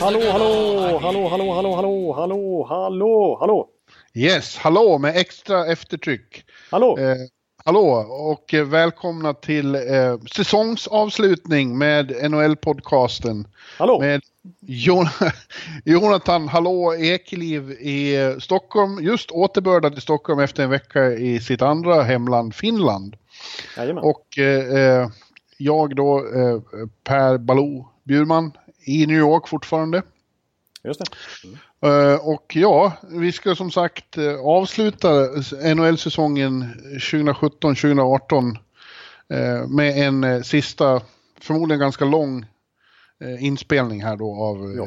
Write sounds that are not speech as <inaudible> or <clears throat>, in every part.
Hallå, hallå, hallå, hallå, hallå, hallå, hallå, hallå, hallå, Yes, hallå med extra eftertryck. hallå. Eh, hallå och eh, välkomna till eh, säsongsavslutning med NHL-podcasten. hallå. Med Jon <laughs> Jonathan Hallå Ekeliv i Stockholm, just återbördad till Stockholm efter en vecka i sitt andra hemland Finland. Jajamän. Och eh, eh, jag då, eh, Per Baloo Bjurman i New York fortfarande. Just det. Eh, och ja, vi ska som sagt eh, avsluta NHL-säsongen 2017-2018 eh, med en sista, förmodligen ganska lång inspelning här då av Ja.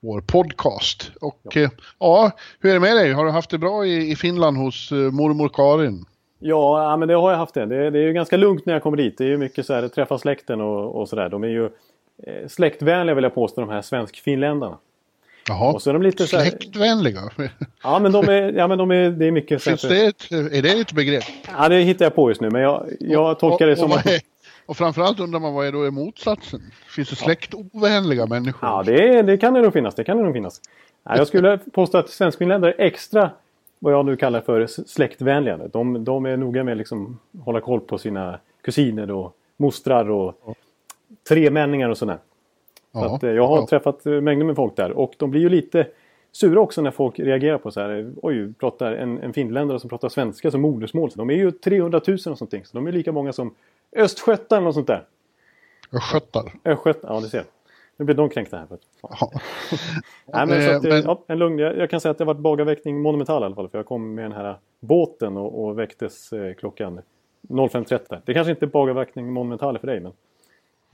vår podcast. Och eh, ja, hur är det med dig? Har du haft det bra i, Finland hos mormor Karin? Ja, ja, men det har jag haft det. det. Det är ju ganska lugnt när jag kommer dit. Det är ju mycket så här, träffa släkten och, och sådär. De är ju eh, släktvänliga vill jag påstå, de här svensk-finländarna. Jaha, Och så är de lite släktvänliga. Ja, men de är, ja, men de är, det är mycket Finns det ett, är det ett begrepp? Ja, det hittar jag på just nu. Men jag, jag tolkar det och, som och, att... är- och framförallt undrar man vad är då är motsatsen? Finns det släktovänliga människor? Ja, det, det kan det nog finnas. Det kan det nog finnas. Nej, jag skulle påstå att svenskfinländare är extra, vad jag nu kallar för släktvänliga. De, de är noga med att liksom hålla koll på sina kusiner och mostrar och tremänningar och sådär. Så Ja, att, eh, jag har ja. träffat eh, mängder med folk där och de blir ju lite sura också när folk reagerar på så här. Oj, pratar en, en finländare som pratar svenska som modersmål. Så de är ju 300 000 och sånt. Så de är lika många som östgötar eller något sånt där. Östgötar. Östgötar, ja du ser. Nu blir de kränkta här. <laughs> Ja. <laughs> Nej, men Eh, att, eh, men- ja, en lugn, jag, jag kan säga att det har varit bagarväckning monumental i alla fall. För jag kom med den här båten och, och väcktes eh, klockan 05.30. Det kanske inte är bagarväckning monumental för dig men...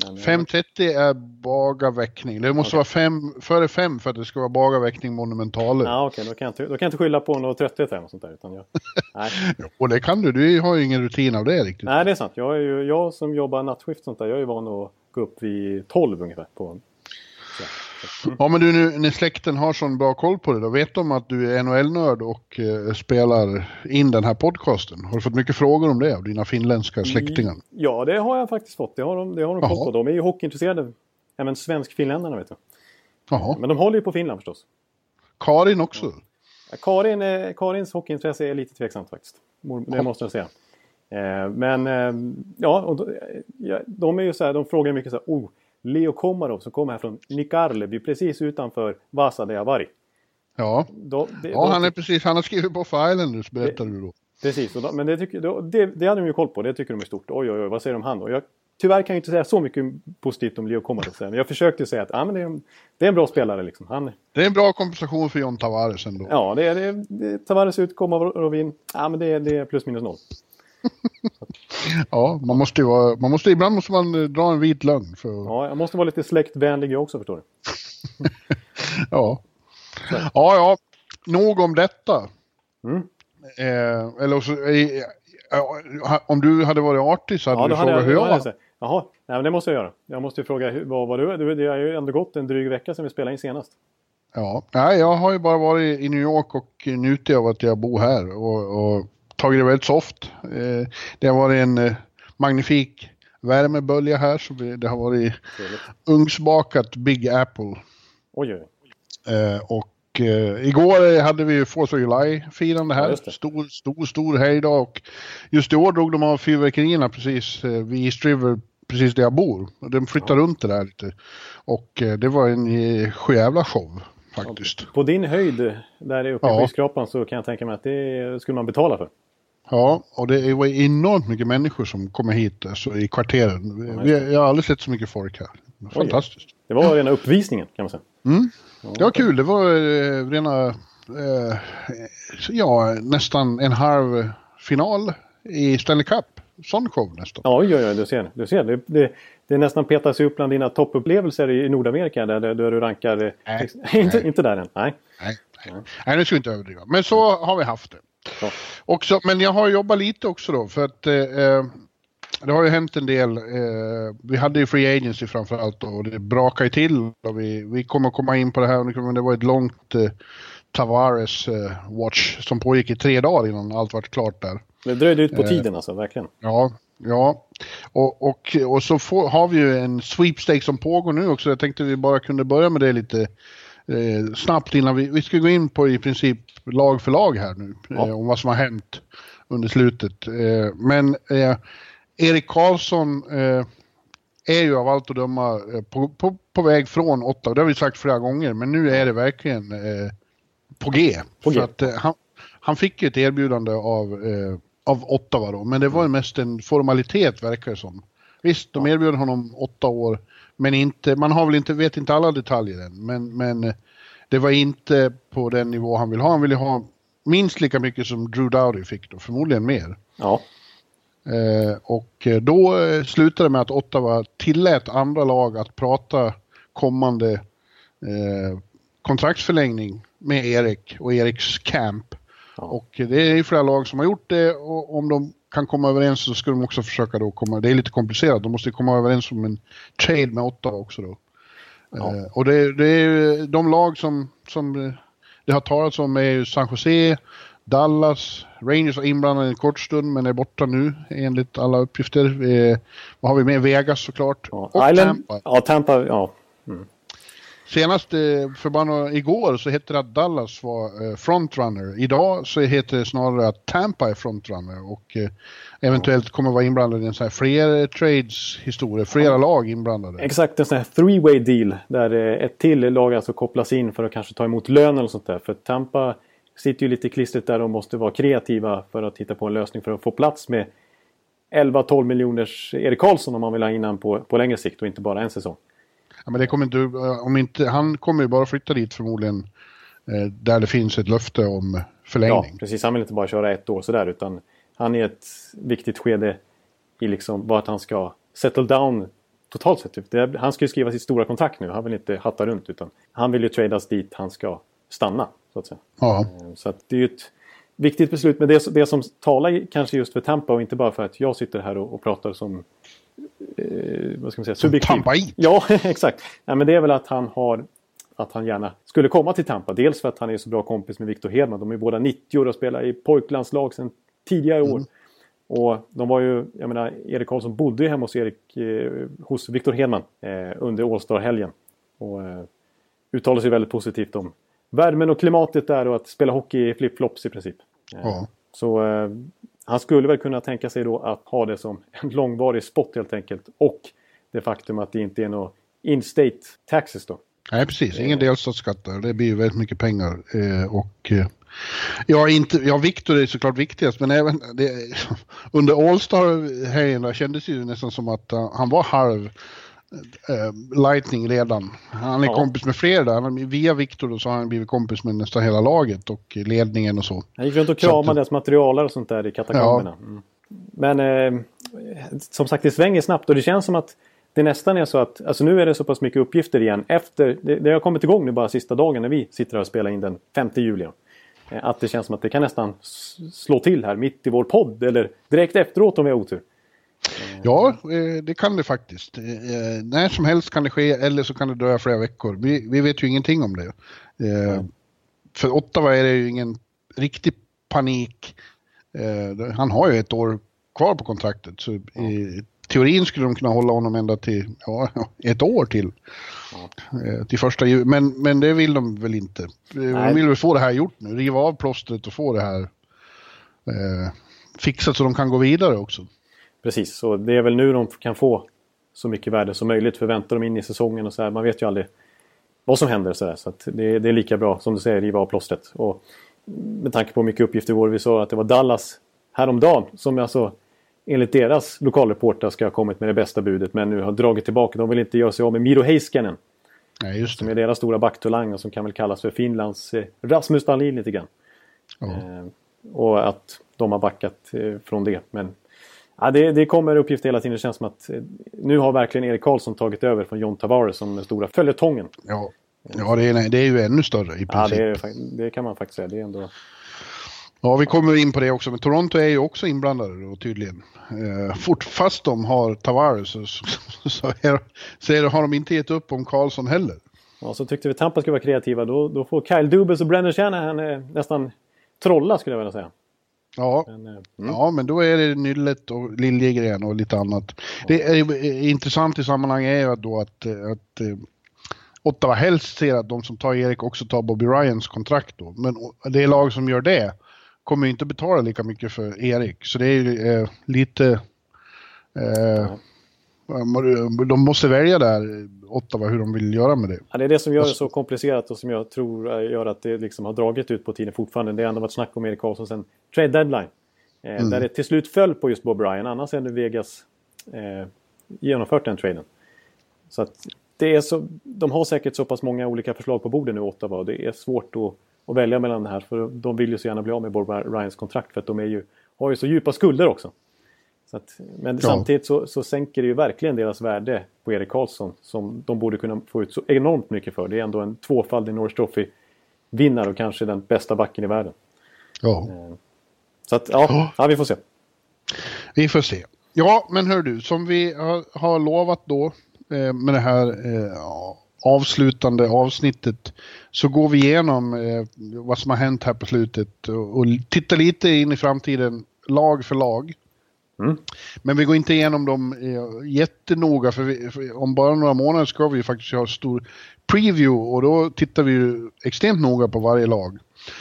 men eh, 5.30 är bagarväckning. Det måste vara fem, före fem för att det ska vara bagarväckning monumentaler. Ja okej, då, kan jag inte- då kan jag inte skylla på något trötthet eller något sånt där. Utan jag, <laughs> nej. Och det kan du, du har ju ingen rutin av det riktigt. nej det är sant. Jag, är ju, jag som jobbar nattskift och sånt där. Jag är ju van att gå upp vid 12 ungefär. På, mm. Ja men du, nu, när släkten har sån bra koll på det, då vet de att du är NHL-nörd och eh, spelar in den här podcasten. Har du fått mycket frågor om det av dina finländska släktingar? Ja det har jag faktiskt fått. Det har de, det har de koll på. De är ju hockeyintresserade. Även svensk-finländarna vet du. Jaha. Men de håller ju på Finland förstås. Karin också? Ja, Karin, eh, Karins hockeyintresse är lite tveksamt faktiskt. Det måste jag säga. Eh, men eh, ja, de är ju så här, de frågar mycket så här, oh, Leo Komarov som kommer här från Nikarleby precis utanför Vasa där jag varit. Ja. Då, det, Ja, då, han är precis, han har skrivit på Islanders berättade du då. Precis, då, men det, tycker, det, det hade de ju koll på. Det tycker de är stort. Oj, oj, oj, vad säger de om han då? Jag, tyvärr kan jag inte säga så mycket positivt om Leo Komarov. Men jag försökte säga att ja, men det, är, en- det är en bra spelare. Liksom. Han, Det är en bra kompensation för John Tavares ändå. ja, det är det, det, Tavares ut, Komarov in. Ja, men det, det är plus minus noll. <laughs> Ja, man måste ju vara, man måste, ibland måste man eh, dra en vit lögn för Ja, jag måste vara lite släktvänlig jag också förstår du. <laughs> Ja. Ja, ja. Nog om detta. Mm. Eh, eller så, eh, ja, om du hade varit artig så hade Ja, du frågat jag, hur jag var. Jaha, nej, men det måste jag göra. Jag måste ju fråga, vad var du? du? Det har ju ändå gått en dryg vecka sedan vi spelade in senast. Ja, nej, jag har ju bara varit i New York och njutit av att jag bor här och, och tagit det väldigt soft. Eh, det har varit en eh, magnifik värmebölja här så det har varit ugnsbakat Big Apple. Oj, oj. Eh, och igår hade vi ju 4th of July-firande Ja, här. det. stor, stor, stor helgdag. Och just i år drog de av fyrverkerierna precis vid East River, precis där jag bor. De flyttar runt det där lite. Och det var en sjujävla show faktiskt. På din höjd där uppe i Ja. skyskrapan så kan jag tänka mig att det skulle man betala för. Ja, och det var enormt mycket människor som kommer hit alltså, i kvarteren. Vi, jag har aldrig sett så mycket folk här. Fantastiskt. Det var rena uppvisningen kan man säga. Mm. Det var kul. Det var eh, rena, eh, ja, nästan en halv final i Stanley Cup. sån show nästan. Ja, ja, ja du ser. Du ser. Det, det, det nästan petas upp bland dina toppupplevelser i Nordamerika där, där du rankar... Nej, <laughs> inte, nej. inte där än. Nej. Nej, nej. nej, nu ska vi inte överdriva. Men så har vi haft det. Ja. Också, men jag har jobbat lite också då för att eh, det har ju hänt en del. Eh, vi hade ju Free Agency framförallt och det brakade till. Och vi, vi kommer komma in på det här, men det var ett långt eh, Tavares eh, watch som pågick i tre dagar innan allt var klart där. Det dröjde ut på Eh. tiden alltså, verkligen. Ja, ja. Och, och, och så får, har vi ju en sweepstake som pågår nu också. Jag tänkte vi bara kunde börja med det lite eh, snabbt innan vi, vi ska gå in på i princip lag för lag här nu. Ja. Eh, om vad som har hänt under slutet. Eh, men eh, Erik Karlsson eh, är ju av allt att döma eh, på, på, på väg från Ottawa. Det har vi sagt flera gånger, men nu är det verkligen på G. På G. Att, han, han fick ju ett erbjudande av, av Ottawa då, men det var mest en formalitet verkar det som. Visst, de erbjöd honom åtta år, men inte, man har väl inte, vet inte alla detaljer än, men, men eh, det var inte på den nivå han vill ha. Han ville ha minst lika mycket som Drew Dowdy fick då, förmodligen mer. Ja. Eh, och eh, då eh, slutade det med att Ottawa tillät andra lag att prata kommande eh, kontraktsförlängning med Erik och Eriks camp. Ja. Och det är flera lag som har gjort det och om de kan komma överens så ska de också försöka då komma, det är lite komplicerat, de måste komma överens om en trade med Ottawa också då. Ja. Eh, och det, det är de lag som, som det har talats om är ju San Jose, Dallas, Rangers var inblandade en kort stund men är borta nu enligt alla uppgifter. Eh, vad har vi med? Vegas såklart. ja. Och Island, Tampa. Ja, Tampa. Ja. Senast eh, för bara några, igår så hette det att Dallas var eh, frontrunner. Idag så heter det snarare att Tampa är frontrunner och eh, eventuellt kommer vara inblandade i en sån här fler trades historia, flera lag inblandade. Exakt en sån här three-way deal där ett till lag alltså kopplas in för att kanske ta emot lön eller sånt där. För Tampa sitter ju lite klistret där och måste vara kreativa för att hitta på en lösning för att få plats med 11-12 miljoners Erik Karlsson om man vill ha in på, på längre sikt och inte bara en säsong. Ja, men det kommer inte, eh, om inte, han kommer ju bara flytta dit förmodligen eh, där det finns ett löfte om Ja, förlängning. precis. Han vill inte bara köra ett år sådär utan han är i ett viktigt skede i liksom vart han ska settle down totalt sett. Typ. Är, han ska ju skriva sitt stora kontrakt nu. Han vill inte hatta runt utan han vill ju tradas dit han ska stanna. Så att säga. Ja. Eh, Så att det är ju ett viktigt beslut. Men det, det som talar kanske just för Tampa och inte bara för att jag sitter här och, och pratar som eh, vad ska man säga, subjektiv. Tampaid. Ja, <laughs> exakt. Nej, men det är väl att han har att han gärna skulle komma till Tampa. Dels för att han är så bra kompis med Victor Hedman. De är båda 90 år och spelar i pojklandslag sedan tidigare år. Och de var ju, jag menar, Erik Karlsson bodde ju hemma hos, Erik, eh, hos Victor Hedman eh, under All-Star-helgen. Och eh, uttalade sig väldigt positivt om värmen och klimatet där och att spela hockey i flip-flops i princip. Eh, Ja. Så eh, han skulle väl kunna tänka sig då att ha det som en långvarig spot helt enkelt. Och det faktum att det inte är några in-state taxes då. Nej, precis. Ingen delstatsskatt där. Det blir ju väldigt mycket pengar. Eh, och, eh, ja, inte, ja, Victor är såklart viktigast, men även det, <laughs> under All-Star-helgen där kändes det ju nästan som att uh, han var halv eh, Lightning redan. Han är Ja. kompis med fler där. Via Victor då så har han blivit kompis med nästan hela laget och ledningen och så. Han gick runt och kramade deras materialare och sånt där i katakomberna. Mm. Men eh, som sagt, det svänger snabbt och det känns som att det nästan är så att, alltså nu är det så pass mycket uppgifter igen efter, det, det har kommit igång nu bara sista dagen när vi sitter här och spelar in den 5 juli. Eh, Att det känns som att det kan nästan slå till här mitt i vår podd eller direkt efteråt om vi har otur. Ja, eh, det kan det faktiskt. Eh, eh, när som helst kan det ske eller så kan det dröja flera veckor. Vi, vi vet ju ingenting om det. Eh, För Ottawa är det ju ingen riktig panik. Eh, han har ju ett år kvar på kontraktet så i teorin skulle de kunna hålla honom ända till ja, <laughs> ett år till. Eh, till första juli. Men, men det vill de väl inte. Eh. De vill väl få det här gjort nu. Riva av plåstret och få det här eh, fixat så de kan gå vidare också. Precis, så det är väl nu de kan få så mycket värde som möjligt. För väntar de in i säsongen och så här, man vet ju aldrig vad som händer. Så, där. så att det, det är lika bra, som du säger, riva av plåstret. Och med tanke på hur mycket uppgifter vi sa att det var Dallas häromdagen som alltså enligt deras lokalreportrar ska ha kommit med det bästa budet men nu har dragit tillbaka. De vill inte göra sig av med Miro Heiskanen Nej, just som det. är deras stora backtalang och som kan väl kallas för Finlands eh, Rasmus Dahlin lite grann. Ja. Eh, och att de har backat eh, från det. Men Ja, det, det kommer uppgifter hela tiden. Det känns som att eh, nu har verkligen Erik Karlsson tagit över från John Tavares som den stora följetongen. Ja, ja det, är, det är ju ännu större i princip. Ja, det, är, det kan man faktiskt säga. Det är ändå... Ja, vi kommer in på det också, men Toronto är ju också inblandade då tydligen. Eh, fort, fast de har Tavares så, så, är, så är, har de inte gett upp om Karlsson heller. Ja, så tyckte vi Tampa skulle vara kreativa. Då, då får Kyle Dubas och Brennan Shanahan eh, nästan trolla skulle jag vilja säga. Ja, men, eh, mm. ja, men då är det Nyllet och Liljegren och lite annat. Ja. Det är intressant i sammanhanget är ju då att, att eh, Ottawa helst ser att de som tar Erik också tar Bobby Ryans kontrakt då. Men det lag som gör det kommer inte betala lika mycket för Erik. Så det är eh, lite... Eh, de måste välja där, Ottawa, hur de vill göra med det. Ja, det är det som gör det så komplicerat och som jag tror gör att det liksom har dragit ut på tiden fortfarande. Det har ändå varit snack om Erik Karlsson sen trade deadline. Eh, mm. Där det till slut föll på just Bob Ryan. Annars hade Vegas eh, genomfört den traden. Så att det är så, de har säkert så pass många olika förslag på bordet nu, Ottawa. Och det är svårt att, att välja mellan det här. För de vill ju så gärna bli av med Bob Ryans kontrakt. För att de är ju, har ju så djupa skulder också. Att, men ja. samtidigt så, så sänker det ju verkligen deras värde på Erik Karlsson. Som de borde kunna få ut så enormt mycket för. Det är ändå en tvåfaldig Norris Trophy-vinnare och kanske den bästa backen i världen. Ja. Eh, så att, ja, ja, vi får se. Vi får se. Ja, men hör du, som vi har, har lovat då eh, med det här eh, avslutande avsnittet så går vi igenom eh, vad som har hänt här på slutet och, och tittar lite in i framtiden lag för lag. Mm. Men vi går inte igenom dem eh, jättenoga för, vi, för, om bara några månader ska vi faktiskt ha stor preview och då tittar vi extremt noga på varje lag.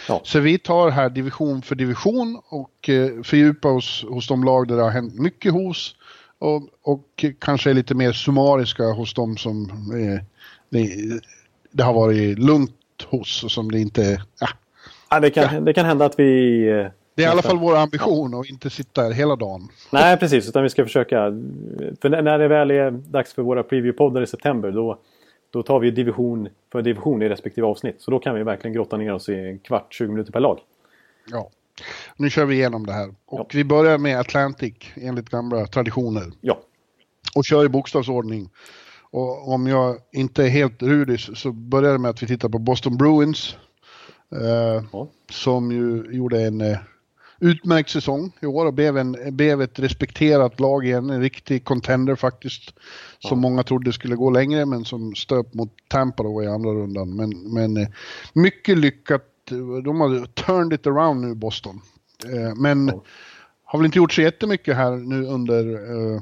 Ja. Så vi tar här division för division och eh, fördjupar oss hos de lag där det har hänt mycket hos och, och kanske är lite mer summariska hos de som eh, det, det, har varit lugnt hos och som det inte... Ja. Ja, det, kan, det kan hända att vi eh, det är i alla fall vår ambition att inte sitta här hela dagen. Nej, precis. Utan vi ska försöka. För när det väl är dags för våra preview-poddar i september då, då tar vi division för division i respektive avsnitt. Så då kan vi verkligen grotta ner oss i en kvart, 20 minuter per lag. Ja. Nu kör vi igenom det här. Och ja. vi börjar med Atlantic enligt gamla traditioner. Ja. Och kör i bokstavsordning. Och om jag inte är helt rudis så börjar det med att vi tittar på Boston Bruins. Eh, ja. Som ju gjorde en eh, utmärkt säsong i år och blev, en, blev ett respekterat lag igen. En riktig contender faktiskt. Som ja. många trodde skulle gå längre men som stöp mot Tampa då i andra rundan. Men, men eh, mycket lyckat. De har turned it around nu Boston. Eh, men ja. har väl inte gjort så jättemycket här nu under uh...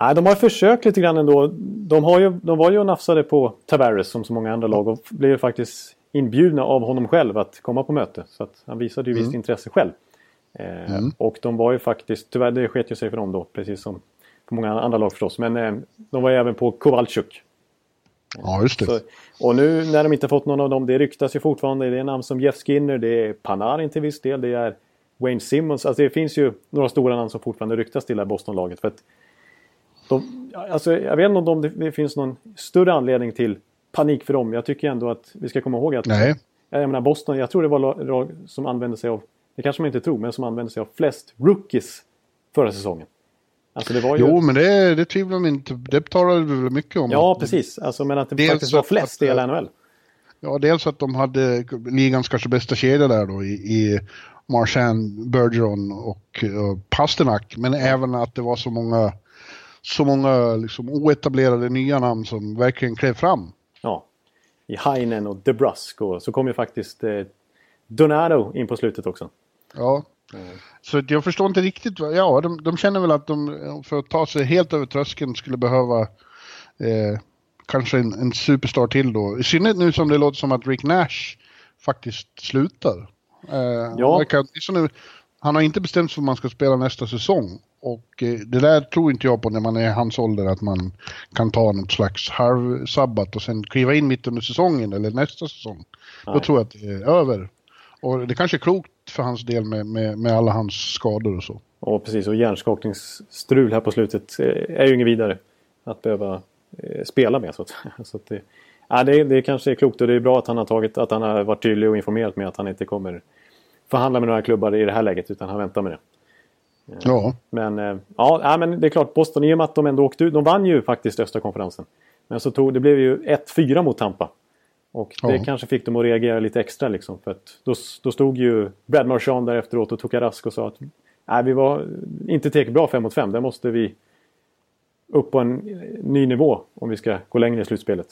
Nej, de har försökt lite grann ändå. De, har ju, de var ju och nafsade på Tavares som så många andra lag och blev faktiskt inbjudna av honom själv att komma på möte. Så att han visade ju mm. visst intresse själv. Eh, mm. Och de var ju faktiskt, tyvärr det sket ju sig för dem då, precis som för många andra lag förstås. Men eh, de var ju även på Kowalczyk. Ja, just det. Så, och nu när de inte fått någon av dem, det ryktas ju fortfarande. Det är namn som Jeff Skinner, det är Panarin till viss del, det är Wayne Simmons. Alltså det finns ju några stora namn som fortfarande ryktas till det här Boston-laget. För att de, alltså, jag vet inte om det finns någon större anledning till panik för dem. Jag tycker ändå att vi ska komma ihåg att Nej. Jag menar Boston, jag tror det var lag som använde sig av, det kanske man inte tror, men som använde sig av flest rookies förra säsongen. Alltså det var ju... Jo, men det, det tvivlar man inte Det talade vi väl mycket om. Ja, precis. Alltså, men att det dels faktiskt var flest i hela NHL. Ja, dels att de hade ligans kanske bästa kedja där då i, i Marchand, Bergeron och uh, Pasternak. Men även att det var så många, så många liksom, oetablerade nya namn som verkligen klev fram i Heinen och DeBrusk. Och så kom ju faktiskt eh, Donato in på slutet också. Ja, mm. så jag förstår inte riktigt. Ja, de, de, känner väl att de för att ta sig helt över tröskeln skulle behöva eh, kanske en, en superstar till då. I synnerhet nu som det låter som att Rick Nash faktiskt slutar. Eh, ja. Han, verkar, nu, han har inte bestämt sig för om man ska spela nästa säsong. Och eh, det där tror inte jag på när man är i hans ålder att man kan ta något slags halvsabbat och sen kliva in mitt under säsongen eller nästa säsong. Nej. Då tror jag att det är över. Och det kanske är klokt för hans del med, med, med alla hans skador och så. Ja precis och hjärnskakningsstrul här på slutet eh, är ju inget vidare att behöva eh, spela med. Så att, <laughs> så att det, ja, det, det kanske är klokt och det är bra att han har tagit att han har varit tydlig och informerat med att han inte kommer förhandla med några klubbar i det här läget utan han väntar med det. Ja. Men, eh, ja, men det är klart, Boston i och med att de ändå åkte ut. De vann ju faktiskt östra konferensen. Men så tog, det blev ju 1-4 mot Tampa. Och det Ja. kanske fick dem att reagera lite extra liksom. För att då, då stod ju Brad Marchand där efteråt och tog rask och sa att nej, vi var inte tillräckligt bra 5 mot 5. Där måste vi upp på en ny nivå om vi ska gå längre i slutspelet.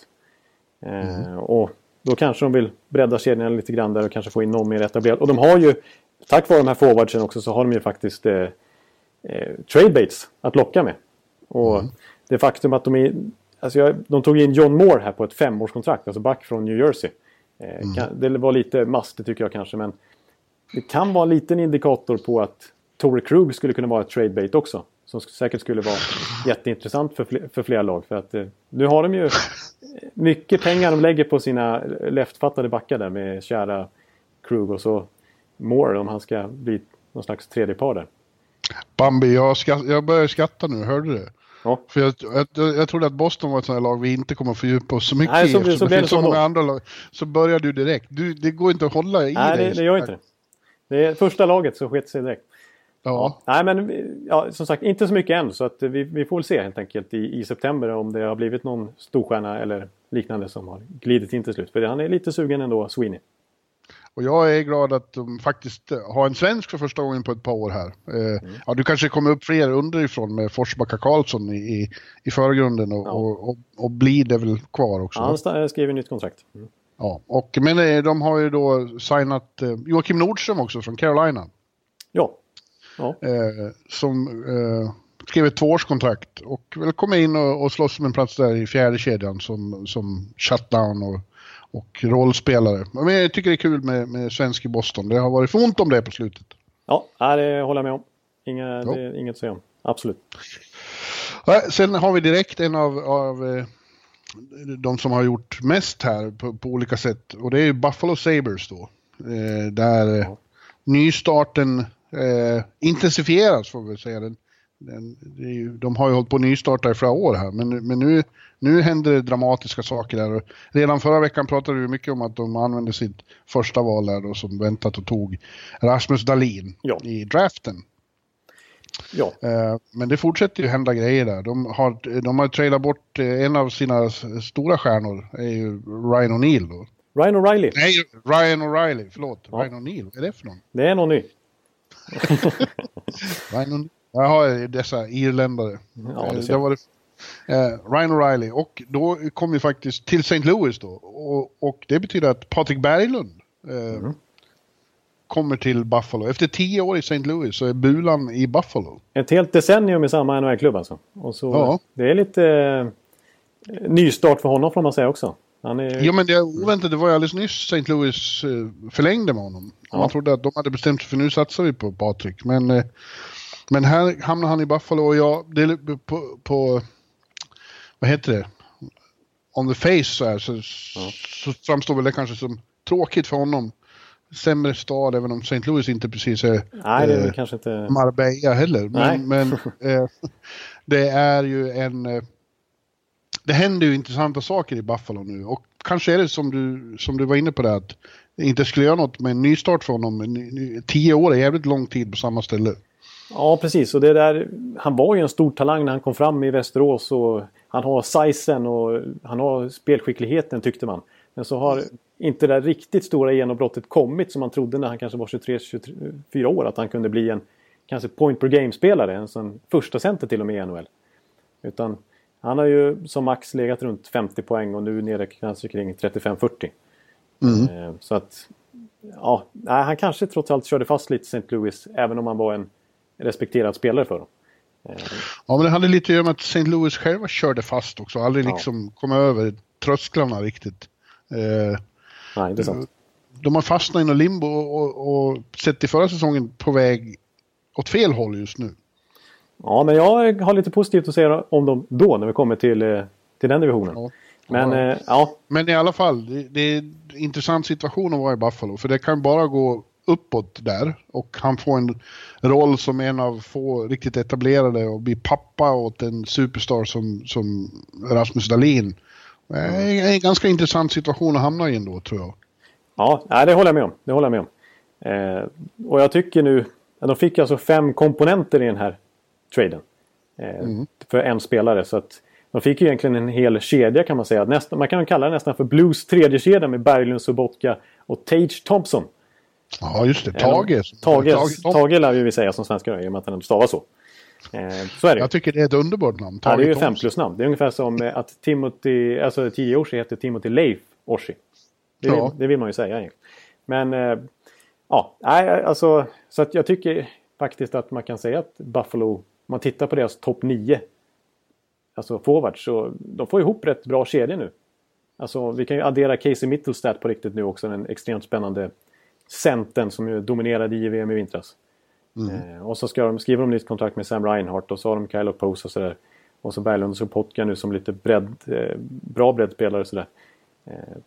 Eh, och då kanske de vill bredda kedjorna lite grann där och kanske få in någon mer etablerad. Och de har ju, tack vare de här forwardsen också, så har de ju faktiskt eh, eh, trade baits att locka med. Och det faktum att de är... Alltså jag, de tog in John Moore här på ett femårskontrakt, alltså back från New Jersey. Eh, kan, det var lite mastigt tycker jag kanske, men det kan vara en liten indikator på att Torrey Krug skulle kunna vara ett trade bait också. Som säkert skulle vara jätteintressant för, fler, för flera lag. För att eh, nu har de ju mycket pengar de lägger på sina leftfattade backar där med kära Krug och så Moore om han ska bli någon slags tredje par där. Bambi, jag, ska, jag börjar skratta nu, hörde du det? Ja. För jag, jag, jag trodde att Boston var ett sånt här lag vi inte kommer att fördjupa oss så mycket Nej, i. så- så det så så många då. andra lag. Så börjar du direkt. Du, det går inte att hålla i Nej, dig. det, det gör inte det. Det är första laget så sket sig direkt. Ja. Nej, men ja, som sagt inte så mycket än. Så att vi, vi får väl se helt enkelt i, i september om det har blivit någon storstjärna eller liknande som har glidit in till slut. För han är lite sugen ändå, Sweeney. Och jag är glad att de faktiskt eh, har en svensk för första gången på ett par år här. Eh, Mm. Ja, du kanske kommer upp fler underifrån med Forsbacka Karlsson i, i, i förgrunden och, Ja. och, och, och blir det väl kvar också. Ja, han sta- skriver nytt kontrakt. Mm. Ja, och, men eh, de har ju då signat eh, Joakim Nordström också från Carolina. Ja. ja. Eh, som eh, skrev ett tvåårskontrakt och väl kommer in och, och slåss om en plats där i fjärde kedjan som, som shutdown och, och rollspelare. Men jag tycker det är kul med, med svensk i Boston. Det har varit för ont om det på slutet. Ja, det håller jag med om. Inga, Ja. det är inget att säga om. Absolut. Sen har vi direkt en av, av eh, de som har gjort mest här på, på olika sätt och det är Buffalo Sabres då. Eh, där eh, Ja. nystarten eh, intensifieras får vi säga. Den, den, ju, de har ju hållit på att nystarta i flera år här men, men nu, nu händer det dramatiska saker där. Redan förra veckan pratade vi mycket om att de använde sitt första val där då, som väntat och tog Rasmus Dahlin Ja. i draften. Ja, Eh, Men det fortsätter ju hända grejer där. De har, de har trailat bort eh, en av sina stora stjärnor, är ju Ryan O'Neill då. Ryan O'Reilly. Nej, Ryan O'Reilly, förlåt. Ja. Ryan O'Neill, vad är det för någon? Det är någon ny. <laughs> <laughs> Ryan. Jaha, dessa irländare. Ja, Eh, det det ser. var det. Eh, Ryan O'Reilly och då kom vi faktiskt till St. Louis då och, och det betyder att Patrik Berglund eh, Mm. kommer till Buffalo. Efter tio år i St. Louis så är Bulan i Buffalo. Ett helt decennium i samma NHL-klubb alltså. Och så, Ja. Det är lite eh, nystart för honom får man säga också. Han är, Ja men det oväntat, det var ju alldeles nyss St. Louis eh, förlängde med honom. Ja. Man trodde att de hade bestämt sig för nu satsar vi på Patrik. Men, eh, men här hamnar han i Buffalo och jag, det är på, på vad heter det? On the face så här så, så framstår väl det kanske som tråkigt för honom. Sämre stad även om St. Louis inte precis är nej, det är eh, kanske inte... Marbella heller. Men, men eh, <laughs> det är ju en... Eh, det händer ju intressanta saker i Buffalo nu och kanske är det som du, som du var inne på det att inte skulle göra något med en nystart för honom. Tio år är jävligt lång tid på samma ställe. Ja, precis. Och det där, han var ju en stor talang när han kom fram i Västerås. Och han har sizen och han har spelskickligheten tyckte man. Men så har inte det där riktigt stora genombrottet kommit som man trodde när han kanske var 23-24 år. Att han kunde bli en kanske point per game-spelare. En sån första center till och med i NHL. Utan han har ju som max legat runt 50 poäng och nu nere kanske kring 35-40. Eh, Så att ja, han kanske trots allt körde fast lite St. Louis även om han var en respekterad spelare för dem. Ja, men det hade lite att göra med att St. Louis själva körde fast också. Aldrig Ja. liksom kom över trösklarna riktigt. Eh, Nej, det är sant. de har fastnat i något limbo och, och, och sett i förra säsongen på väg åt fel håll just nu. Ja, men jag har lite positivt att säga om dem då när vi kommer till, eh, till den divisionen. Ja. Men Ja. eh, ja, Men i alla fall, det, det är en intressant situation att vara i Buffalo. För det kan bara gå uppåt där. Och han får en roll som en av få riktigt etablerade och blir pappa åt en superstar som, som Rasmus Dahlin. Det är en ganska intressant situation att hamna i ändå, tror jag. ja det håller jag med om. Det håller jag med om. Eh, och jag tycker nu, de fick alltså fem komponenter i den här traden. Eh, mm. För en spelare. Så att de fick ju egentligen en hel kedja kan man säga. Nästan, man kan kalla det nästan för Blues tredje kedja med Berglund, Sobotka och Tage Thompson. Ja, just det. Tage. Tage, Tage, Tage lär vi säga som svenskar i och med att han stavas så. Eh, så är det Jag tycker det är ett underbart namn. Tage ja, det är ju fem plus namn. Det är ungefär som eh, att Timothy, alltså tio sedan heter Timothy Leif Orsi. Det, ja. det vill man ju säga egentligen. Men eh, ja, nej, alltså så att jag tycker faktiskt att man kan säga att Buffalo, om man tittar på deras topp nio alltså forwards, så de får ihop rätt bra kedjor nu. Alltså vi kan ju addera Casey Mittelstadt på riktigt nu också, den extremt spännande centern som ju dominerade i VM i vintras. Mm. Eh, och så ska de, skriver de nytt kontrakt med Sam Reinhardt och så har de Kyle Pose och sådär. Och så Berglund och så Potka nu som lite bredd, eh, bra breddspelare och sådär. Eh,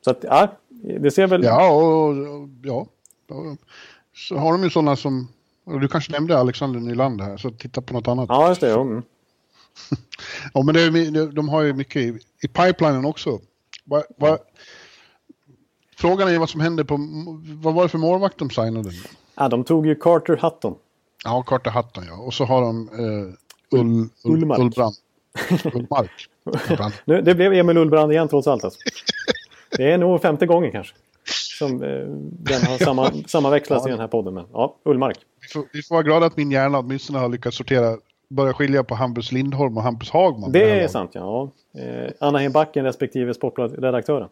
så att ja, det ser väl... Ja, och, ja. Så har de ju sådana som, du kanske nämnde Alexander Nylander här, så titta på något annat. Ja, just det. Mm. <laughs> ja, men det de har ju mycket i, i pipelinen också. Va, va, frågan är vad som händer på, vad var det för målvakt de signade? Ja, de tog ju Carter Hutton. Ja, Carter Hutton ja. Och så har de uh, Ull, Ull, Ullmark. Ullbrand. <laughs> Ullmark. nu, det blev Emil Ullbrand igen trots allt. Alltså. Det är nog femte gången kanske. Som eh, den har samma, <laughs> sammanväxlats ja. i den här podden. Men ja, Ullmark. Vi får, vi får vara glada att min hjärna åtminstone har lyckats sortera börja skilja på Hampus Lindholm och Hampus Hagman. Det är sant, ja. Eh, Anna Hembacken respektive sportredaktören.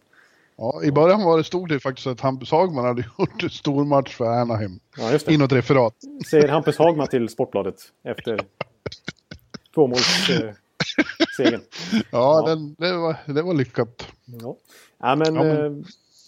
Ja, i början var det, stod det faktiskt att Hampus Hagman hade <laughs> gjort en stor match för Anaheim. Ja, just det. I något referat. Säger Hampus Hagman till Sportbladet efter <laughs> tvåmålssegern. Eh, ja, ja. Den, det, var, det var lyckat. Ja, ja men... Ja, men... Eh,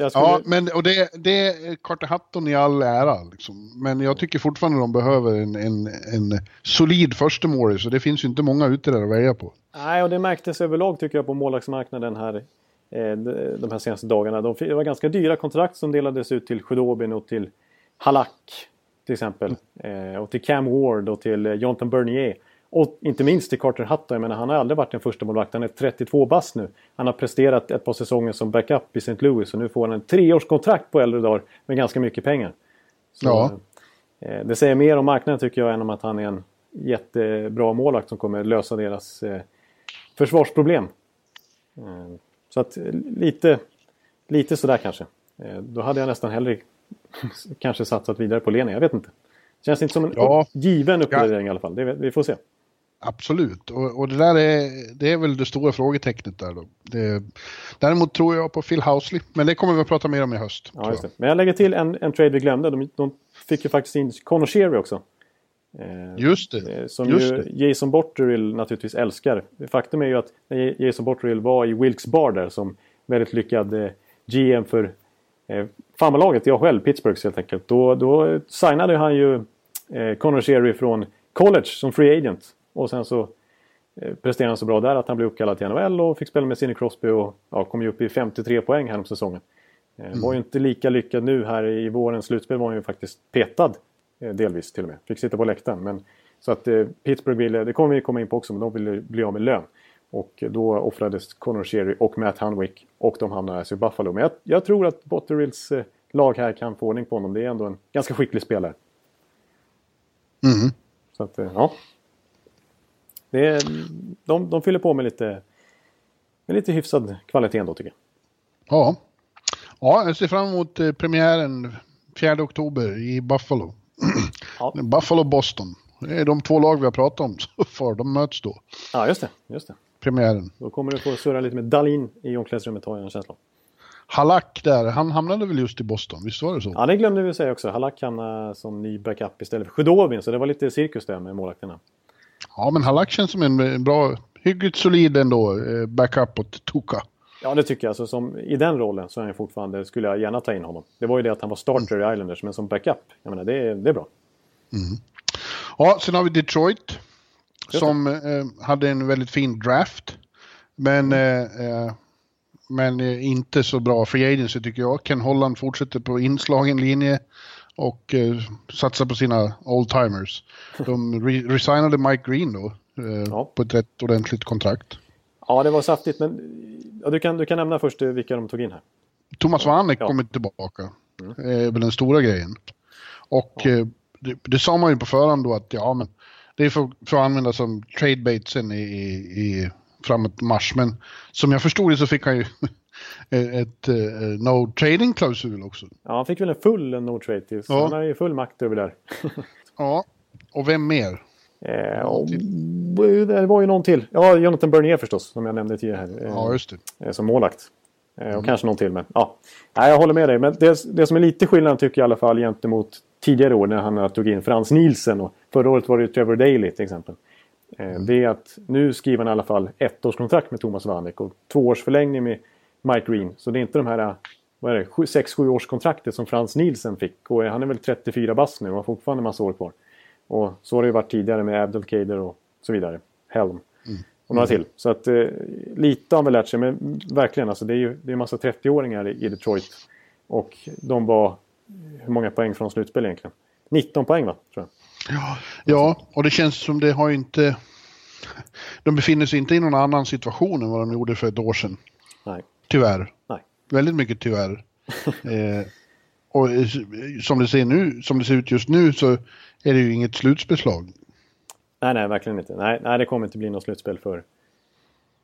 skulle... Ja, men och det, det är Carter Hutton i all ära. Liksom. Men jag tycker fortfarande de behöver en, en, en solid förstemål. Så det finns ju inte många ute där att välja på. Nej, och det märktes överlag tycker jag på målvaktsmarknaden här de här senaste dagarna. De, det var ganska dyra kontrakt som delades ut till Khudobin och till Halak till exempel. Mm. och till Cam Ward och till eh, Jonathan Bernier. Och inte minst till Carter Hutton. Jag menar, han har aldrig varit en första målvakt. Han är 32 bast nu. Han har presterat ett par säsonger som backup i St. Louis. Och nu får han en treårskontrakt på äldre dagar med ganska mycket pengar. Så, ja. eh, det säger mer om marknaden tycker jag än om att han är en jättebra målvakt som kommer lösa deras eh, försvarsproblem. Så att eh, lite, lite sådär kanske. Eh, då hade jag nästan hellre <laughs> kanske satsat vidare på Lena. Jag vet inte. Känns inte som en ja. given uppgradering ja. i alla fall. Det, vi får se. Absolut, och, och, det där är, det är väl det stora frågetecknet där då. Det, däremot tror jag på Phil Housley, men det kommer vi att prata mer om i höst. Ja, det. Men jag lägger till en, en trade vi glömde. De, de fick ju faktiskt in Conor Sherry också. Eh, just det. Eh, som just ju det. Jason Botterill naturligtvis älskar. Faktum är ju att när Jason Botterill var i Wilkes Bar där som väldigt lyckad eh, GM för farmarlaget, jag själv, Pittsburghs helt enkelt. Då, då signade han ju Conor Sherry från college som free agent. Och sen så presterade han så bra där att han blev uppkallad till NHL och fick spela med Sidney Crosby och ja, kom ju upp i 53 poäng här om säsongen. Mm. Var ju inte lika lyckad nu här i vårens slutspel var han ju faktiskt petad. Eh, delvis till och med. Fick sitta på läktaren. Men, så att eh, Pittsburgh ville, det kommer vi komma in på också, men de ville bli av med lön. Och då offrades Connor Sherry och Matt Hunwick och de hamnade alltså i Buffalo. Men jag, jag tror att Botterills eh, lag här kan få ordning på honom. Det är ändå en ganska skicklig spelare. Mm. Så att, eh, ja. Det är, de, de fyller på med lite, med lite hyfsad kvalitet ändå tycker jag. Ja. Ja, jag ser fram emot premiären 4 oktober i Buffalo. Ja. Buffalo-Boston. Det är de två lag vi har pratat om <laughs> så far. De möts då. Ja, just det. Just det. Premiären. Då kommer du få surra lite med Dalin i omklädningsrummet har jag en känsla Halak där, han hamnade väl just i Boston, visst var det så? Ja, det glömde vi säga också. Halak hamnade som ny backup istället för Sjudovin, så det var lite cirkus där med målvakterna. Ja, men Halak känns som en bra, hyggligt solid ändå, eh, backup åt Tuka. Ja, det tycker jag. Alltså, som, I den rollen så är han fortfarande, skulle jag gärna ta in honom. Det var ju det att han var starter i Islanders, men som backup, jag menar, det, det är bra. Mm. Ja, sen har vi Detroit. Som eh, hade en väldigt fin draft. Men, mm. eh, eh men eh, inte så bra free agency tycker jag. Ken Holland fortsätter på inslagen linje och eh, satsar på sina old-timers. <laughs> De re resignade Mike Green då eh, ja. på ett rätt ordentligt kontrakt. Ja, det var saftigt, men ja, du, kan, du kan nämna först vilka de tog in här. Thomas Vanek ja. kommer tillbaka. Mm. är väl den stora grejen. Och ja. Det, det sa man ju på förhand då att ja men det är för, för att använda som tradebait sen i, i, i framåt mars. Men som jag förstod det så fick han ju <laughs> ett uh, no trading-klausul också. Ja, han fick väl en full no trade till. Så ja. han har ju full makt över där. <laughs> ja, och vem mer? Eh, och, det var ju någon till. Ja, Jonathan Bernier förstås, som jag nämnde tidigare. Här, eh, ja, just det. Eh, som målakt. Eh, och mm. kanske någon till, men ja. Nej, jag håller med dig. Men det, det som är lite skillnad tycker jag i alla fall gentemot tidigare år när han tog in Frans Nielsen. Och förra året var det Trevor Daley till exempel. Eh, det är att nu skriver han i alla fall ettårskontrakt med Thomas Vanek och tvåårsförlängning med Mike Green. Så det är inte de här vad är det, 6-7 års kontraktet som Frans Nielsen fick. Och han är väl 34 bast nu och har fortfarande en massa år kvar. Och så har det ju varit tidigare med Abdelkader och så vidare. Helm. Mm. Och några till. Så att eh, lite har vi lärt sig. Men verkligen alltså det är ju det är en massa 30-åringar i, i Detroit. Och de var hur många poäng från slutspel egentligen? 19 poäng va? Tror jag. Ja, ja, och det känns som det har inte... De befinner sig inte i någon annan situation än vad de gjorde för ett år sedan. Nej. Tyvärr. Nej. Väldigt mycket tyvärr. <laughs> eh, och som det, ser nu, som det ser ut just nu så är det ju inget slutspelslag. Nej, nej, verkligen inte. Nej, nej, det kommer inte bli något slutspel för,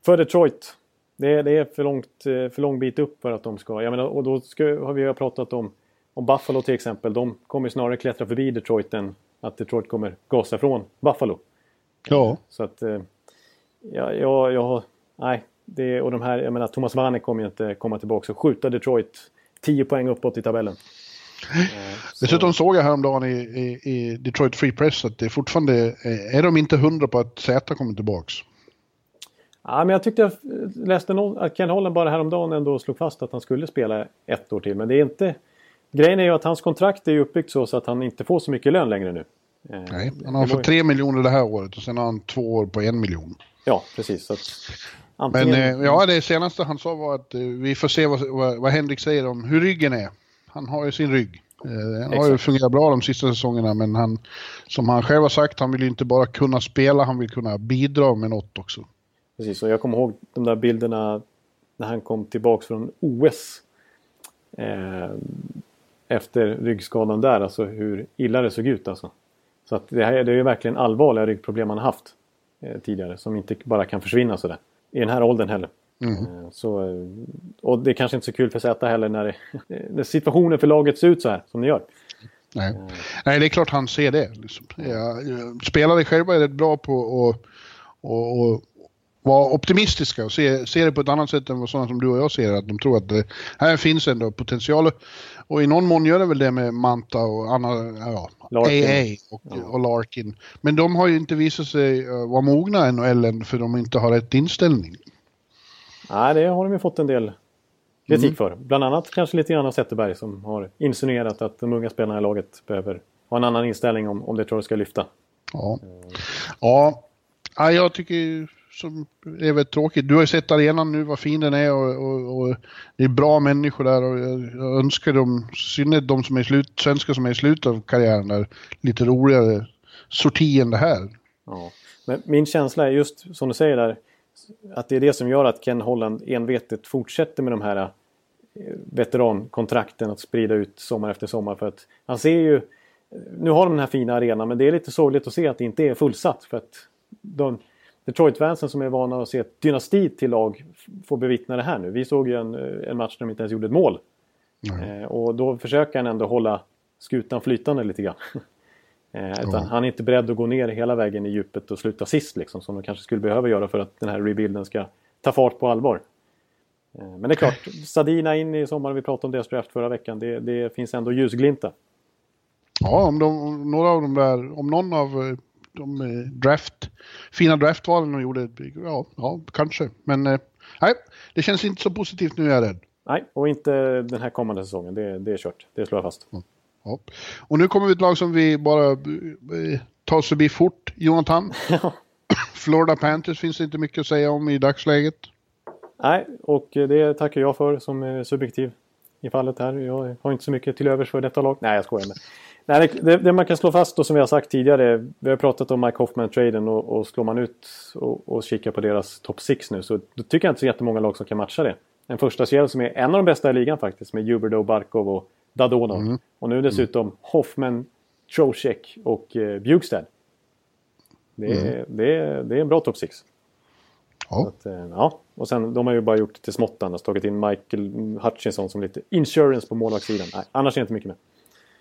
för Detroit. Det, det är för, långt, eh, för lång bit upp för att de ska... Jag menar, och då ska, har vi ju pratat om, om Buffalo till exempel. De kommer snarare klättra förbi Detroit än att Detroit kommer gasa från Buffalo. Ja. Så att... Eh, ja, ja, ja, nej. Det, och de här, jag menar Thomas Vanek kommer ju inte komma tillbaka och skjuta Detroit 10 poäng uppåt i tabellen. Eh, Dessutom såg jag häromdagen i, i, i Detroit Free Press att det fortfarande är de inte hundra på att Z kommer tillbaks. Ja, men jag tyckte jag läste någon, att Ken Holland bara häromdagen ändå slog fast att han skulle spela ett år till. Men det är inte... Grejen är ju att hans kontrakt är uppbyggt så, så att han inte får så mycket lön längre nu. Eh, Nej, han har fått tre miljoner det här året och sen har han två år på en miljon. Ja, precis. Att, antingen... Men ja, det senaste han sa var att vi får se vad, vad, vad Henrik säger om hur ryggen är han har ju sin rygg. Eh, han har ju fungerat bra de sista säsongerna men han, som han själv har sagt, han vill ju inte bara kunna spela, han vill kunna bidra med något också. Precis, och jag kommer ihåg de där bilderna när han kom tillbaks från OS. Eh, efter ryggskadan där, alltså hur illa det såg ut alltså. Så att det, här, det är ju verkligen allvarliga ryggproblem han har haft eh, tidigare som inte bara kan försvinna sådär. I den här åldern heller. Mm. Eh, så, eh, och det är kanske inte så kul för Zäta heller när, det, <laughs> när situationen för laget ser ut så här som det gör. Nej, Nej det är klart han ser det. Liksom. Spelare själva är rätt bra på att och, och vara optimistiska och se, se det på ett annat sätt än vad sådana som du och jag ser Att de tror att det här finns ändå potential. Och i någon mån gör det väl det med Manta och Anna, ja, AA och, ja. och, Larkin. Men de har ju inte visat sig vara mogna än för de inte har rätt inställning. Nej, det har de ju fått en del kritik mm. för. Bland annat kanske lite grann av Zetterberg som har insinuerat att de unga spelarna i laget behöver ha en annan inställning om, om det tror jag ska lyfta. Ja. ja. ja, jag tycker som är väl tråkigt. Du har ju sett arenan nu, vad fin den är och, och, och det är bra människor där och jag, önskar dem, i synnerhet de som är slut, svenskar som är i slutet av karriären, där, lite roligare sorti än det här. Ja. Men min känsla är just som du säger där, att det är det som gör att Ken Holland envetet fortsätter med de här eh, veterankontrakten att sprida ut sommar efter sommar. För att han ser ju... Nu har de den här fina arenan men det är lite sorgligt att se att det inte är fullsatt. För att de Detroit-fansen som är vana att se ett dynasti till lag får bevittna det här nu. Vi såg ju en, eh, en match där de inte ens gjorde ett mål. Mm. Eh, och då försöker han ändå hålla skutan flytande lite grann. <laughs> Eh, utan mm. han är inte beredd att gå ner hela vägen i djupet och sluta sist liksom, som de kanske skulle behöva göra för att den här rebuilden ska ta fart på allvar. Eh, men det är klart, <laughs> Sadina in i sommar, vi pratade om deras draft förra veckan, det, det finns ändå ljusglimtar. Ja, om, de, några av de där, om någon av eh, de eh, draft, fina draftvalen de gjorde, ja, ja kanske. Men nej, det känns inte så positivt nu är jag rädd. Nej, och inte den här kommande säsongen, det, det är kört. Det slår jag fast. Mm. Ja. Och nu kommer vi ett lag som vi bara eh, tar oss förbi fort, Jonathan. <laughs> Florida Panthers finns det inte mycket att säga om i dagsläget. Nej, och det tackar jag för som är subjektiv i fallet här. Jag har inte så mycket till övers för detta lag. Nej, jag skojar med. Nej, det, det, man kan slå fast då som vi har sagt tidigare. Vi har pratat om Mike Hoffman-traden och, och slår man ut och, och kikar på deras topp 6 nu så då tycker jag inte så jättemånga lag som kan matcha det. En första serie som är en av de bästa i ligan faktiskt med Huberdeau, Barkov och Dadonov. Mm. Och nu dessutom Hoffman, Trocheck och eh, Bjugstad. Det är, Mm. det, är, det är en bra top 6. Ja. Att, eh, ja. Och sen, de har ju bara gjort det till smått annars. Tagit in Michael Hutchinson som lite insurance på målvaktssidan. Nej, annars är det inte mycket med.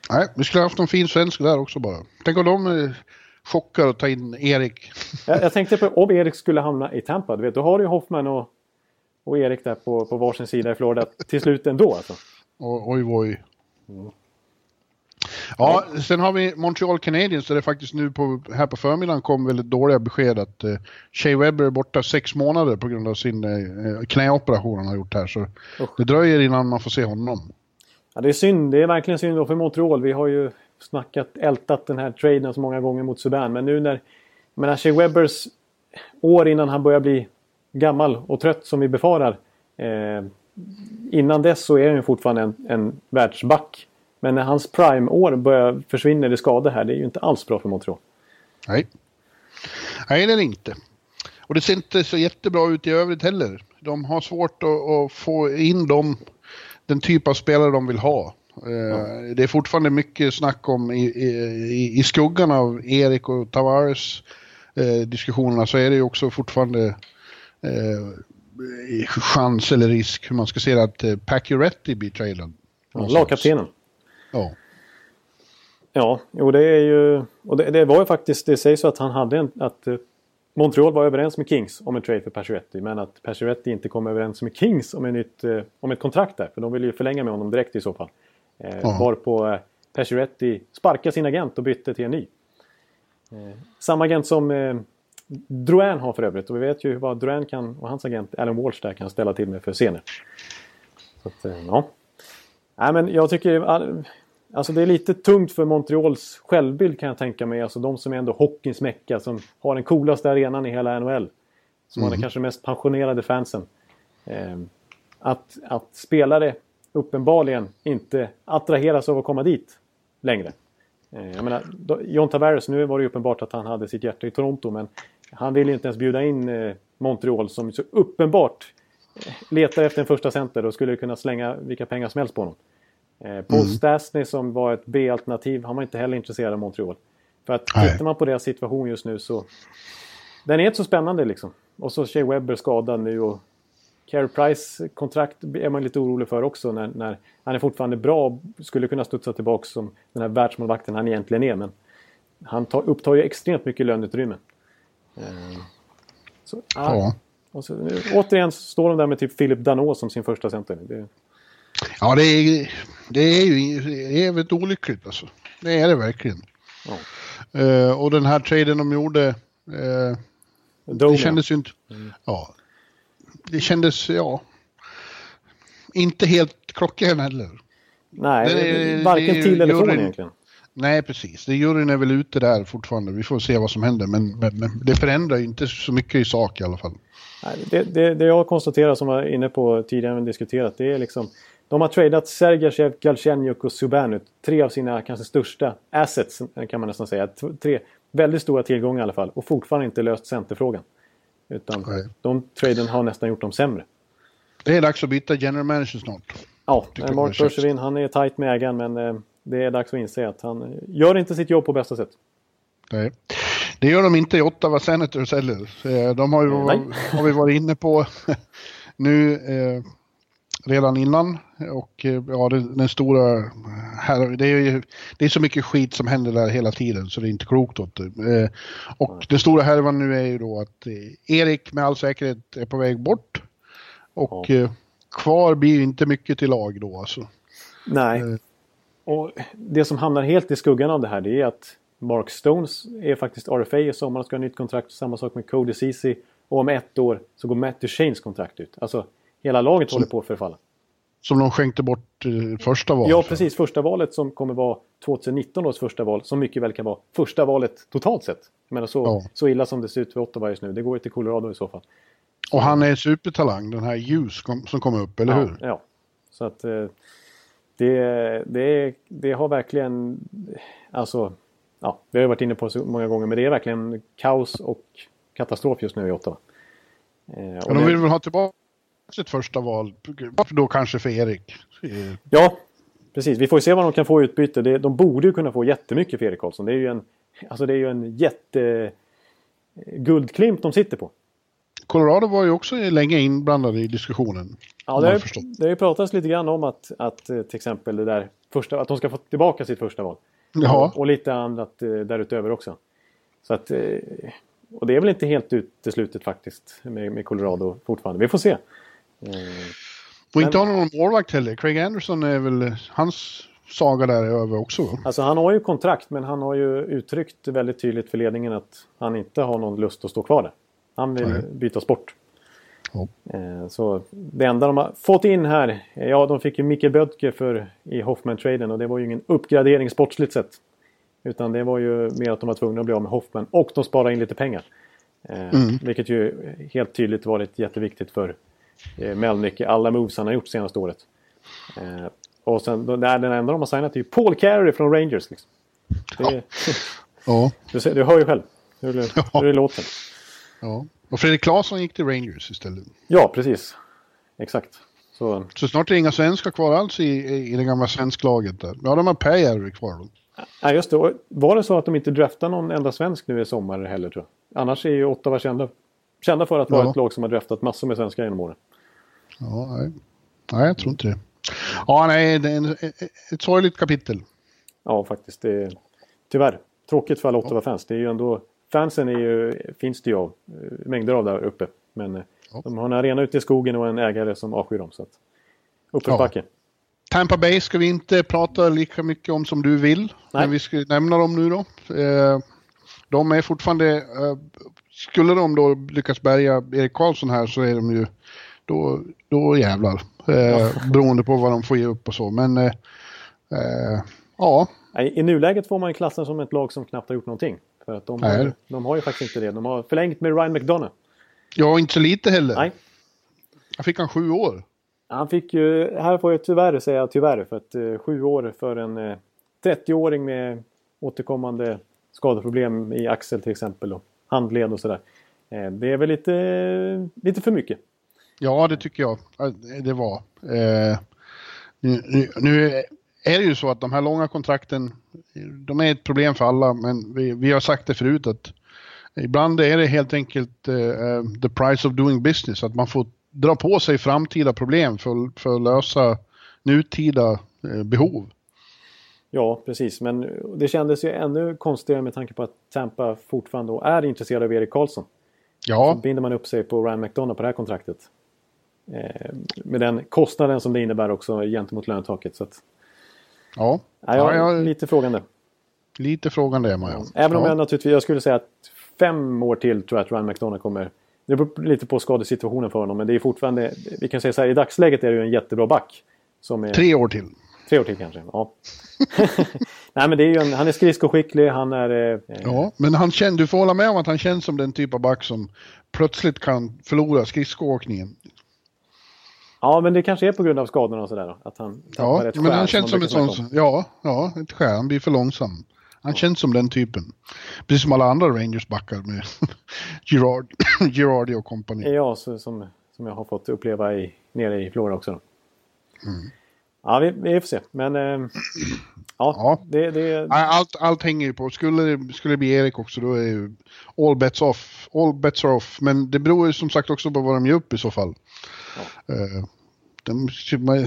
Nej, vi skulle ha haft en fin svensk där också bara. Tänk om de eh, chockar och tar in Erik. Jag, jag tänkte på om Erik skulle hamna i Tampa. Du vet, då har du ju Hoffman och, och Erik där på, på varsin sida i Florida till slut ändå. Alltså. Oj, oj. Ja, sen har vi Montreal Canadiens där det faktiskt nu på, här på förmiddagen kom väldigt dåliga besked att eh, Shea Weber är borta sex månader på grund av sin eh, knäoperation han har gjort här. Så Usch. det dröjer innan man får se honom. Ja, det är synd. Det är verkligen synd då för Montreal. Vi har ju snackat, ältat den här traden så många gånger mot Subban. Men nu när... Menar, Shea Webbers år innan han börjar bli gammal och trött som vi befarar. Eh, innan dess så är han ju fortfarande en, en världsback. Men när hans prime-år börjar försvinna i skada här, det är ju inte alls bra för Montreal. Nej. Nej, det är det inte. Och det ser inte så jättebra ut i övrigt heller. De har svårt att, att få in dem, den typ av spelare de vill ha. Ja. Det är fortfarande mycket snack om i, i, i skuggan av Erik och Tavares eh, diskussionerna så är det ju också fortfarande eh, chans eller risk hur man ska se det att eh, Pacioretty blir någonstans. Lagkaptenen. Ja. Ja, jo det är ju... Och det, det var ju faktiskt... Det sägs så att han hade en... Att eh, Montreal var överens med Kings om en trade för Pacioretty. Men att Pacioretty inte kom överens med Kings om, en nytt, eh, om ett kontrakt där. För de ville ju förlänga med honom direkt i så fall. Eh, Ja. Varpå eh, Pacioretty sparkade sin agent och bytte till en ny. Eh, samma agent som eh, Drouin har för övrigt. Och vi vet ju vad Drouin kan, och hans agent Alan Walsh där kan ställa till med för scener. Så att, eh, ja. Nej men jag tycker... all- Alltså det är lite tungt för Montreals självbild kan jag tänka mig. Alltså de som är ändå hockeyns mecka. Som har den coolaste arenan i hela NHL. Som har den kanske mest pensionerade fansen. Eh, att, att spelare uppenbarligen inte attraheras av att komma dit längre. Eh, jag menar, John Tavares, nu var det uppenbart att han hade sitt hjärta i Toronto. Men han ville ju inte ens bjuda in eh, Montreal som så uppenbart eh, letar efter en första center och skulle kunna slänga vilka pengar som helst på honom. Eh, Paul Stastny som var ett B-alternativ, han var inte heller intresserad av Montreal. För att Nej. tittar man på deras situation just nu så... Den är inte så spännande liksom. Och så Shea Webber skadad nu och... Carey Price kontrakt är man lite orolig för också när, när han är fortfarande bra och skulle kunna studsa tillbaka som den här världsmålvakten han egentligen är. Men han tar, upptar ju extremt mycket löneutrymme. Eh, så, ah, Ja. och så, återigen står de där med typ Philip Danault som sin första center. Det, Ja, det är, det är ju det är väldigt olyckligt alltså. Det är det verkligen. ja. Eh, och den här traden de gjorde, Dome, det kändes ju inte... Ja. Det kändes, ja... Inte helt klockren heller. Nej, Det varken det till eller från egentligen. Nej, precis. Det juryn är väl ute där fortfarande. Vi får se vad som händer. Men, men, men det förändrar ju inte så mycket i sak i alla fall. Det, det, det jag konstaterar som jag var inne på tidigare och diskuterat det är liksom de har tradat Sergachev, Galchenjuk och Subban ut. Tre av sina kanske största assets kan man nästan säga. Tre väldigt stora tillgångar i alla fall och fortfarande inte löst centerfrågan. Utan Nej. de traden har nästan gjort dem sämre. Det är dags att byta general manager snart. Ja, Mark. Bergevin han är tajt med ägaren men eh, det är dags att inse att han gör inte sitt jobb på bästa sätt. Nej. Det gör de inte i Ottawa Senators heller. Eh, De har, ju, har vi varit inne på <laughs> nu eh, redan innan. Och eh, ja, den, den stora... Här, det, är ju, det är så mycket skit som händer där hela tiden så det är inte klokt åt det. Eh, och den stora härvan nu är ju då att eh, Erik med all säkerhet är på väg bort. Och eh, kvar blir inte mycket till lag då alltså. Nej. Och det som hamnar helt i skuggan av det här det är att Mark Stones är faktiskt RFA i sommar och ska ha nytt kontrakt. Samma sak med Cody Ceesay. Och om ett år så går Matt Duchanes kontrakt ut. Alltså hela laget håller på att förfalla. Som de skänkte bort eh, första valet. Ja, precis. Första valet som kommer vara 2019 års första val. Som mycket väl kan vara första valet totalt sett. Jag menar så, Ja. så illa som det ser ut för Ottawa just nu. Det går ju till Colorado i så fall. Och han är supertalang, den här Hughes som kom upp, eller ja, hur? Ja. Så att eh, det, det, det har verkligen... Alltså, ja, vi har varit inne på så många gånger. Men det är verkligen kaos och katastrof just nu i Ottawa. Eh, Ja, de det- vill väl ha tillbaka sitt första val, då kanske för Erik. Ja, Precis, vi får se vad de kan få i utbyte. Det, de borde ju kunna få jättemycket för Erik Karlsson. Det är ju en, alltså det är ju en jätte guldklimp de sitter på. Colorado var ju också länge inblandade i diskussionen. Ja, det, har, det har ju pratats lite grann om att, att eh, till exempel det där första, att de ska få tillbaka sitt första val. Ja. Och, och lite annat eh, därutöver också. Så att, eh, och det är väl inte helt uteslutet faktiskt med, med Colorado fortfarande. Vi får se. Och inte har någon målvakt heller. Craig Anderson är väl hans saga där är över också. Alltså han har ju kontrakt men han har ju uttryckt väldigt tydligt för ledningen att han inte har någon lust att stå kvar där. Han vill Nej. byta sport. Eh, så det enda de har fått in här, ja de fick ju Micke Bödke för, i Hoffman-traden och det var ju ingen uppgradering sportsligt sett. Utan det var ju mer att de var tvungna att bli av med Hoffman och de sparade in lite pengar. Eh, mm. Vilket ju helt tydligt varit jätteviktigt för eh, Melnick i alla moves han har gjort senaste året. Och sen, den enda de har signat är ju Paul Carey från Rangers. Liksom. Det, ja. <laughs> du, du hör ju själv hur det, ja. hur det låter. Ja. Och Fredrik Claesson gick till Rangers istället. Ja, precis. Exakt. Så, så snart är det inga svenskar kvar alls i, i det gamla svensklaget där. Ja, de har Pääjärvi kvar då. Ja, just det. var det så att de inte draftade någon enda svensk nu i sommar heller tror jag? Annars är ju Ottawa kända, kända för att vara ja. ett lag som har draftat massor med svenskar genom åren. Ja, nej. nej, jag tror inte det. Ja, nej, det är en, ett sorgligt kapitel. Ja, faktiskt. Det är, tyvärr. Tråkigt för alla Ottawa-fans. Det är ju ändå fansen är ju, finns det ju av, eh, mängder av där uppe. Men eh, ja. de har en arena ute i skogen och en ägare som avskyr dem. Så att, uppförsbacke. Ja. Tampa Bay ska vi inte prata lika mycket om som du vill. Nej. Men vi ska nämna dem nu då. Eh, de är fortfarande, skulle de då lyckas bärga Erik Karlsson här så är de ju, då, då jävlar. Ja. Beroende på vad de får ge upp och så. Men ja. I nuläget får man klassen som ett lag som knappt har gjort någonting. För att de, har, de har ju faktiskt inte det. De har förlängt med Ryan McDonough. Ja, inte så lite heller. Nej. Han fick han sju år. Han fick ju, här får jag tyvärr säga tyvärr, för att eh, sju år för en eh, 30-åring med återkommande skadeproblem i axel till exempel och handled och sådär. Eh, det är väl lite, lite för mycket. Ja, det tycker jag det var. Eh, nu, nu, är det ju så att de här långa kontrakten, de är ett problem för alla, men vi, vi har sagt det förut att ibland är det helt enkelt uh, the price of doing business, att man får dra på sig framtida problem för, för att lösa nutida uh, behov. Ja, precis. Men det kändes ju ännu konstigare med tanke på att Tampa fortfarande är intresserad av Erik Karlsson. Ja. Så binder man upp sig på Ryan McDonough på det här kontraktet. Eh, med den kostnaden som det innebär också gentemot lönetaket. Så att Ja. ja, jag, ja, jag, lite frågande. Lite frågande är man ja. Även om jag naturligtvis, jag skulle säga att fem år till tror jag att Ryan McDonough kommer. Det beror lite på skadesituationen för honom men det är fortfarande, vi kan säga så här, i dagsläget är det ju en jättebra back. Som är, Tre år till. Tre år till kanske, ja. <laughs> Nej men det är ju en, han är skridskoskicklig, han är... Eh, ja, men han känner, du får hålla med om att han känns som den typ av back som plötsligt kan förlora skridskoåkningen. Ja, men det kanske är på grund av skadorna och sådär. Att han ja, men han känns som en sån... Ja, ja, ett skär. Han blir för långsam. Han ja. känns som den typen. Precis som alla andra Rangers-backar med <laughs> Girard, <coughs> Girardi och kompani. Ja, så, som, som jag har fått uppleva i, nere i Flora också. Mm. Ja, vi, vi får se. Men äh, <clears throat> ja, ja. Det, det... Allt, allt hänger ju på. Skulle skulle det bli Erik också då är all bets off. All bets are off. Men det beror ju som sagt också på vad de gör upp i så fall. Ja. Uh, de,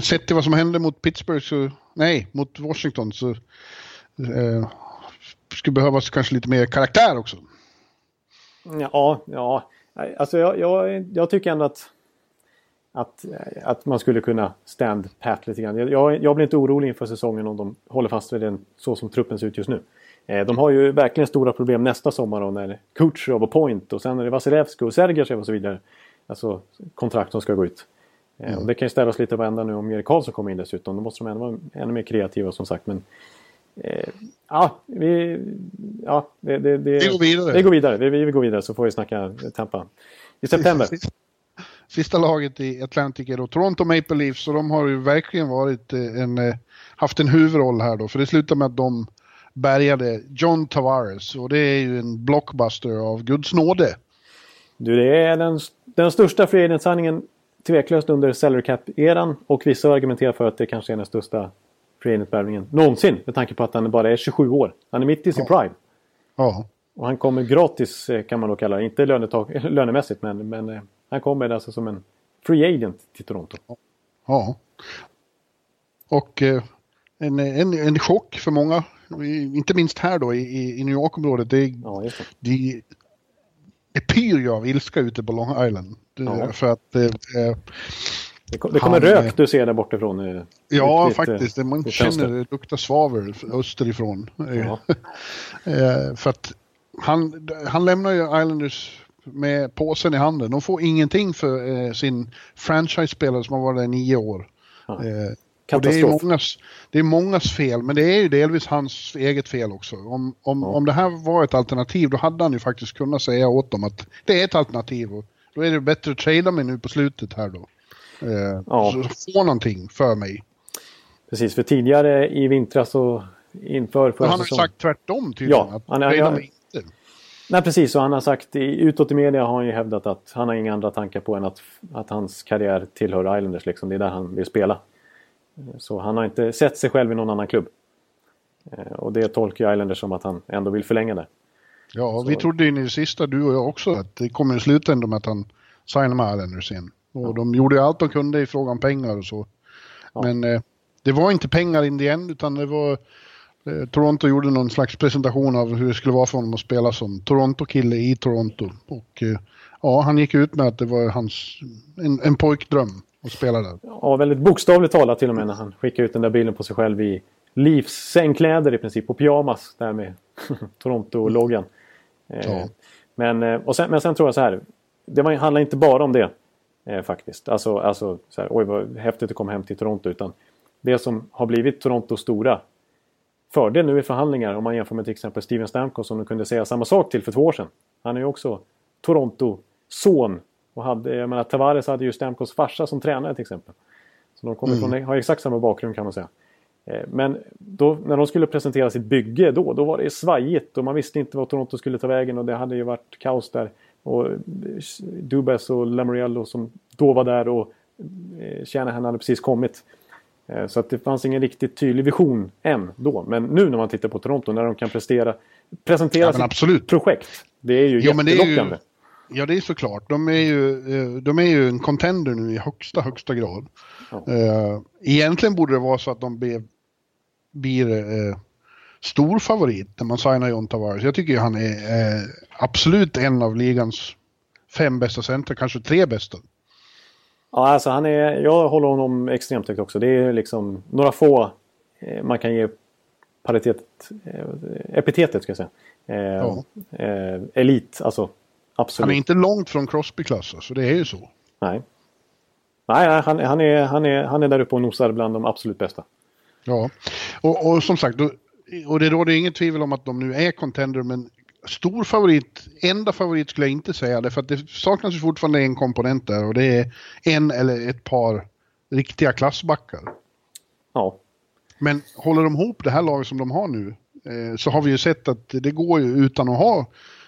sett till vad som hände mot Pittsburgh, så, nej, mot Washington så eh, skulle behövas kanske lite mer karaktär också. Ja, ja. Alltså jag, jag, jag tycker ändå att, att, eh, att man skulle kunna stand pat lite grann. Jag, jag blir inte orolig inför säsongen om de håller fast vid den så som truppen ser ut just nu. Eh, de har ju verkligen stora problem nästa sommar då när Kutjerov och Point och sen är det Vasilevski och Sergachev och så vidare. Alltså kontrakt som ska gå ut. Eh, mm. Det kan ju ställa oss lite på ända nu om Erik Karlsson kommer in dessutom. Då måste de ändå vara ännu mer kreativa som sagt. Men, eh, ja, vi, ja det, det, det, vi går vidare. Vi går vidare. Vi, vi går vidare så får vi snacka Tampa i september. Sista, sista laget i Atlantic är då Toronto Maple Leafs och de har ju verkligen varit eh, en, eh, haft en huvudroll här då. För det slutar med att de bärgade John Tavares och det är ju en blockbuster av Guds nåde. Du, det är den, den största frihetshandlingen tveklöst under salary cap-eran och vissa argumenterar för att det kanske är den största free agent-värvningen någonsin. Med tanke på att han bara är 27 år. Han är mitt i sin Ja. prime. Ja. Och han kommer gratis eh, kan man då kalla det. Inte lönetag, <laughs> lönemässigt men, men eh, han kommer alltså som en free agent till Toronto. Ja. Och eh, en, en, en chock för många, inte minst här då i, i- New York-området. Det, Ja, det. det, det pyr ju av ilska ute på Long Island. Ja. För att eh, eh, Det, kom, det kommer rök du ser där bortifrån. Ja, ditt, faktiskt. Man känner det luktar svavel österifrån. Ja. <laughs> Eh, för att han, han lämnar ju Islanders med påsen i handen. De får ingenting för eh, sin franchise-spelare som har varit där i nio år. Ja. Eh, och det, är mångas, det är mångas fel, men det är ju delvis hans eget fel också. Om, om, Ja. om det här var ett alternativ, då hade han ju faktiskt kunnat säga åt dem att det är ett alternativ. Och då är det bättre att trada mig nu på slutet här då. Eh, Ja. Så få någonting för mig. Precis, för tidigare i vintras så inför förra han har sagt tvärtom tydligen. Ja, att han trada han- mig inte. Nej precis, och han har sagt utåt i media har han ju hävdat att han har inga andra tankar på än att, att hans karriär tillhör Islanders. Liksom. Det är där han vill spela. Så han har inte sett sig själv i någon annan klubb. Eh, Och det tolkar Islanders som att han ändå vill förlänga det. Ja, Så- vi trodde ju i det sista, du och jag också, att det kommer i slutändan med att han signar med Islanders igen. Och de gjorde allt de kunde i fråga om pengar och så. Ja. Men eh, det var inte pengar in the end, utan det var... Eh, Toronto gjorde någon slags presentation av hur det skulle vara för honom att spela som Toronto-kille i Toronto. Och eh, ja, han gick ut med att det var hans... En, en pojkdröm att spela där. Ja, väldigt bokstavligt talat till och med när han skickar ut den där bilden på sig själv i Leafs sängkläder i princip. Och pyjamas där med <laughs> Toronto-loggan. Eh, Ja. Men, eh, och sen, men sen tror jag så här. Det var, handlar inte bara om det. Eh, faktiskt. Alltså, alltså så här, oj vad häftigt att komma hem till Toronto. Utan det som har blivit Torontos stora fördel nu i förhandlingar om man jämför med till exempel Steven Stamkos som de kunde säga samma sak till för två år sedan. Han är ju också Toronto-son. Och hade, jag menar, Tavares hade ju Stamkos farsa som tränare till exempel. Så de kommer från, har exakt samma bakgrund kan man säga. Eh, Men då, när de skulle presentera sitt bygge då, då var det svajigt och man visste inte vad Toronto skulle ta vägen och det hade ju varit kaos där. Och eh, Dubas och Lamoriello som då var där och eh, Shanahan hade precis kommit. Så att det fanns ingen riktigt tydlig vision än då. Men nu när man tittar på Toronto, när de kan prestera, presentera Ja, sitt absolut. projekt. Det är ju Jo, jättelockande. Ja, det är såklart. De är ju, eh, de är ju en contender nu i högsta, högsta grad. Ja. Eh, Egentligen borde det vara så att de blir, blir eh, stor favorit när man signar John Tavares. Jag tycker ju han är absolut en av ligans fem bästa center, kanske tre bästa. Ja, alltså han är, jag håller honom extremt högt också. Det är liksom några få man kan ge paritet, epitetet ska jag säga. Eh, Ja. eh, elit, alltså. Absolut. Han är inte långt från Crosby-klass, så det är ju så. Nej. Nej, nej, han, han, är, han, är, han är där uppe och nosar bland de absolut bästa. Ja, och, och som sagt, då, och det råder inget tvivel om att de nu är contender, men stor favorit, enda favorit skulle jag inte säga, därför att det saknas ju fortfarande en komponent där och det är en eller ett par riktiga klassbackar. Ja, Men håller de ihop det här laget som de har nu, eh, så har vi ju sett att det går ju utan att ha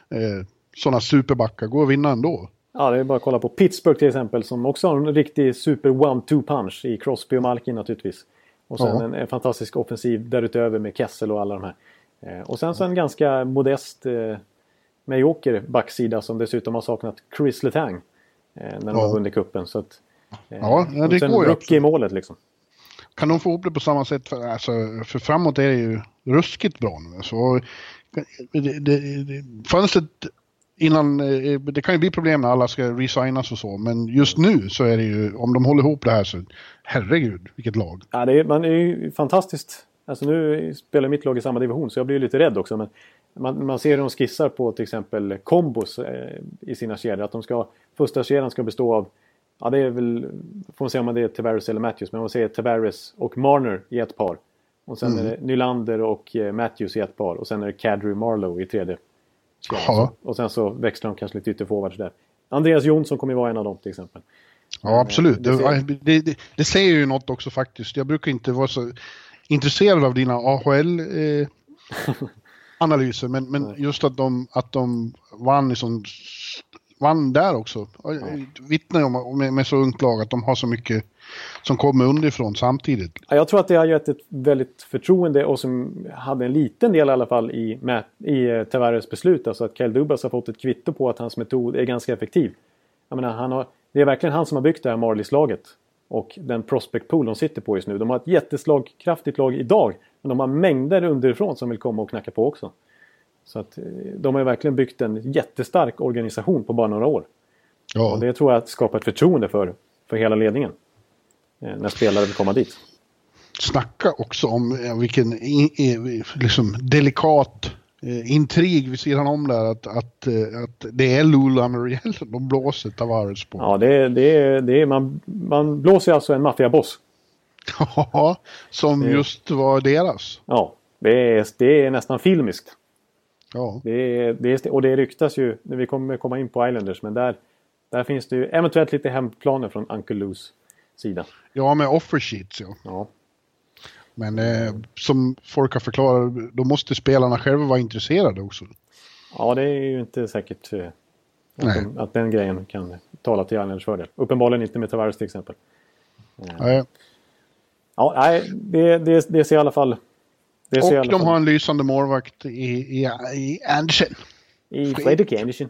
eh, sådana superbackar, går att vinna ändå. Ja, det är bara att kolla på Pittsburgh till exempel som också har en riktig super one-two punch i Crosby och Malkin naturligtvis. Och sen Ja. en, en fantastisk offensiv därutöver med Kessel och alla de här. Eh, och sen så en ganska modest eh, medioker backsida som dessutom har saknat Chris Letang. Eh, när de Ja. har vunnit cupen. Så att, eh, Ja, ja, och det sen går ju i målet liksom. Kan de få ihop det på samma sätt? För, alltså, för framåt är det ju ruskigt bra nu. Så, det, det, det, fönstret innan, eh, det kan ju bli problem när alla ska resignas och så, men just nu så är det ju, om de håller ihop det här så, herregud, vilket lag. Ja, det är, man är ju fantastiskt. Alltså nu spelar mitt lag i samma division så jag blir ju lite rädd också. Men man, man ser hur de skissar på till exempel kombos eh, i sina kedjor. Att de ska, första kedjan ska bestå av, ja det är väl, får man se om det är Tavares eller Matthews, men man säger Tavares och Marner i ett par. Och sen är det Nylander och eh, Matthews i ett par. Och sen är det Kadri Marlowe i tredje. Ja. Och sen så växlar de kanske lite ytterforwards där. Andreas Jonsson kommer ju vara en av dem till exempel. Ja, absolut. det Det, ser- det, det, det säger ju något också faktiskt. Jag brukar inte vara så intresserad av dina AHL-analyser, <laughs> men, men just att de, att de vann i sån vann där också. Ja. Vittnar ju om med, med så ungt lag att de har så mycket som kommer underifrån samtidigt. Jag tror att det har gett ett väldigt förtroende och som hade en liten del i alla fall i, i eh, Tavares beslut. Alltså att Kyle Dubas har fått ett kvitto på att hans metod är ganska effektiv. Jag menar, han har, det är verkligen han som har byggt det här Marlies-laget. Och den prospect pool de sitter på just nu. De har ett jätteslagkraftigt lag idag. Men de har mängder underifrån som vill komma och knacka på också. Så att eh, de har verkligen byggt en jättestark organisation på bara några år. Ja. Och det tror jag skapar ett förtroende för, för hela ledningen. Eh, när spelare vill komma dit. Snacka också om vilken liksom, delikat eh, intrig vid sidan om där att, att, eh, att det är Lula Muriel de blåser Tavares på. Ja, det, det, det är, man, man blåser alltså en maffiaboss. <laughs> Ja, som det, just var deras. Ja, det är, det är nästan filmiskt. Ja. Det, det, och det ryktas ju, vi kommer komma in på Islanders, men där, där finns det ju eventuellt lite hämndplaner från Uncle Loos sida. Ja, med offer sheets ja. ja. Men eh, som folk har förklarat, då måste spelarna själva vara intresserade också. Ja, det är ju inte säkert eh, att, de, att, den grejen kan tala till Islanders fördel. Uppenbarligen inte med Tavares till exempel. Eh. Nej. Ja, nej, det, det, det ser i alla fall... Och de har en lysande målvakt i, i, i Andersen. I Fredrik Andersen.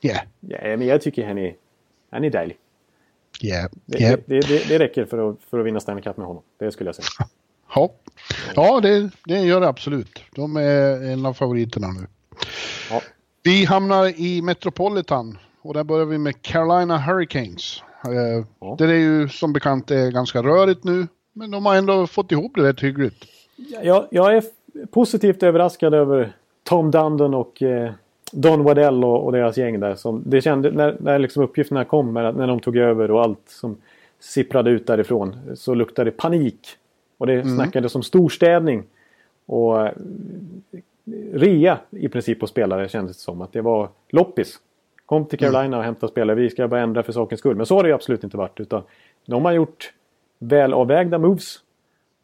Ja. Yeah. Ja, men jag tycker han är, han är dejlig. Yeah. Det, yeah. Det, det, det, räcker för att, för att vinna Stanley Cup med honom. Det skulle jag säga. <laughs> Ja, ja det, det gör det absolut. De är en av favoriterna nu. Ja. Vi hamnar i Metropolitan och där börjar vi med Carolina Hurricanes. Eh, ja. Det är ju som bekant är ganska rörigt nu, men de har ändå fått ihop det rätt hyggligt. Jag, jag är positivt överraskad över Tom Dundon och eh, Don Waddell och, och, deras gäng där. Som, det kände, när, när liksom uppgifterna kom, när de tog över och allt som sipprade ut därifrån så luktade det panik. Och det mm. snackades om storstädning. Och eh, rea i princip på spelare kändes det som. Att det var loppis. Kom till Carolina mm. och hämta spelare. Vi ska bara ändra för sakens skull. Men så har det ju absolut inte varit. Utan de har gjort välavvägda moves.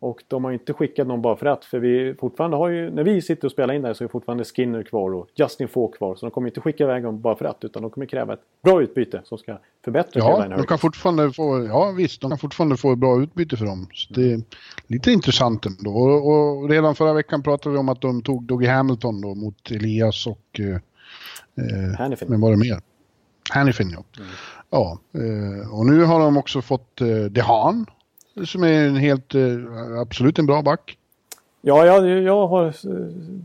Och de har inte skickat någon bara för att. För vi fortfarande har ju, när vi sitter och spelar in där så är fortfarande Skinner kvar och Justin Falk kvar. Så de kommer inte skicka iväg dem bara för att. Utan de kommer kräva ett bra utbyte som ska förbättra Ja, de kan fortfarande få, ja visst, de kan fortfarande få ett bra utbyte för dem. Så det är lite intressant ändå. Och, och redan förra veckan pratade vi om att de tog Dougie Hamilton då mot Elias och... Eh, eh Hannifin. Men var det mer? Hannifin ja. Mm. Ja, eh, och nu har de också fått eh, Dehan som är en helt, eh, absolut en bra back. Ja, jag, jag har eh,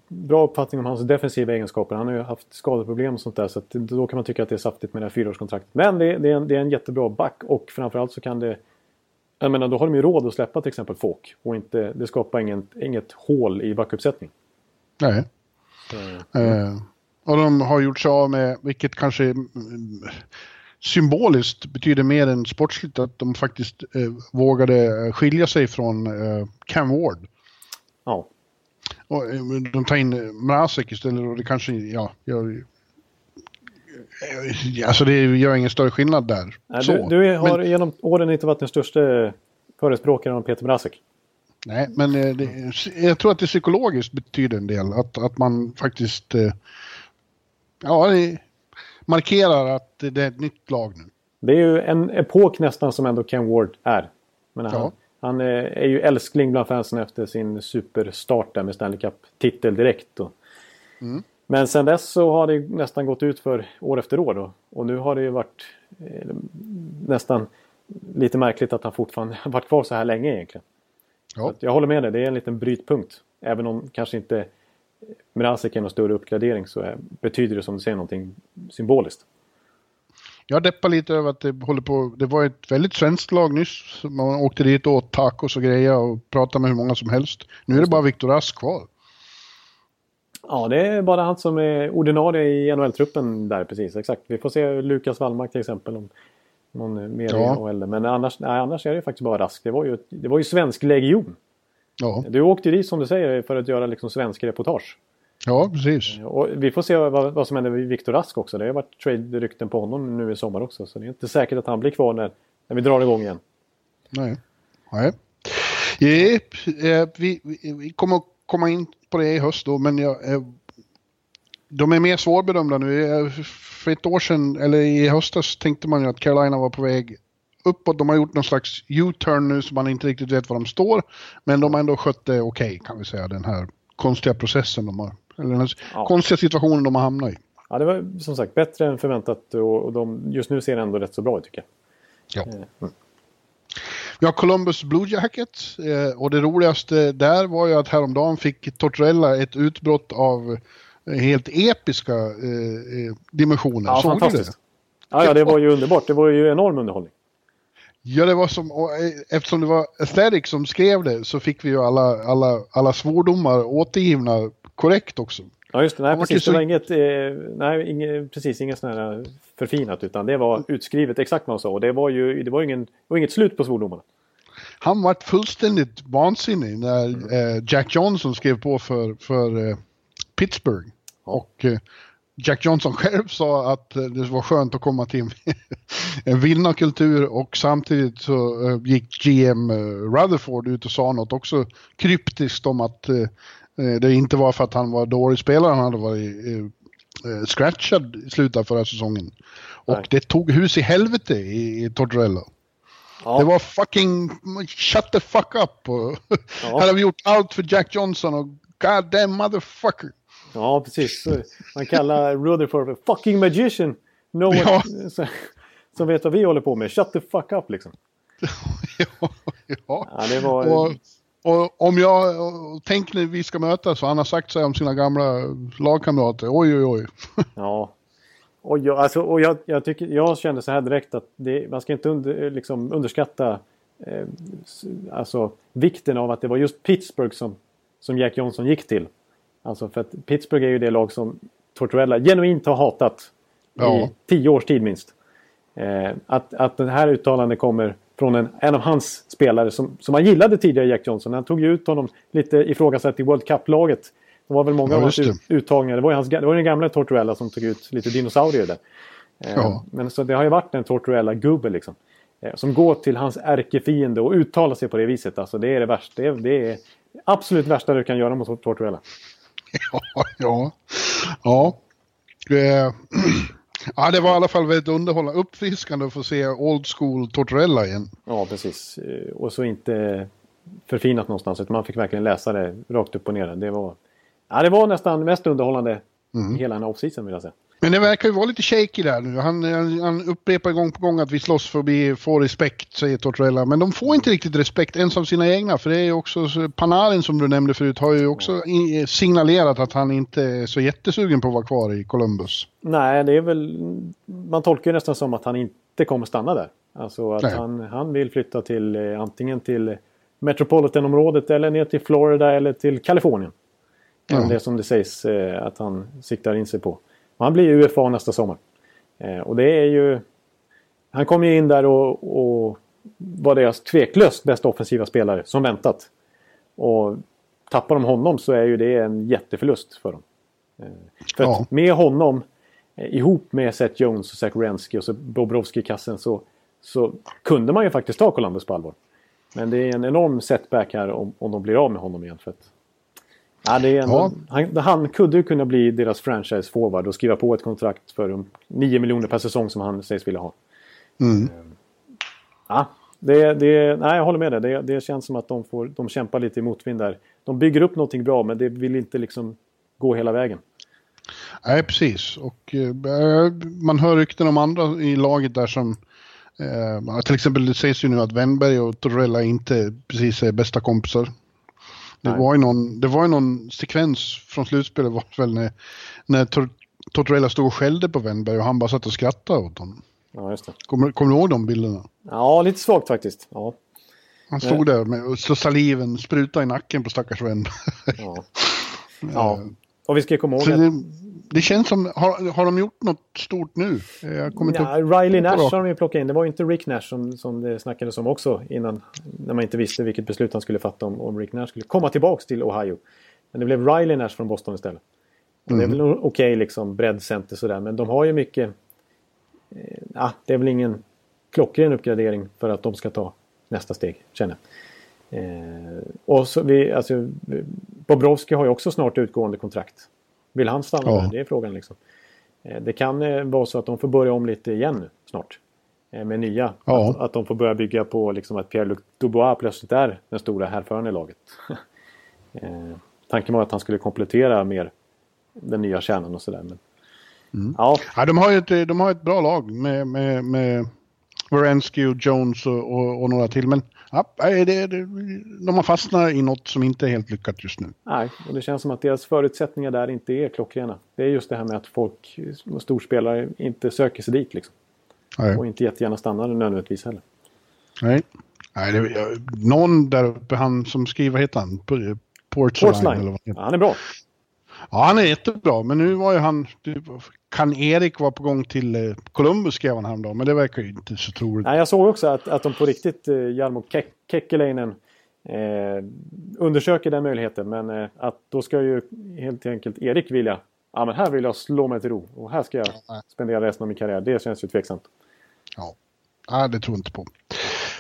bra uppfattning om hans defensiva egenskaper. Han har ju haft skadeproblem och sånt där. Så då kan man tycka att det är saftigt med det här fyraårskontraktet. Men det, det, är en, det är en jättebra back och framförallt så kan det... Jag menar, då har de ju råd att släppa till exempel Fåk. Och inte, det skapar inget, inget hål i backuppsättning. Nej. Mm. Uh, och de har gjort sig av med, vilket kanske symboliskt betyder mer än sportsligt att de faktiskt eh, vågade skilja sig från eh, Cam Ward. Ja. Och, eh, de tar in Mrazek istället och det kanske, ja, gör, eh, Alltså det gör ingen större skillnad där. Nej, du, du, har men, genom åren inte varit den största förespråkaren av Peter Mrazek. Nej, men eh, det, jag tror att det psykologiskt betyder en del. Att, att man faktiskt... Ja, det, markerar att det är ett nytt lag nu. Det är ju en epok nästan som ändå Ken Ward är. Men han, ja. han är ju älskling bland fansen efter sin superstart där med Stanley Cup-titel direkt. Och, mm. Men sen dess så har det nästan gått ut för år efter år. Då. Och nu har det ju varit eh, nästan lite märkligt att han fortfarande <laughs> har varit kvar så här länge egentligen. Ja. jag håller med dig, det är en liten brytpunkt. Även om kanske inte Mrazek är någon större uppgradering så är, betyder det som du säger någonting symboliskt. Jag deppar lite över att det håller på, det var ett väldigt svenskt lag nyss. Man åkte dit och åt tacos och grejer och pratade med hur många som helst. Nu är det bara Viktor Rask kvar. Ja, det är bara han som är ordinarie i NHL-truppen där precis. Exakt. Vi får se Lukas Wallmark till exempel. Om någon mer ja. i Men annars, nej, annars är det faktiskt bara Rask. Det var ju, det var ju svensk legion. Ja. Du åkte dit som du säger för att göra liksom svensk reportage. Ja, precis. Eh, och vi får se vad, vad som händer med Viktor Rask också. Det har varit trade-rykten på honom nu i sommar också. Så det är inte säkert att han blir kvar när, när vi drar igång igen. Nej. Nej. Yep. Eh, vi, vi, kommer komma in på det i höst då, men jag, eh, de är mer svårbedömda nu. För ett år sedan, eller i höstas, tänkte man ju att Carolina var på väg uppåt. De har gjort någon slags U-turn nu så man inte riktigt vet var de står. Men de har ändå skött det okej okay, kan vi säga, den här konstiga processen de har. Eller den ja. konstiga situationen de har hamnat i. Ja, det var som sagt bättre än förväntat och de, just nu ser det ändå rätt så bra ut tycker jag. Ja. Mm. Vi har Columbus Blue Jackets eh, och det roligaste där var ju att häromdagen fick Tortorella ett utbrott av helt episka eh, eh dimensioner. Ja, Såg fantastiskt. Det? Ja, ja, det var ju underbart. Det var ju enorm underhållning. Ja, det var som, eh, eftersom det var Aesthetic som skrev det så fick vi ju alla, alla, alla svordomar återgivna korrekt också. Ja, just det. Nej, precis. Det var inget, eh, nej, inget, precis, inget sånt här förfinat utan det var utskrivet exakt vad han sa. Och det var ju det var ingen, det var inget slut på svordomarna. Han var fullständigt vansinnig när mm. eh, Jack Johnson skrev på för, för eh, Pittsburgh. Och eh, Jack Johnson själv sa att eh, det var skönt att komma till en vinnarkultur och samtidigt så eh, gick GM Rutherford ut och sa något också kryptiskt om att det inte var för att han var dålig spelare, han hade varit scratchad i slutet av förra säsongen. Och Nej. det tog hus i helvete i, i Tortorella. Ja. Det var fucking shut the fuck up. Ja. hade vi gjort allt för Jack Johnson och god damn motherfucker. Ja, precis. Man kallar Rutherford för fucking magician. No one ja. <laughs> som vet vad vi håller på med. Shut the fuck up liksom. <laughs> ja, ja. ja det var... Och, och om jag, tänk när vi ska mötas, vad han har sagt sig om sina gamla lagkamrater. Oj, oj, oj. <laughs> ja. Och, jag, alltså, och jag, jag, tycker, jag kände så här direkt att det, man ska inte under, liksom underskatta eh, alltså, vikten av att det var just Pittsburgh som, som Jack Johnson gick till. Alltså för att Pittsburgh är ju det lag som Tortorella genuint har hatat ja. i tio års tid minst. Eh, att, att det här uttalandet kommer från en, en av hans spelare som, som han gillade tidigare, Jack Johnson. Han tog ju ut honom lite ifrågasatt i World Cup-laget. Det var väl många ja, av hans uttagningar. Det var, hans, det var den gamla Tortorella som tog ut lite dinosaurier där. Eh, ja. Men så det har ju varit en Tortorella-gubbe liksom. Eh, som går till hans ärkefiende och uttalar sig på det viset. Alltså det är det värsta. Det är, det är absolut värsta du kan göra mot Tortorella. Ja, <laughs> ja. Ja. Eh, <clears throat> ja, det var i alla fall väldigt underhållande, uppfriskande att få se Old School Tortorella igen. Ja, precis. Eh, och så inte förfinat någonstans, utan man fick verkligen läsa det rakt upp och ner. Det var, ja, det var nästan mest underhållande mm. hela den här off-season vill jag säga. Men det verkar ju vara lite shaky där nu. Han, han upprepar gång på gång att vi slåss för att få respekt, säger Tortorella. Men de får inte riktigt respekt ens av sina egna. För det är ju också, Panarin som du nämnde förut har ju också signalerat att han inte är så jättesugen på att vara kvar i Columbus. Nej, det är väl... Man tolkar ju nästan som att han inte kommer stanna där. Alltså att han, han vill flytta till eh, antingen till Metropolitanområdet eller ner till Florida eller till Kalifornien. Ja. Det som det sägs eh, att han siktar in sig på. Han blir UFA nästa sommar. Eh, och det är ju... Han kom ju in där och, och var deras tveklöst bästa offensiva spelare, som väntat. Och tappar de honom så är ju det en jätteförlust för dem. Eh, för ja. att med honom, eh, ihop med Seth Jones och Zach Wierenski och så Bobrovski i kassen så, så kunde man ju faktiskt ta Columbus på allvar. Men det är en enorm setback här om, om de blir av med honom igen. För att Ja, det är ändå, ja. han, han kunde ju kunna bli deras franchise-forward och skriva på ett kontrakt för 9 miljoner per säsong som han sägs vilja ha. Mm. Ja, det, det, nej, jag håller med dig. Det, det känns som att de, får, de kämpar lite i motvind där. De bygger upp någonting bra men det vill inte liksom gå hela vägen. Nej, precis. Och eh, man hör rykten om andra i laget där som eh, till exempel det sägs ju nu att Wennberg och Torrella inte precis är bästa kompisar. Det var, ju någon, det var ju någon sekvens från slutspelet var väl när, när Tor Tortorella stod och skällde på Wennberg och han bara satt och skrattade åt honom. Ja, just det. Kommer, kommer du ihåg de bilderna? Ja, lite svagt faktiskt. Ja. Han stod där med, så saliven spruta i nacken på stackars Wennberg. Ja. <laughs> ja. Och vi ska komma ihåg att det känns som, har, har de gjort något stort nu? Jag kommer ja, inte Riley Nash har de ju plockat in. Det var ju inte Rick Nash som, som det snackades om också innan. När man inte visste vilket beslut han skulle fatta om, om Rick Nash skulle komma tillbaks till Ohio. Men det blev Riley Nash från Boston istället. Mm. Det är väl okej okay, liksom breddcenter sådär men de har ju mycket... Eh, det är väl ingen klockren uppgradering för att de ska ta nästa steg, känner jag. Eh, och så vi, alltså, Bobrovski har ju också snart utgående kontrakt Vill han stanna Ja. där? Det är frågan liksom. Eh, Det kan eh, vara så att de får börja om lite igen nu snart. Eh, Med nya. Ja. Att, att de får börja bygga på liksom att Pierre-Luc Dubois plötsligt är den stora härföraren i laget. <laughs> eh, tanken var att han skulle komplettera mer den nya kärnan och sådär. Men... Mm. Ja, Ja, de, har ju ett, de har ett bra lag med, med, med Wierenski och Jones och, och, och några till. Men ja, det, det, de har fastnat i något som inte är helt lyckat just nu. nej. Och det känns som att deras förutsättningar där inte är klockrena. Det är just det här med att folk, storspelare, inte söker sig dit liksom. Nej. Och inte jättegärna stannar nödvändigtvis heller. Nej. Nej, det, någon där uppe, han som skriver, vad heter han? P- Portsline, eller vad han är bra. Ja, han är jättebra, men nu var ju han... Kan Erik vara på gång till eh, Columbus skrev han häromdagen, men det verkar ju inte så troligt. Nej, jag såg också att, att de på riktigt, eh, Jarmo Kek- Kekkeläinen, eh, undersöker den möjligheten. Men eh, att då ska ju helt enkelt Erik vilja, ja men här vill jag slå mig till ro och här ska jag nej. spendera resten av min karriär. Det känns ju tveksamt. Ja, ja det tror jag inte på.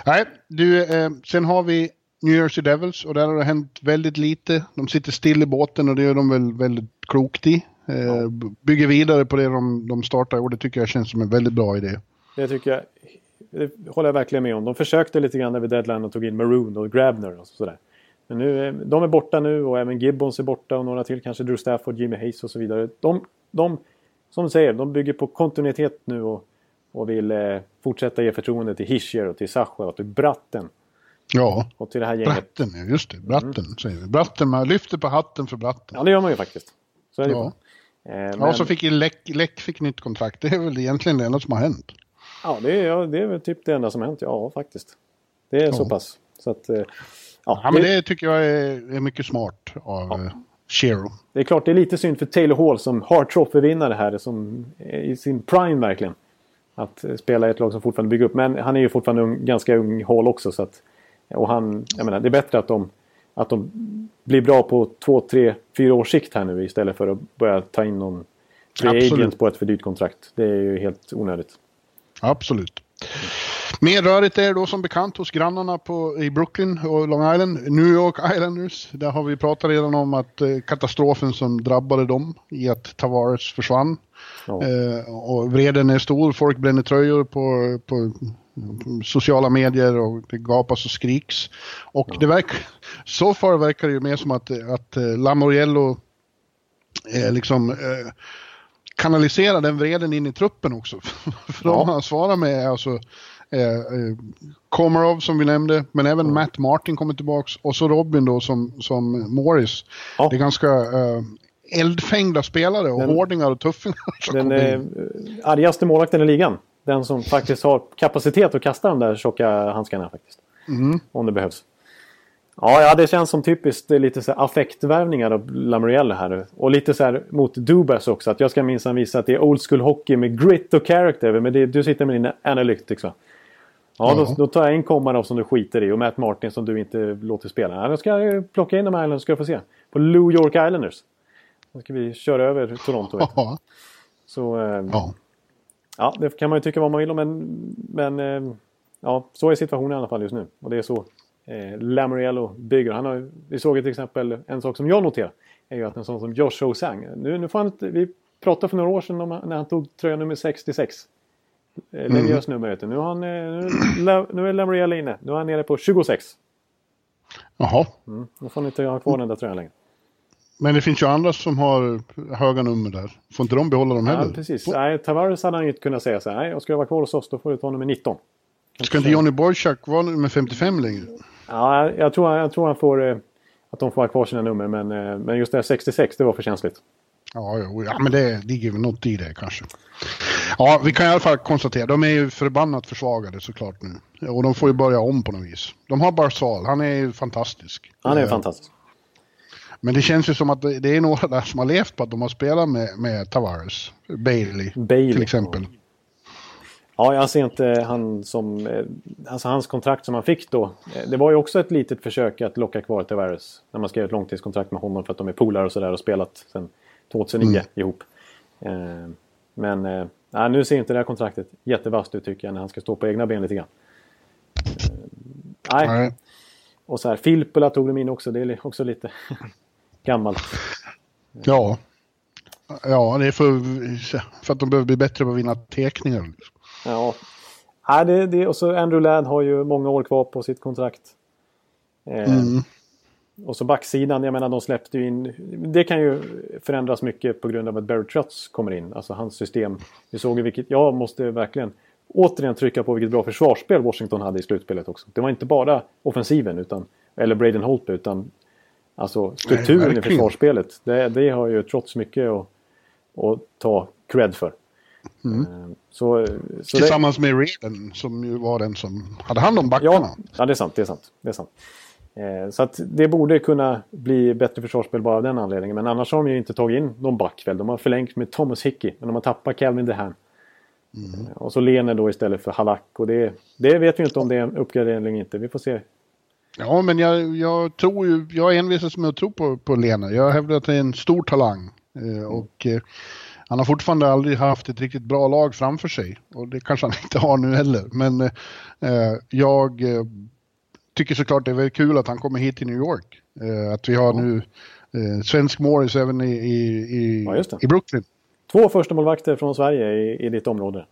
Nej, du, eh, sen har vi New Jersey Devils och där har det hänt väldigt lite. De sitter still i båten och det gör de väl väldigt klokt i. Eh, b- Bygger vidare på det de, de startar och det tycker jag känns som en väldigt bra idé. Det tycker jag, det håller jag verkligen med om. De försökte lite grann vid deadline och tog in Maroon och Grabner och sådär. Men nu, är- de är borta nu och även Gibbons är borta och några till, kanske Drew Stafford, Jimmy Hayes och så vidare. De, de som du säger, de bygger på kontinuitet nu och, och vill eh, fortsätta ge förtroende till Hischier och till Sacher och till Bratten. Ja, Och till det här gänget. Bratten, ja, just det. Bratten säger vi. Bratten, man lyfter på hatten för Bratten. Ja, det gör man ju faktiskt. Så är det ju Ja. bara. Eh, Ja, men- och så fick ju Läck, Läck fick nytt kontrakt. Det är väl egentligen det enda som har hänt. Ja, det är, ja, det är väl typ det enda som har hänt. Ja, faktiskt. Det är så Ja. pass. Så att, eh, ja, Ja, men det, det tycker jag är, är mycket smart av ja. Shero. det är klart, det är lite synd för Taylor Hall som Hart Trophy-vinnare här, som är i sin prime verkligen. Att eh, spela i ett lag som fortfarande bygger upp. Men han är ju fortfarande ung, ganska ung Hall också. Så att, och han, jag menar, det är bättre att de, att de blir bra på två, tre, fyra års sikt här nu istället för att börja ta in någon free på ett för dyrt kontrakt. Det är ju helt onödigt. Absolut. Mer rörigt är det då som bekant hos grannarna på, i Brooklyn och Long Island, New York Islanders. Där har vi pratat redan om att eh, katastrofen som drabbade dem i att Tavares försvann. Ja. Eh, och vreden är stor, folk bränner tröjor på, på sociala medier och det gapas och skriks. Och det verkar, så far verkar det ju mer som att, att eh, Lamoriello eh, liksom eh, kanalisera den vreden in i truppen också. <laughs> För de Ja. han svarar med är alltså eh, eh, Komarov som vi nämnde, men även Matt Martin kommer tillbaks och så Robin då som, som Morris. Ja. Det är ganska eh, eldfängda spelare och Den- hårdingar och tuffingar Den eh, argaste målvakten i ligan. Den som faktiskt har kapacitet att kasta de där tjocka handskarna faktiskt. Mm. Om det behövs. Ja, ja, det känns som typiskt lite så här affektvärvningar av Lamoriello här. Och lite så här mot Dubas också. Att jag ska minsann visa att det är old school hockey med grit och character. Men det, du sitter med din analytics va? Ja, Ja. Då, då tar jag in Komarov som du skiter i och Matt Martin som du inte låter spela. Ja, då ska jag plocka in de här Islanders ska jag få se. På New York Islanders. Då ska vi köra över Toronto. du. Så, eh, ja. Ja, det kan man ju tycka vad man vill om, men, men eh, ja, så är situationen i alla fall just nu. Och det är så eh, Lamoriello bygger. Han har, vi såg till exempel en sak som jag noterar. Är ju att en sån som Josh Osang. Nu, nu får han, vi pratade för några år sedan om när han tog tröja nummer 66. Eh, Lemieux nummer heter. Nu, har han, eh, nu, nu är Lamoriello inne. Nu är han nere på 26. Jaha. Mm. Då får han inte ha kvar den där tröjan längre. Men det finns ju andra som har höga nummer där. Får inte de behålla dem Ja, heller? precis. Nej, Tavares hade han inte kunnat säga så här. Nej, jag ska vara kvar hos oss. Då får du ta nummer 19. Ska inte Johnny Boychuk vara nummer 55 längre? Ja, jag tror, jag tror han får, eh, att de får ha kvar sina nummer. Men, eh, men just det här 66, det var för känsligt. Ja, jo, ja men det ligger väl något i det kanske. Ja, vi kan i alla fall konstatera, de är ju förbannat försvagade såklart nu. Och de får ju börja om på något vis. De har Barzal, han är ju fantastisk. Han är Eh, fantastisk. Men det känns ju som att det är några där som har levt på att de har spelat med, med Tavares. Bailey, Bailey. till exempel. Ja, jag ser inte han som... eh, Alltså hans kontrakt som han fick då. eh, Det var ju också ett litet försök att locka kvar Tavares. När man skrev ett långtidskontrakt med honom för att de är polare och sådär och spelat sedan 2009 Mm. ihop. Eh, Men nej, nu ser inte det här kontraktet jättevasst ut tycker jag när han ska stå på egna ben lite grann. Nej, Nej. och så här Filppula tog de in också. Det är också lite <laughs> gammalt. Ja. Ja, det är för, för att de behöver bli bättre på att vinna teckningar. Ja. ja det, det, och så Andrew Ladd har ju många år kvar på sitt kontrakt. Eh, mm. Och så backsidan, jag menar de släppte ju in... Det kan ju förändras mycket på grund av att Barry Trotz kommer in. Alltså hans system. Vi såg ju vilket... Jag måste verkligen återigen trycka på vilket bra försvarsspel Washington hade i slutspelet också. Det var inte bara offensiven utan... Eller Braden Holtby utan... Alltså strukturen i försvarsspelet. Det, det har ju trots mycket att, att ta cred för. Mm. Eh, så, så Tillsammans det... med Raven som ju var den som hade hand om backarna. Ja, ja det är sant. Det är sant. Det är sant. Eh, så att det borde kunna bli bättre försvarsspel bara av den anledningen. Men annars har de ju inte tagit in någon back väl. De har förlängt med Thomas Hickey. Men de har tappat Calvin DeHaan. Mm. Eh, och så Lene då istället för Halak. Och det, det vet vi inte om det är en uppgradering eller inte. Vi får se. Ja, men jag, jag tror ju, jag envisas med att tro på, på Lene. Jag hävdar att det är en stor talang. Eh, och eh, han har fortfarande aldrig haft ett riktigt bra lag framför sig. Och det kanske han <laughs> inte har nu heller. Men eh, jag tycker såklart det är väldigt kul att han kommer hit till New York. Eh, att vi har nu eh, svensk Morris även i, i, i, ja, i Brooklyn. Två första målvakter från Sverige i, i ditt område.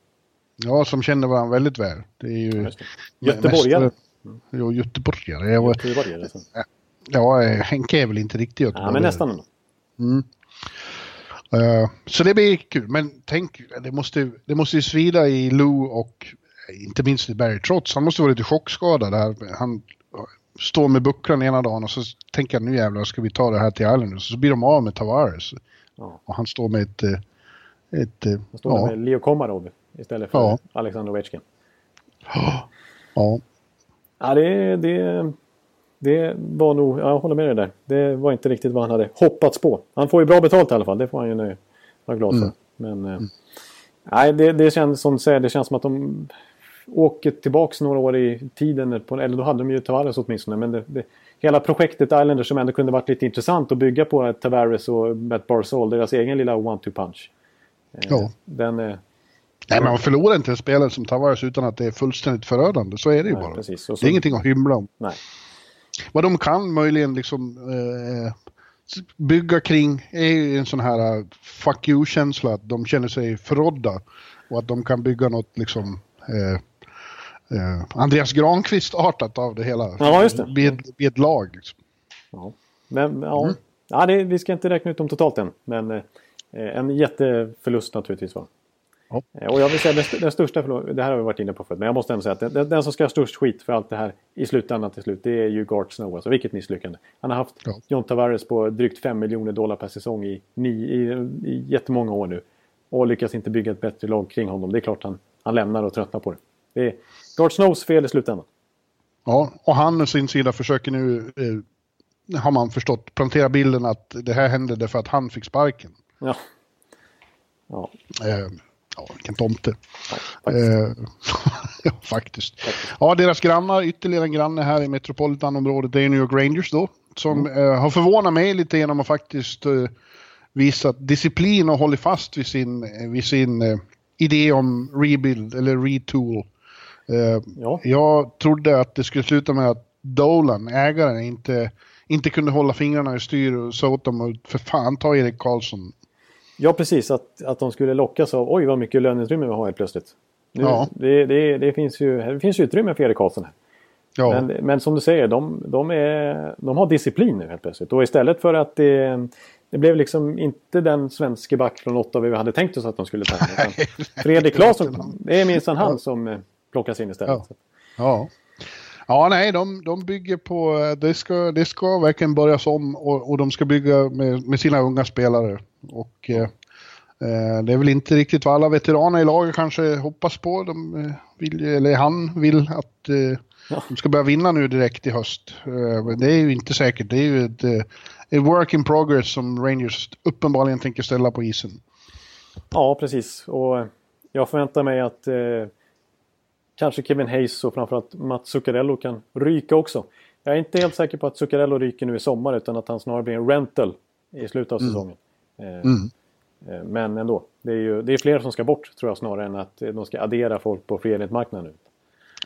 Ja, som känner varandra väldigt väl. Det är ju... Göteborgare. Mm. Jo, göteborgare. Jag göteborgare alltså. Ja, Henke är väl inte riktigt göteborgare. Ja, men nästan. Mm. Uh, så det blir kul, men tänk, det måste, det måste ju svida i Lou och inte minst i Barry Trotz. Han måste vara lite chockskadad. Där. Han står med bucklan ena dagen och så tänker jag nu jävlar ska vi ta det här till Islanders. Så blir de av med Tavares. Ja. Och han står med ett... Eh, ett eh, han står ja. med Leo Komarov istället för ja. Alexander Ovechkin. <gasps> Ja. Ja, ja det, det, det var nog... Jag håller med dig där. Det var inte riktigt vad han hade hoppats på. Han får ju bra betalt i alla fall. Det får han ju vara glad för. Mm. Men... Eh, mm. Nej, det, det känns som säger, det känns som att de åker tillbaks några år i tiden, eller då hade de ju Tavares åtminstone, men det, det, hela projektet Islanders som ändå kunde varit lite intressant att bygga på Tavares och Matt Barzal, deras egen lilla one-two punch. Eh, ja. Den, Nej, men man förlorar inte en spelare som Tavares utan att det är fullständigt förödande. Så är det ju Nej, bara. Precis. Så, det är ingenting att hymla om. Nej. Vad de kan möjligen liksom eh, bygga kring är en sån här uh, fuck you-känsla. Att de känner sig förrådda. Och att de kan bygga något liksom eh, eh, Andreas Granqvist-artat av det hela. Ja, just det. Med, med ett lag. Liksom. Ja, men ja. Mm. ja det, vi ska inte räkna ut dem totalt än. Men eh, en jätteförlust naturligtvis. Va? Ja. Eh, och jag vill säga den, största förlusten, det här har vi varit inne på förut, men jag måste ändå säga att den, den, som ska ha störst skit för allt det här i slutändan till slut, det är ju Gart Snow. Alltså vilket misslyckande. Han har haft ja. John Tavares på drygt 5 miljoner dollar per säsong i, i, i, i jättemånga år nu. Och lyckas inte bygga ett bättre lag kring honom. Det är klart han, han lämnar och tröttnar på det. Det är George Snows fel i slutändan. Ja, och han å sin sida försöker nu, eh, har man förstått, plantera bilden att det här hände därför att han fick sparken. Ja. Ja. Eh, ja, vilken tomte. Ja, faktiskt. Eh, <laughs> faktiskt. Ja, deras grannar, ytterligare en granne här i Metropolitanområdet, det är New York Rangers då. Som mm. eh, har förvånat mig lite genom att faktiskt eh, visat disciplin och hållit fast vid sin, eh, vid sin eh, idé om rebuild eller retool. Uh, ja. Jag trodde att det skulle sluta med att Dolan, ägaren, inte, inte kunde hålla fingrarna i styr och sa åt dem att för fan ta Erik Karlsson. Ja, precis. Att, att de skulle lockas av oj vad mycket löneutrymme vi har helt plötsligt. Nu, ja. det, det, det, finns ju, det finns utrymme för Erik Karlsson. Ja. Men, men som du säger, de, de, är, de har disciplin nu helt plötsligt. Och istället för att det, det blev liksom inte den svenske back från Ottawa vi hade tänkt oss att de skulle ta. <laughs> Fredrik Claesson, det är minsann han som eh, plockas in istället. Ja, ja. ja nej, de, de bygger på, eh, det ska, det ska verkligen börjas om och, och de ska bygga med, med sina unga spelare. Och eh, eh, det är väl inte riktigt vad alla veteraner i laget kanske hoppas på. De vill, eller han vill att eh, ja. de ska börja vinna nu direkt i höst. Eh, det är ju inte säkert, det är ju ett ett work in progress som Rangers uppenbarligen tänker ställa på isen. Ja, precis. Och jag förväntar mig att eh, kanske Kevin Hayes och framförallt Mats Zuccarello kan ryka också. Jag är inte helt säker på att Zuccarello ryker nu i sommar utan att han snarare blir en rental i slutet av mm. säsongen. Eh, mm. Eh, men ändå, det är, ju, det är fler som ska bort tror jag snarare än att de ska addera folk på marknaden nu.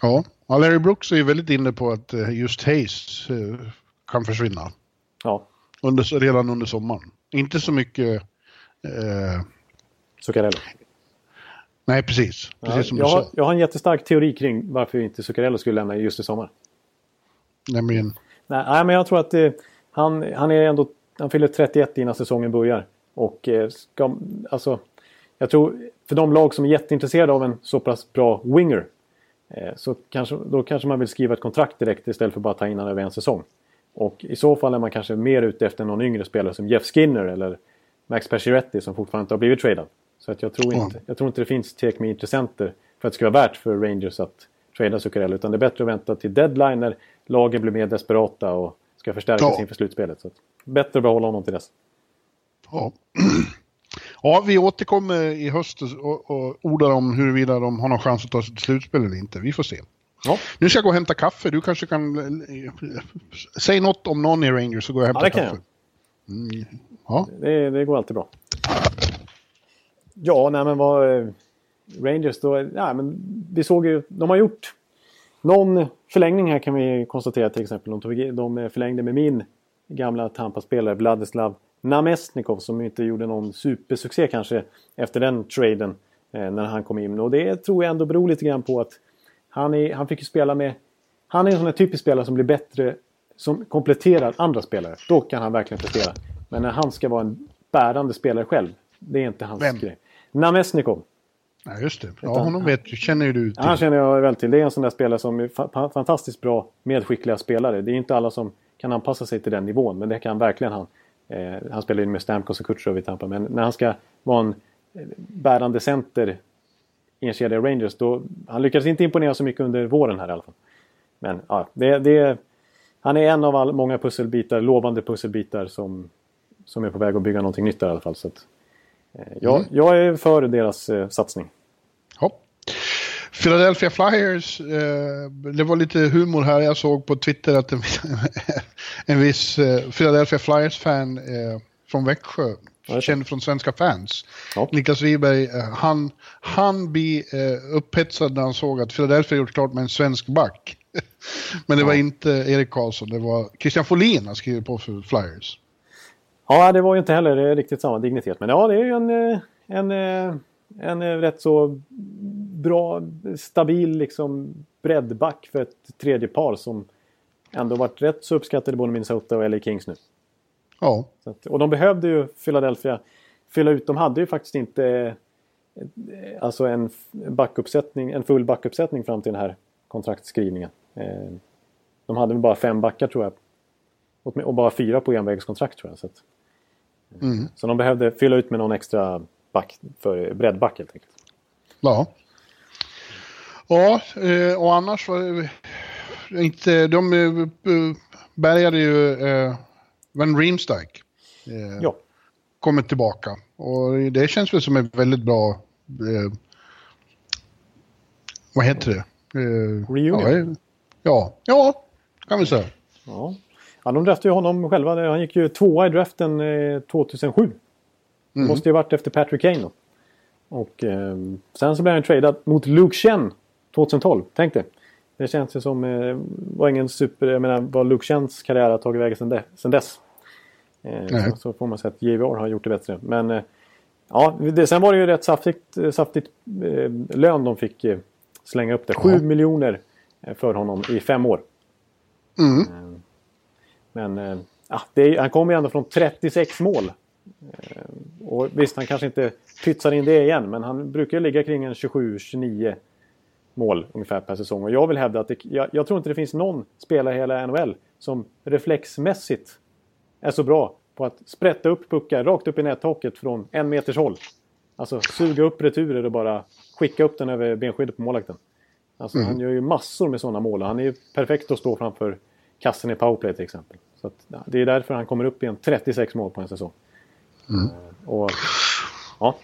Ja, Larry Brooks är ju väldigt inne på att eh, just Hayes kan försvinna. Ja. Under, redan under sommaren. Inte så mycket Eh, Zuccarello. nej, precis. Precis Ja, som jag, du har, sa. jag har en jättestark teori kring varför inte Zuccarello skulle lämna just i sommar. Nämligen, Nej, nej, men jag tror att eh, han, han är ändå... Han fyller 31 innan säsongen börjar. Och eh, ska... Alltså... Jag tror för de lag som är jätteintresserade av en så pass bra winger. Eh, så kanske, då kanske man vill skriva ett kontrakt direkt istället för bara ta in honom över en säsong. Och i så fall är man kanske mer ute efter någon yngre spelare som Jeff Skinner eller Max Pacioretty som fortfarande inte har blivit tradad. Så att jag, tror inte, jag tror inte det finns tillräckligt med intressenter för att det ska vara värt för Rangers att trada Zuccarello. Utan det är bättre att vänta till deadline när lagen blir mer desperata och ska förstärkas Ja. inför slutspelet. Så bättre att behålla honom till dess. Ja. <clears throat> ja, vi återkommer i höst och, och ordar om huruvida de har någon chans att ta sig till slutspel eller inte. Vi får se. Ja, Nu ska jag gå och hämta kaffe. Du kanske kan... Säg något om någon i Rangers så går jag och ja hämtar kan kaffe. jag. Ja, Det, det går alltid bra. Ja, nej men vad... eh, Rangers då... Ja, men vi såg ju... De har gjort någon förlängning här kan vi konstatera till exempel. De, tog, de förlängde med min gamla Tampa-spelare Vladislav Namestnikov som inte gjorde någon supersuccé kanske efter den traden eh, när han kom in. Och det tror jag ändå beror lite grann på att han, är, han fick ju spela med... Han är en sån här typisk spelare som blir bättre som kompletterar andra spelare. Då kan han verkligen prestera. Men när han ska vara en bärande spelare själv, det är inte hans Vem? grej. Namestnikov. ja just det. Ja, honom vet, känner ju du till. Han känner jag väl till. Det är en sån där spelare som är fa- fantastiskt bra medskickliga spelare. Det är inte alla som kan anpassa sig till den nivån, men det kan verkligen han. Eh, han spelar ju med Stamkos och Kutjerov i Tampa, men när han ska vara en eh, bärande center i en kedja Rangers, då... Han lyckades inte imponera så mycket under våren här i alla fall. Men ja, det, det, han är en av all, många pusselbitar, lovande pusselbitar som, som är på väg att bygga någonting nytt där i alla fall. Så att, eh, jag, Mm. jag är för deras eh, satsning. Ja. Philadelphia Flyers, eh, det var lite humor här. Jag såg på Twitter att en, <laughs> en viss eh, Philadelphia Flyers-fan eh, från Växjö, känd från svenska fans, Ja. Niklas Wiberg, eh, han, han blir eh, upphetsad när han såg att Philadelphia gjort klart med en svensk back. <laughs> Men det var inte Erik Karlsson, det var Christian Folin han skrivit på för Flyers. Ja, det var ju inte heller eh, riktigt samma dignitet. Men ja, det är ju en, en, en eh, rätt så bra, stabil liksom breddback för ett tredje par som ändå varit rätt så uppskattade både Minnesota och LA Kings nu. Ja, att, och de behövde ju Philadelphia fylla ut. De hade ju faktiskt inte eh, alltså en backuppsättning, en full backuppsättning fram till den här kontraktskrivningen. Eh, De hade väl bara fem backar tror jag. Och och bara fyra på envägskontrakt tror jag. Så, att, mm. så de behövde fylla ut med någon extra back för breddback helt enkelt. ja. Ja, eh, och annars var det inte, de eh, bärgade ju eh, Van Riemsdyk. Eh, Ja, Kommit tillbaka. Och det känns väl som ett väldigt bra... Eh, vad heter det? Eh, Reunion. Ja, eh, ja, kan vi säga. ja. ja de draftade ju honom själva. Han gick ju tvåa i draften eh, 2007. Det Mm. måste ju varit efter Patrick Kane då. Och eh, sen så blev han tradad mot Luke Chen 2012. Tänk det. Det känns ju som, eh, var ingen super, jag menar vad Luke Chens karriär har tagit vägen sen dess. Eh, så, så får man säga att JVR har gjort det bättre. Men eh, ja, det, sen var det ju rätt saftigt, eh, saftigt eh, lön de fick eh, slänga upp det. 7 Ja. miljoner för honom i fem år. Mm. Men ja, är, han kommer ju ändå från 36 mål. Och visst, han kanske inte pytsar in det igen, men han brukar ligga kring en 27-29 mål ungefär per säsong. Och jag vill hävda att det, jag, jag tror inte det finns någon spelare i hela NHL som reflexmässigt är så bra på att sprätta upp puckar rakt upp i nättaket från en meters håll. Alltså suga upp returer och bara skicka upp den över benskyddet på målvakten. Alltså, Han gör ju massor med sådana mål och han är ju perfekt att stå framför kassen i powerplay till exempel. Så att, det är därför han kommer upp i en 36 mål på en säsong. Eh, Och, ja,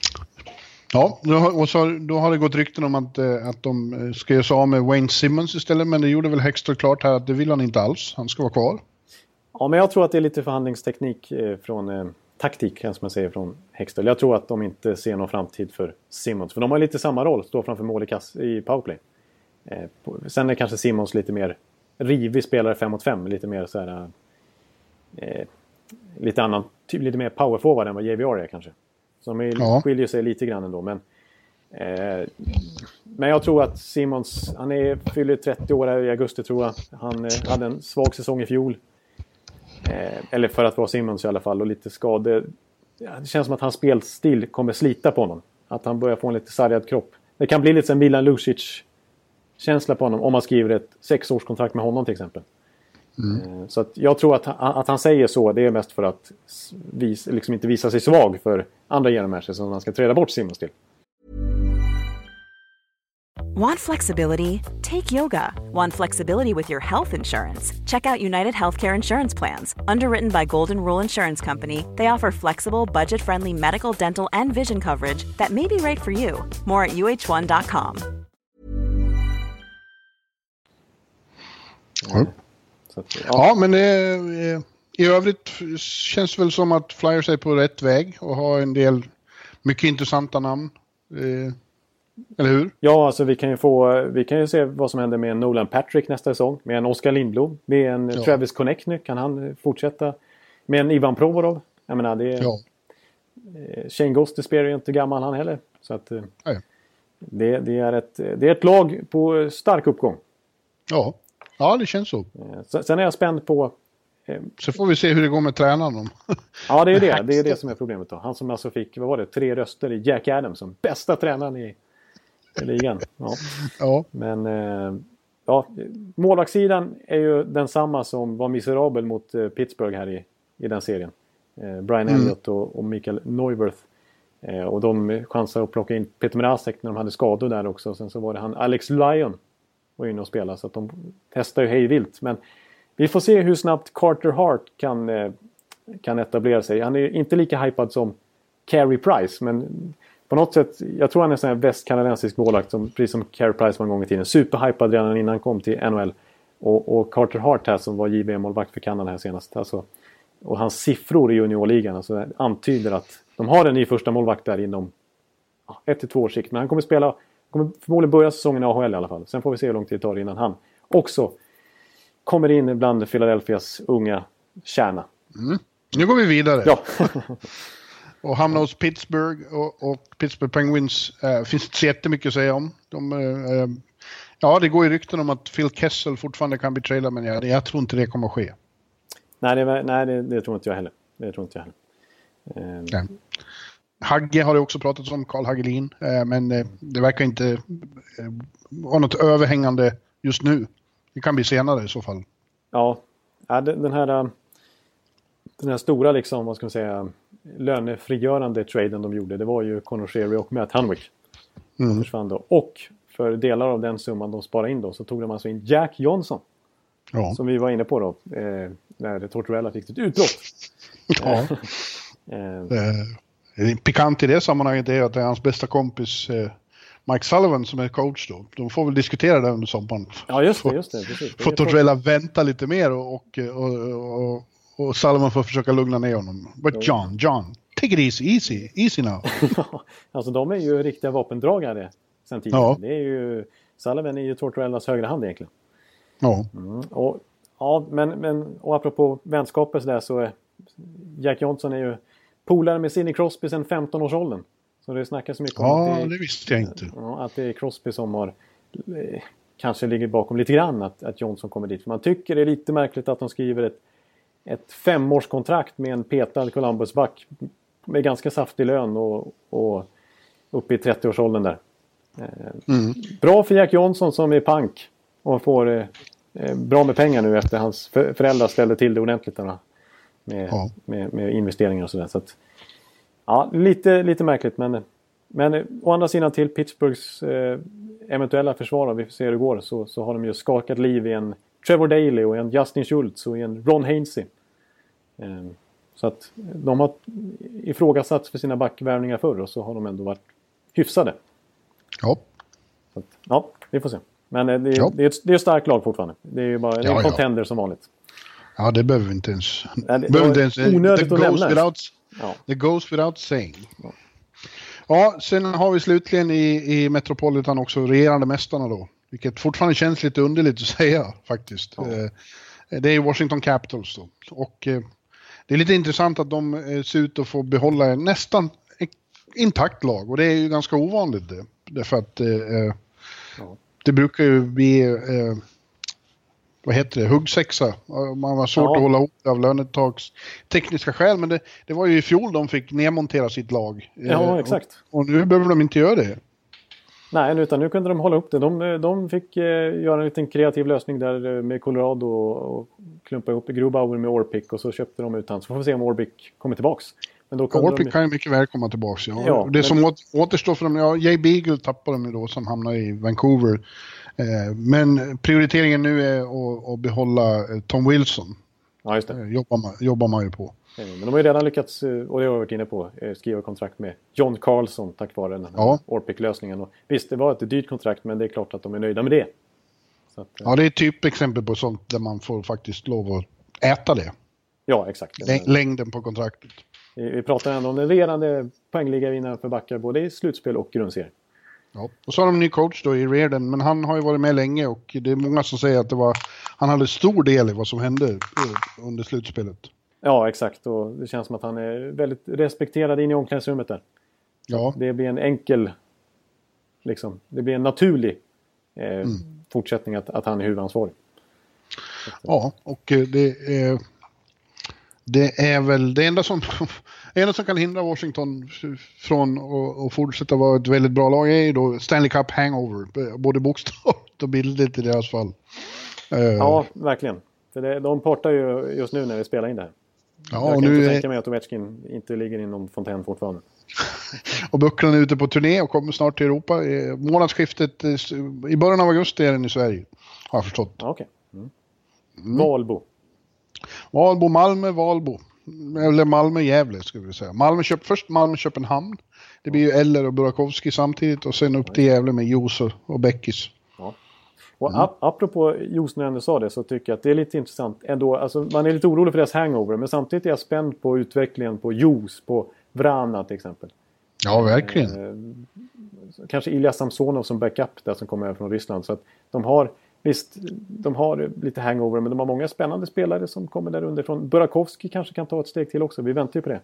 Ja, då har, och så, då har det gått rykten om att, eh, att de eh, ska göra sig av med Wayne Simmons istället, men det gjorde väl Hextor klart här att det vill han inte alls. Han ska vara kvar. Ja, men jag tror att det är lite förhandlingsteknik eh, från eh, taktik, som man säger, från Hextall. Jag tror att de inte ser någon framtid för Simmons. För de har lite samma roll, stå framför mål i, kass, i powerplay. Eh, sen är kanske Simmons lite mer rivig spelare 5 mot 5. Lite mer så här... Eh, lite annan, typ lite mer powerforward än vad JVR är kanske. Som är, ja. skiljer sig lite grann ändå. Men, eh, men jag tror att Simons, han är, fyller 30 år i augusti tror jag. Han eh, hade en svag säsong i fjol. Eh, eller för att vara Simons i alla fall och lite skador. Ja, det känns som att hans spelstil kommer slita på honom. Att han börjar få en lite sargad kropp. Det kan bli lite som Milan Lucic känsla på honom om man skriver ett sexårskontrakt med honom till exempel. Mm. Eh, så att jag tror att, att han säger så, det är mest för att vis, liksom inte visa sig svag för andra genommatcher som han ska träda bort Simons till. Want flexibility? Take yoga. Want flexibility with your health insurance? Check out United Healthcare Insurance Plans. Underwritten by Golden Rule Insurance Company, they offer flexible, budget friendly medical, dental, and vision coverage that may be right for you. More at uh1.com. Mm. Att, ja. ja. men eh, i övrigt känns det väl som att Flyers är på rätt väg och har en del mycket intressanta namn. Eh, eller hur? Ja, alltså vi kan ju få, vi kan ju se vad som händer med en Nolan Patrick nästa säsong. Med en Oskar Lindblom. Med en ja. Travis Connect Kan han fortsätta? Med en Ivan Provorov. Jag menar, det är... Ja. Eh, Shane Gostisbehere är inte gammal han heller. Så att... Eh, det, det, är ett, det är ett lag på stark uppgång. Ja. Ja, det känns så. Eh, sen är jag spänd på... Eh, så får vi se hur det går med tränaren. <laughs> ja, det är det. Det är det som är problemet då. Han som alltså fick, vad var det, tre röster i Jack Adams som bästa tränaren i, i ligan. Ja. <laughs> ja. Men eh, ja, målvaktssidan är ju densamma som var miserabel mot Pittsburgh här i, i den serien. Brian mm. Elliott och, och Mikael Neuwirth. och de chansade att plocka in Peter Mrazek när de hade skador där också. Sen så var det han Alex Lyon var inne och spelade Så att de testar ju hejvilt. Men vi får se hur snabbt Carter Hart kan, eh, kan etablera sig. Han är inte lika hypad som Carey Price. Men på något sätt, jag tror han är en västkanadensisk målvakt som, precis som Carey Price var en gång i tiden. Superhypad redan innan han kom till NHL. Och, och Carter Hart här som var JVM-målvakt för Kanada här senast. Alltså, och hans siffror i juniorligan alltså, antyder att de har en ny första målvakt där inom ett till två års sikt. Men han kommer spela kommer förmodligen börja säsongen i AHL i alla fall. Sen får vi se hur lång tid det tar innan han också kommer in bland Philadelphias unga kärna. Mm. Nu går vi vidare. Ja. <laughs> och hamnar hos Pittsburgh och, och Pittsburgh Penguins äh, finns inte så jättemycket att säga om. De, äh, ja, det går ju rykten om att Phil Kessel fortfarande kan bli tradad men jag, jag tror inte det kommer att ske. Nej, det, nej det, det, tror inte jag heller. Det tror inte jag heller. Eh, Hagge har det också pratats om, Karl Hagelin, eh, men eh, det verkar inte eh, vara något överhängande just nu. Det kan bli senare i så fall. Ja, den här, den här stora liksom, vad ska man säga, lönefrigörande traden de gjorde, det var ju Conor Sherry och Matt Hunwick. Mm. försvann då. Och för delar av den summan de sparade in då så tog de alltså in Jack Johnson. Ja. Som vi var inne på då, eh, när Tortorella fick sitt utbrott. Ja. <laughs> eh, Pikant i det sammanhanget är att det är hans bästa kompis eh, Mike Sullivan som är coach då. De får väl diskutera det under sommaren. Ja, just det. Just det precis. Får Tortorella vänta lite mer och, och, och, och, Sullivan får försöka lugna ner honom. But John, John, take it easy, easy, easy now. <laughs> alltså de är ju riktiga vapendragare sen tidigare. Ja. Det är ju, Sullivan är ju Tortorellas högra hand egentligen. Ja. Mm, och, ja, men, men och apropå vänskaper så där så är Jack Johnson är ju polare med Sidney Crosby sedan 15-årsåldern. Så det snackas mycket om ja, att det, det visste jag inte. Att det är Crosby som har eh, kanske ligger bakom lite grann att, att Johnson kommer dit. För man tycker det är lite märkligt att de skriver ett, ett femårskontrakt med en petad Columbus-back med ganska saftig lön och, och uppe i 30-årsåldern där. Eh, mm. Bra för Jack Johnson som är pank och får eh, eh bra med pengar nu efter hans föräldrar ställde till det ordentligt. Där, med, ja. med, med, investeringar och sådär. Så att, ja, lite, lite märkligt men, men å andra sidan till Pittsburghs eh, eventuella försvar, vi får se hur det går, så, så har de ju skakat liv i en Trevor Daley och en Justin Schultz och en Ron Hainsey. Eh, så att de har ifrågasatts för sina backvärvningar förr och så har de ändå varit hyfsade. Ja. Att, ja, vi får se. Men eh, det är, ja. det är, ett, det är ett starkt lag fortfarande. Det är ju bara är en contender som vanligt. Ja, det behöver vi inte ens. Nej, det, behöver inte ens. Onödigt att nämna. Without, ja. The goes without saying. Ja. ja, sen har vi slutligen i, i Metropolitan också regerande mästarna då. Vilket fortfarande känns lite underligt att <laughs> säga faktiskt. Ja. Eh, det är Washington Capitals då. Och eh, det är lite intressant att de eh, ser ut att få behålla nästan intakt lag och det är ju ganska ovanligt det. Därför att eh ja. det brukar ju bli, eh, vad heter det, huggsexa. Man har svårt ja. att hålla ihop av lönetags tekniska skäl men det, det var ju i fjol de fick nedmontera sitt lag. Ja, eh, exakt. Och, och nu behöver de inte göra det. Nej, utan nu kunde de hålla upp det. De, de fick eh, göra en liten kreativ lösning där med Colorado och, och klumpa ihop Grubauer med Orpik och så köpte de ut han. Så får vi se om Orpik kommer tillbaks. Men då Orpik de... kan ju mycket väl komma tillbaka. Ja. ja det som återstår för dem, ja, Jay Beagle tappar de ju då som hamnar i Vancouver. Eh, men prioriteringen nu är att, behålla eh, Tom Wilson. Ja, just det. Eh, jobbar, man, jobbar man ju på. Men de har ju redan lyckats, och det har jag varit inne på, skriva kontrakt med John Carlson tack vare den här ja. Orpik-lösningen. visst, det var ett dyrt kontrakt men det är klart att de är nöjda med det. Att, ja, det är ett typexempel på sånt där man får faktiskt lov att äta det. Ja, exakt. Längden på kontraktet. Vi, vi pratar ändå om den regerande poängligavinnaren för backar både i slutspel och grundserie. Ja. Och så har de en ny coach då i Reardon, men han har ju varit med länge och det är många som säger att det var, han hade stor del i vad som hände under slutspelet. Ja, exakt. Och det känns som att han är väldigt respekterad in i omklädningsrummet där. Ja. Det blir en enkel, liksom, det blir en naturlig eh, mm. fortsättning att, att han är huvudansvarig. Ja, och eh, det är det är väl det enda som, det enda som kan hindra Washington från att fortsätta vara ett väldigt bra lag är ju då Stanley Cup hangover, både bokstavligt och bildligt i deras fall. Eh, ja, verkligen. För det, de portar ju just nu när vi spelar in det här. Ja, Jag kan inte tänka mig att Ovechkin inte ligger i någon fontän fortfarande. <laughs> och Bucklan är ute på turné och kommer snart till Europa. Månadsskiftet i början av augusti är den i Sverige. Har jag förstått. Okej. Okay. Mm. Mm. Valbo. Valbo, Malmö, Valbo. Eller Malmö-Gävle ska vi säga. Malmö köp, först Malmö-Köpenhamn. Det blir ju Eller och Burakovsky samtidigt och sen upp till Gävle med Jos och Bäckis. Ja. Och mm. apropå Jos när jag ändå sa det så tycker jag att det är lite intressant ändå. Alltså, man är lite orolig för deras hangover men samtidigt är jag spänd på utvecklingen på Jos, på Vrana till exempel. Ja, verkligen. Eh, kanske Ilja Samsonov som backup där som kommer över från Ryssland. Så att de har Visst, de har lite hangover men de har många spännande spelare som kommer där underifrån. Burakovsky kanske kan ta ett steg till också. Vi väntar ju på det.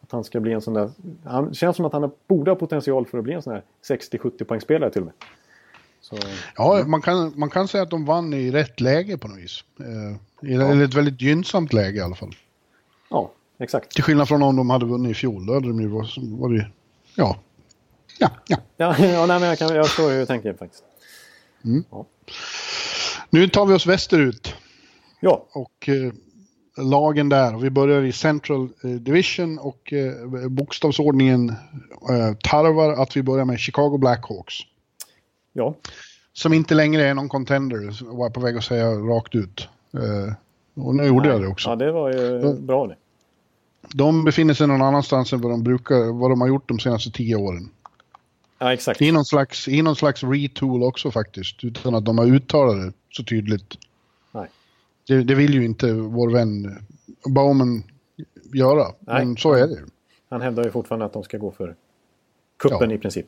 Att han ska bli en sån där... Han känns som att han borde ha potential för att bli en sån här 60-70 poängspelare till och med. Så, ja, Man, kan, man kan säga att de vann i rätt läge på något vis. Eh, I ja. ett väldigt gynnsamt läge i alla fall. Ja, exakt. Till skillnad från om de hade vunnit i fjol. Då hade de ju varit... Ja. Ja, ja. ja, <laughs> ja nej, men jag, kan, jag förstår hur du tänker faktiskt. Mm. Ja. Nu tar vi oss västerut. Ja. Och eh, lagen där. Vi börjar i Central eh, Division och eh, bokstavsordningen eh, tarvar att vi börjar med Chicago Blackhawks. Ja. Som inte längre är någon contender, var jag på väg att säga rakt ut. Eh, och nu gjorde Nej. jag det också. Ja, det var ju bra det. De befinner sig någon annanstans än vad de brukar, vad de har gjort de senaste tio åren. Ja, exakt. I någon slags, i någon slags retool också faktiskt, utan att de har uttalat det så tydligt. Nej. Det, det vill ju inte vår vän Bauman göra, Nej. men så är det Han hävdar ju fortfarande att de ska gå för kuppen ja. i princip.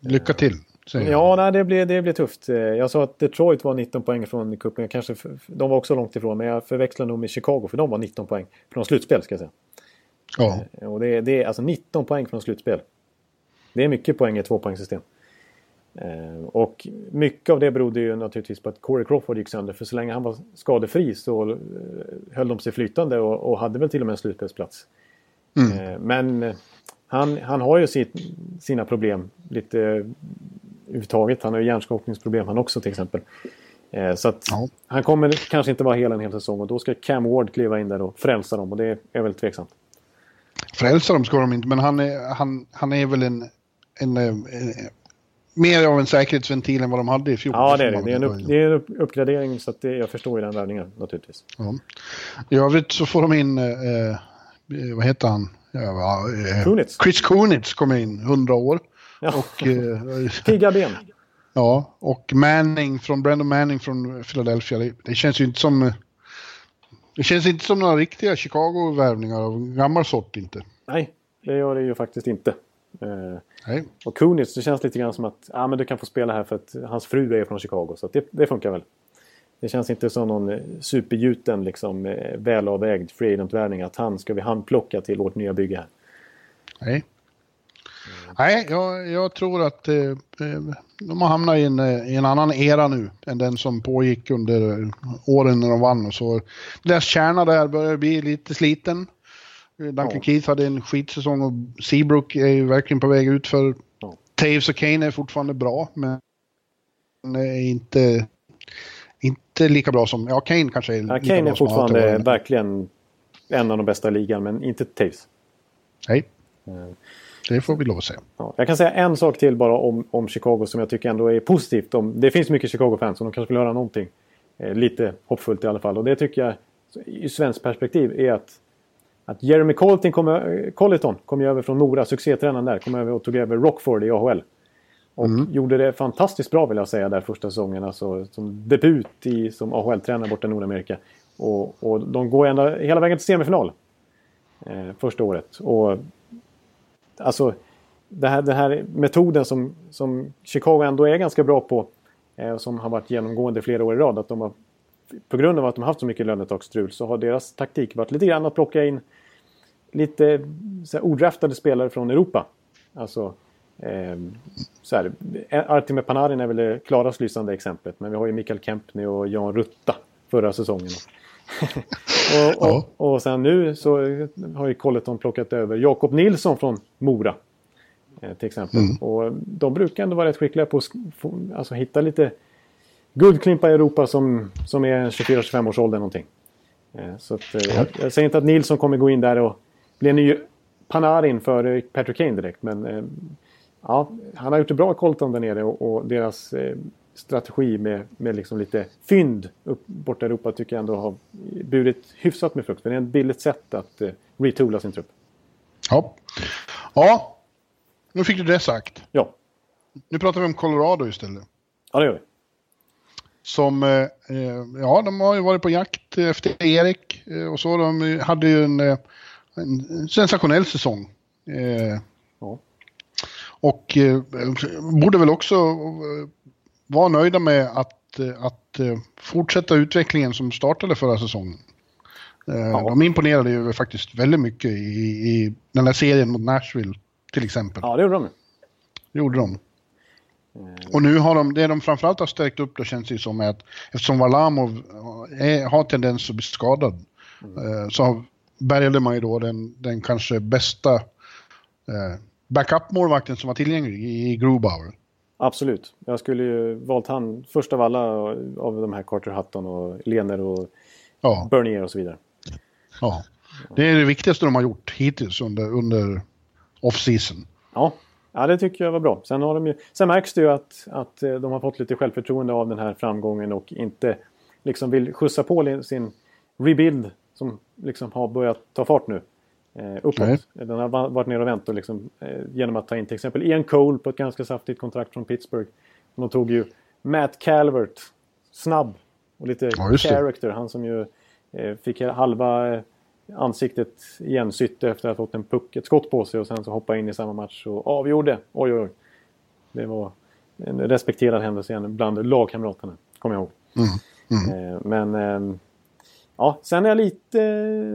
Lycka till. Ja, nej, det, blir, det blir tufft. Jag sa att Detroit var 19 poäng från kuppen. Kanske, de var också långt ifrån, men jag förväxlar nog med Chicago för de var 19 poäng från slutspel ska jag säga. Ja. Eh, och det är alltså 19 poäng från slutspel. Det är mycket poäng i ett tvåpoängssystem. Eh, och mycket av det berodde ju naturligtvis på att Corey Crawford gick sönder. För så länge han var skadefri så eh, höll de sig flytande och, och hade väl till och med en slutspelsplats. Mm. Eh, men han, han har ju sitt, sina problem lite överhuvudtaget. Han har ju hjärnskakningsproblem han också till exempel. Så att ja. han kommer kanske inte vara hela en hel säsong och då ska Cam Ward kliva in där och frälsa dem och det är väldigt tveksamt. Frälsa dem ska de inte, men han är, han, han är väl en, en, en mer av en säkerhetsventil än vad de hade i fjol. Ja, det är det. Det är en, upp, det är en uppgradering så att det, jag förstår ju den värvningen naturligtvis. Ja. I övrigt så får de in, eh, eh vad heter han? Ja, eh, Kunitz. Chris Kunitz kommer in, 100 år. Ja. Och, eh, <laughs> Pigga ben. Ja, och Manning från Brandon Manning från Philadelphia. Det, det, känns ju inte som... Det känns inte som några riktiga Chicago-värvningar av gammal sort inte. Nej, det gör det ju faktiskt inte. Eh, och Kunitz, det känns lite grann som att ah, men du kan få spela här för att hans fru är från Chicago. Så det, det funkar väl. Det känns inte som någon supergjuten, liksom, eh, välavvägd free agent-värvning att han ska vi handplocka till vårt nya bygge här. Nej. Nej, jag, jag tror att eh, eh, de har hamnat i en, i en annan era nu än den som pågick under åren när de vann. Och så. Deras kärna där börjar bli lite sliten. Duncan ja. Keith hade en skitsäsong och Seabrook är ju verkligen på väg ut för ja. Taves och Kane är fortfarande bra, men är inte, inte lika bra som... Ja, Kane kanske är ja, Kane är fortfarande verkligen en av de bästa i ligan, men inte Taves. Nej. Mm. Det får vi lov att säga. Ja, jag kan säga en sak till bara om, om Chicago som jag tycker ändå är positivt. Om, det finns mycket Chicago-fans som de kanske vill höra någonting. Eh, lite hoppfullt i alla fall. Och det tycker jag, i svenskt perspektiv, är att, att Jeremy Colton kom, Colleton kom över från Nora, succétränaren där, kom över och tog över Rockford i AHL. Och mm. gjorde det fantastiskt bra vill jag säga där första säsongen. Alltså, som debut i, som AHL-tränare borta i Nordamerika. Och, och de går ända, hela vägen till semifinal. Eh, första året. Och alltså, det här, den här metoden som, som Chicago ändå är ganska bra på. Eh, som har varit genomgående flera år i rad. Att de har, på grund av att de har haft så mycket lönetaksstrul så har deras taktik varit lite grann att plocka in lite så odraftade spelare från Europa. Alltså eh, så här, Artime Panarin är väl det klarast lysande exemplet. Men vi har ju Mikael Kempny och Jan Rutta förra säsongen. <laughs> och, och, ja. och sen nu så har ju Colleton plockat över Jakob Nilsson från Mora. Eh, till exempel. Mm. Och de brukar ändå vara rätt skickliga på att alltså, hitta lite guldklimpar i Europa som, som är 24-25 års ålder någonting. Eh, så att, eh, jag, jag, säger inte att Nilsson kommer gå in där och bli en ny Panarin för Patrick Kane direkt. Men ja, han har gjort det bra i Colton där nere och, och deras strategi med, med liksom lite fynd upp, borta i Europa tycker jag ändå har burit hyfsat med frukt. det är ett billigt sätt att uh, retoola sin trupp. Ja. ja, nu fick du det sagt. Ja. Nu pratar vi om Colorado istället. Ja, det gör vi. Som, eh, eh ja, de har ju varit på jakt efter Erik eh, och så. De hade ju en, eh, en sensationell säsong. Eh, ja. Och eh, borde väl också var nöjda med att, att fortsätta utvecklingen som startade förra säsongen. Ja. De imponerade ju faktiskt väldigt mycket i, i den här serien mot Nashville till exempel. Ja, det gjorde de. Det gjorde de. Och nu har de, det de framförallt har stärkt upp då känns det som att eftersom Varlamov är, har tendens att bli skadad mm. så bärgade man ju då den, den kanske bästa eh, backup-målvakten som var tillgänglig i Grubauer. Absolut. Jag skulle ju valt han först av alla av de här Carter Hutton och Lener och ja. Bernier och så vidare. Ja, det är det viktigaste de har gjort hittills under, under off-season. Ja. ja, det tycker jag var bra. Sen, har de ju, sen märks det ju att, att eh, de har fått lite självförtroende av den här framgången och inte liksom vill skjutsa på sin rebuild som liksom har börjat ta fart nu eh, uppåt. Nej. Den har varit nere och vänt och liksom, eh, genom att ta in till exempel Ian Cole på ett ganska saftigt kontrakt från Pittsburgh. Och de tog ju Matt Calvert, snabb och lite ja, character. Han som ju eh, fick halva eh, ansiktet igensytt efter att ha fått en puck, ett skott på sig och sen så hoppa in i samma match och avgjorde. Oj, oj, oj. Det var en respekterad händelse igen bland lagkamraterna, kommer jag ihåg. Mm. Mm. Eh, men ehm, Ja, sen är jag lite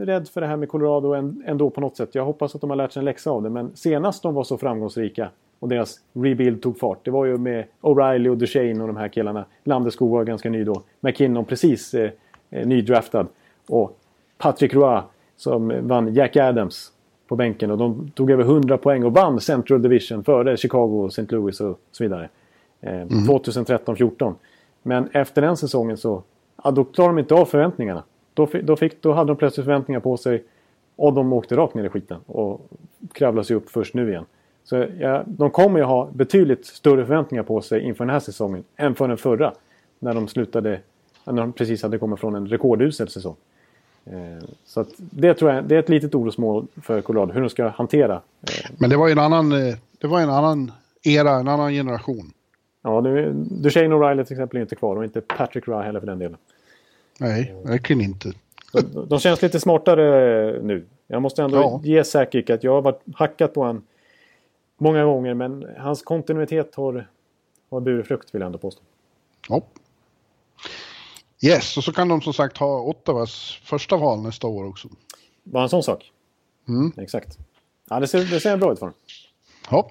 rädd för det här med Colorado ändå på något sätt. Jag hoppas att de har lärt sig en läxa av det. Men senast de var så framgångsrika och deras rebuild tog fart. Det var ju med O'Reilly och Duchene och de här killarna. Landeskog var ganska ny då. McKinnon precis eh, eh, nydraftad. Och Patrick Roy som vann Jack Adams på bänken. Och de tog över 100 poäng och vann Central Division före Chicago, St. Louis och så vidare. Eh, mm. 2013-14. Men efter den säsongen så ja, då klarade de inte av förväntningarna. Då, då, fick, då hade de plötsligt förväntningar på sig och de åkte rakt ner i skiten och kravlade sig upp först nu igen. Så ja, de kommer ju ha betydligt större förväntningar på sig inför den här säsongen än för den förra. När de slutade, när de precis hade kommit från en rekordusel säsong. Eh, så det tror jag det är ett litet orosmål för Colorado, hur de ska hantera. Eh. Men det var ju en annan, eh, det var en annan era, en annan generation. Ja, nu, Duchene O'Reilly till exempel är inte kvar och inte Patrick Rye heller för den delen. Nej, verkligen inte. De, de känns lite smartare nu. Jag måste ändå ja. ge Säkik att jag har varit hackat på honom många gånger men hans kontinuitet har, har burit frukt vill jag ändå påstå. Ja. Yes, och så kan de som sagt ha Ottawas första val nästa år också. Bara en sån sak? Mm. Exakt. Ja, det ser, det ser bra ut för dem. Ja.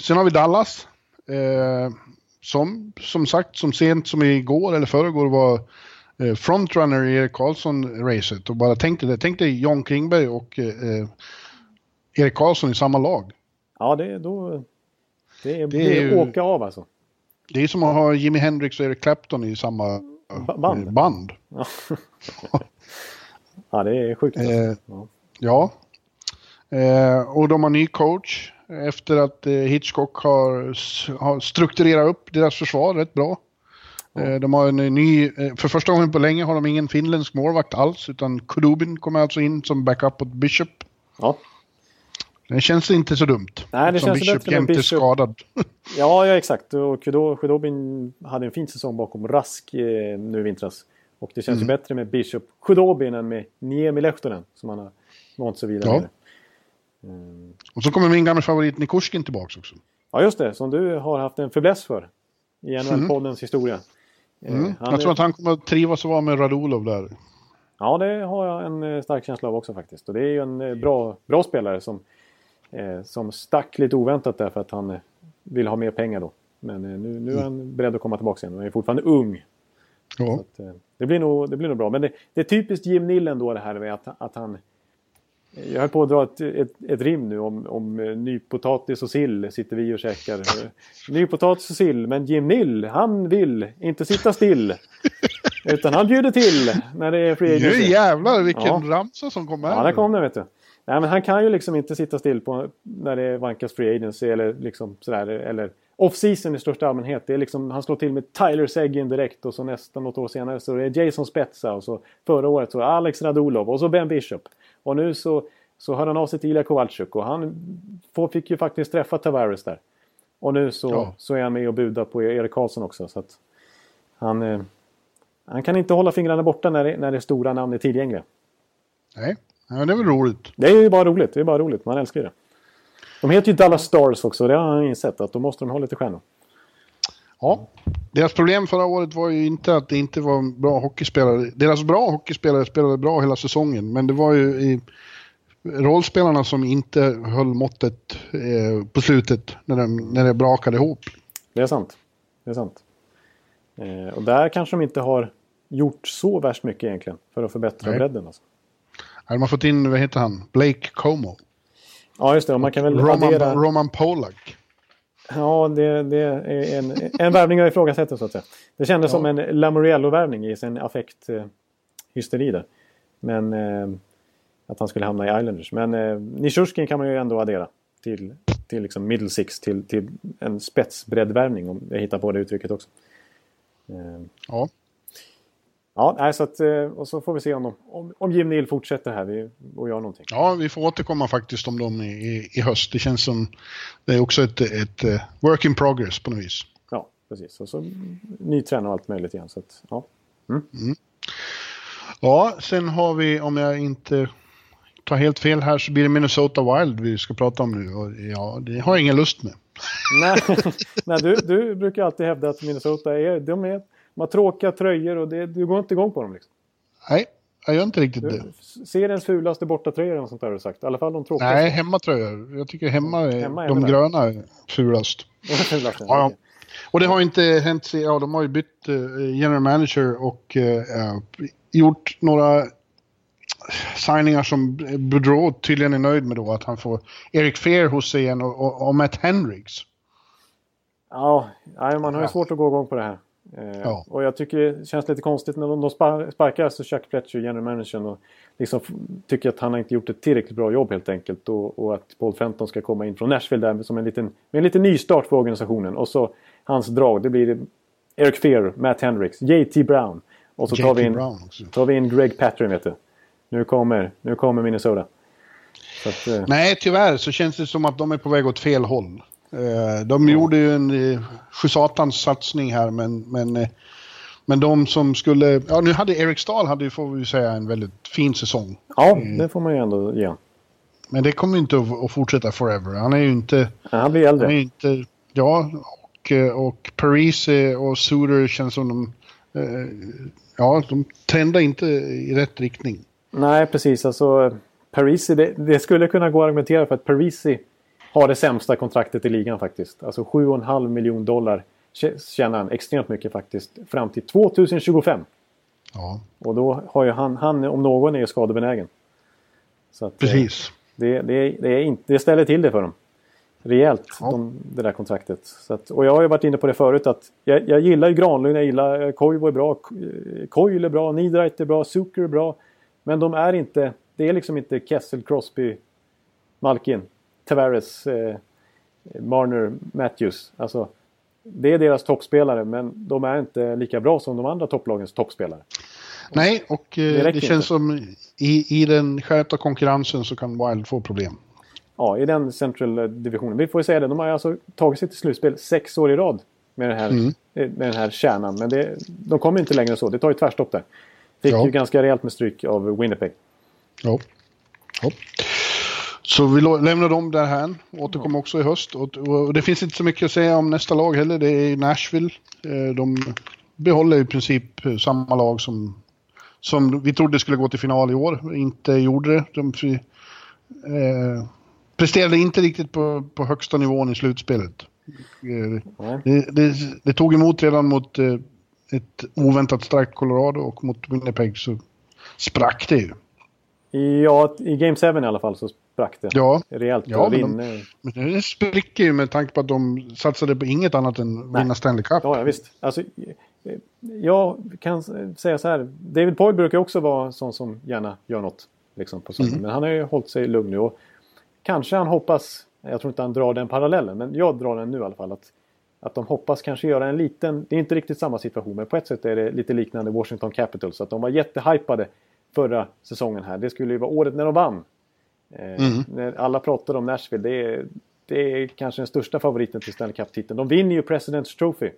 Sen har vi Dallas. Eh, som, som sagt, som sent som igår eller förrgår var eh, frontrunner i Erik Karlsson-racet. Och bara tänkte det. Tänkte Jan Klingberg och eh, Erik Karlsson i samma lag. Ja, det, då, det, är, det är ju, åka av alltså. Det är som att ha Jimi Hendrix och Eric Clapton i samma band. band. Ja. ja, det är sjukt. Alltså. Eh, ja. ja. Eh, och de har ny coach efter att eh, Hitchcock har, har strukturerat upp deras försvar rätt bra. Eh, de har en ny, eh, för första gången på länge har de ingen finländsk målvakt alls utan Kudubin kommer alltså in som backup åt Bishop. Ja. Det känns inte så dumt. Nej, det som känns Bishop jämt är skadad. <laughs> Ja, ja exakt. Och Kudobin hade en fin säsong bakom Rask eh, nu i vintras. Och det känns Mm. ju bättre med Bishop Kudobin än med Niemi Lehtonen som han har vant sig vid. där Ja. Mm. Och så kommer min gamla favorit Nikushkin tillbaka också. Ja, just det. Som du har haft en fäbless för i NHL-poddens historia. Eh, Mm. han Jag tror är- att han kommer att trivas att vara med Radulov där. Ja, det har jag en eh, stark känsla av också faktiskt. Och det är ju en eh, bra, bra spelare som, eh, som stack lite oväntat där för att han eh, vill ha mer pengar då. Men eh, nu, nu är han beredd att komma tillbaka igen och är fortfarande ung. Ja. Att, eh, det, blir nog, det blir nog bra. Men det, det är typiskt Jim Nillen då det här med att, att han... Jag höll på att dra ett, ett, ett rim nu om, om eh, nypotatis och sill sitter vi och käkar. <laughs> Nypotatis och sill, men Jim Nill, han vill inte sitta still. Utan han bjuder till när det är free Nu agency. jävlar vilken Ja. ramsa som kommer Ja, här. där kom den vet du. Nej, men han kan ju liksom inte sitta still på när det vankas free agency eller liksom sådär. Eller off-season i största allmänhet. Det är liksom, han slår till med Tyler Seguin direkt och så nästa något år senare så är det Jason Spezza och så förra året så Alex Radulov och så Ben Bishop. Och nu så, så hör han av sig till Ilja Kowalczyk och han får, fick ju faktiskt träffa Tavares där. Och nu så, Ja. så är han med och budar på Erik Karlsson också. Så han, eh, han kan inte hålla fingrarna borta när det, när det stora namn är tillgängliga. Nej, ja, det är väl roligt. Det är ju bara roligt. Det är bara roligt. Man älskar ju det. De heter ju Dallas Stars också. Det har han insett. Att då måste de ha lite stjärnor. Ja. Deras problem förra året var ju inte att det inte var bra hockeyspelare. Deras bra hockeyspelare spelade bra hela säsongen, men det var ju i rollspelarna som inte höll måttet eh, på slutet när, de, när det brakade ihop. Det är sant. Det är sant. Eh, och där kanske de inte har gjort så värst mycket egentligen. För att förbättra Nej. bredden. Alltså. Hade man fått in, vad heter han, Blake Como. Ja, just det. Man kan väl Roman, addera... Roman Polak. Ja, det, det är en, en värvning jag ifrågasätter så att säga. Det kändes som en Lamoriello-värvning i sin affekt-hysteri där. Men eh, att han skulle hamna i Islanders. Men eh, Nishushkin kan man ju ändå addera till, till liksom middle six, till, till en spetsbreddvärvning om jag hittar på det uttrycket också. Eh, Ja. Ja, nej, så att, eh, och så får vi se om, om, om Jim Neal fortsätter här och gör någonting. ja, vi får återkomma faktiskt om dem i, i, höst. Det känns som det är också ett, ett eh, work in progress på något vis. Ja, precis. Och så ny tränare och allt möjligt igen. Så att, ja. Ja, sen har vi, om jag inte tar helt fel här, så blir det Minnesota Wild vi ska prata om nu. Och ja, det har jag ingen lust med. Nej, <laughs> nej du, du brukar alltid hävda att Minnesota är, de, är, de har tråkiga tröjor och det, du går inte igång på dem. Liksom. Nej, jag gör inte riktigt Du, det. seriens fulaste bortatröjor eller sånt där har du sagt. I alla fall de tråkigaste. Nej, hemmatröjor. Jag tycker hemma är Hemma är de gröna <laughs> är fulast. Ja, ja. Och det har inte hänt, ja de har ju bytt eh, general manager och eh, gjort några signingar som Boudreau tydligen är nöjd med då. Att han får Eric Fair hos sig igen och, och, och Matt Hendricks. Ja, nej, man har ju svårt att gå igång på det här. Eh, Ja. Och jag tycker det känns lite konstigt när de, de spar- sparkar alltså Chuck Fletcher, general managern, och liksom tycker att han har inte gjort ett tillräckligt bra jobb helt enkelt. Och, och att Paul Fenton ska komma in från Nashville där som en liten, med en liten nystart för organisationen. Och så hans drag, det blir Eric Fear, Matt Hendricks, JT Brown. Och så tar vi, in, tar vi in Greg Patrin vet du. Nu kommer, nu kommer Minnesota. Att, eh, Nej, tyvärr så känns det som att de är på väg åt fel håll. Eh, De gjorde ju en eh, sjusatans satsning här men, men, eh, men de som skulle, ja nu hade Erik Stahl hade ju får vi säga en väldigt fin säsong. ja, det får man ju ändå ge. Men det kommer ju inte att, fortsätta forever. Han är ju inte, Han blir äldre. han är inte, ja och, och Parisi och Suter känns som de, ja de trendar inte i rätt riktning. Nej, precis. Alltså, Parisi, det, det skulle kunna gå att argumentera för att Parisi har det sämsta kontraktet i ligan faktiskt. Alltså 7,5 miljoner dollar tjänar han extremt mycket faktiskt. Fram till 2025. Ja. Och då har ju han, han om någon är skadebenägen. Så att, Precis. Det, det, det, är inte, det ställer till det för dem. Rejält, Ja. de, det där kontraktet. Så att, och jag har ju varit inne på det förut att jag, jag gillar ju Granlund, jag gillar Koivu är bra, Coil är bra, Niedreit är bra, Zucker är bra. Men de är inte, det är liksom inte Kessel, Crosby, Malkin, Tavares, eh, Marner, Matthews. Alltså, det är deras toppspelare men de är inte lika bra som de andra topplagens toppspelare. Nej, och eh, Det det, känns inte. som i, i den skärpta konkurrensen så kan Wild få problem. Ja, i den central divisionen. Vi får ju säga det, de har alltså tagit sig till slutspel sex år i rad med den här, Mm. eh, med den här kärnan. Men det, de kommer inte längre än så. Det tar ju tvärstopp där. Fick Ja. ju ganska rejält med stryk av Winnipeg. Ja. ja. Så vi lämnar dem där här. Återkommer också i höst. Och, det finns inte så mycket att säga om nästa lag heller. Det är Nashville. Eh, De behåller i princip eh, samma lag som, som vi trodde skulle gå till final i år. Inte gjorde det. De eh, presterade inte riktigt på, på högsta nivån i slutspelet. Eh, det, det, det tog emot redan mot ett oväntat starkt Colorado och mot Winnipeg så sprack det ju. Ja, i Game 7 i alla fall så det. Ja, Rejält. Ja, men vinner. Men det spricker ju med tanke på att de satsade på inget annat än Nej. vinna Stanley Cup. Ja, ja, visst. Alltså, jag kan säga så här. David Poyle brukar också vara sån som gärna gör något. Liksom, på. Mm. Men han har ju hållit sig lugn nu. Och kanske han hoppas, jag tror inte han drar den parallellen, men jag drar den nu i alla fall. Att, att de hoppas kanske göra en liten, det är inte riktigt samma situation, men på ett sätt är det lite liknande Washington Capitals. Att de var jättehypade förra säsongen här. Det skulle ju vara året när de vann. Eh, Mm. När alla pratar om Nashville, det är, det är kanske den största favoriten till Stanley Cup-titeln. De vinner ju President's Trophy.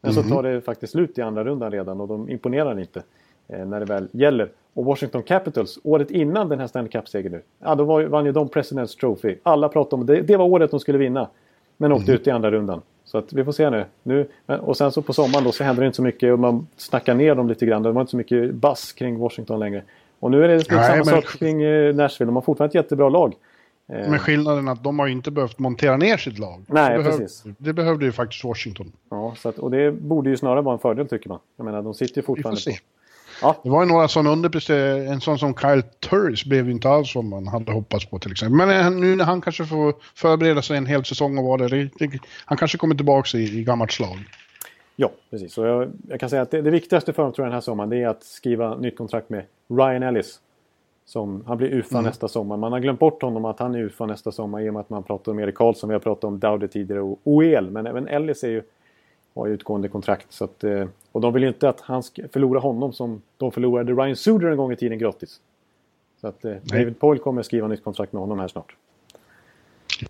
Men så tar det faktiskt slut i andra rundan redan och de imponerar inte eh, när det väl gäller. Och Washington Capitals, året innan den här Stanley Cup-segern nu, ja, då var, vann ju de President's Trophy. Alla pratade om det. Det var året de skulle vinna. Men åkte ut i andra rundan. Så att vi får se nu. nu. Och sen så på sommaren då så händer det inte så mycket och man snackar ner dem lite grann. Det var inte så mycket bass kring Washington längre. Och nu är det lite Nej, samma men- sak kring eh, Nashville. De har fortfarande ett jättebra lag. Eh, Med skillnaden att de har ju inte behövt montera ner sitt lag. Nej, det behöv- precis. Det behövde ju faktiskt Washington. Ja, så att, och det borde ju snarare vara en fördel tycker man. Jag menar, de sitter ju Vi får fortfarande se. Ja. Det var ju några som underpresterade. En sån som Kyle Turris blev ju inte alls som man hade hoppats på till exempel. Men eh, nu när han kanske får förbereda sig en hel säsong och vara det. det han kanske kommer tillbaka i, i gammalt slag. Ja, precis. Och jag, jag kan säga att det, det viktigaste för dem tror jag den här sommaren det är att skriva nytt kontrakt med Ryan Ellis. Som, han blir UFA nästa sommar. Man har glömt bort honom att han är UFA nästa sommar i och med att man pratar om Erik Karlsson. Vi har pratat om Dowdy tidigare och OEL. Men även Ellis är ju, har ju utgående kontrakt. Så att, eh, och de vill ju inte att han ska förlora honom som de förlorade Ryan Suder en gång i tiden gratis. Så att eh, David Poyle kommer skriva nytt kontrakt med honom här snart.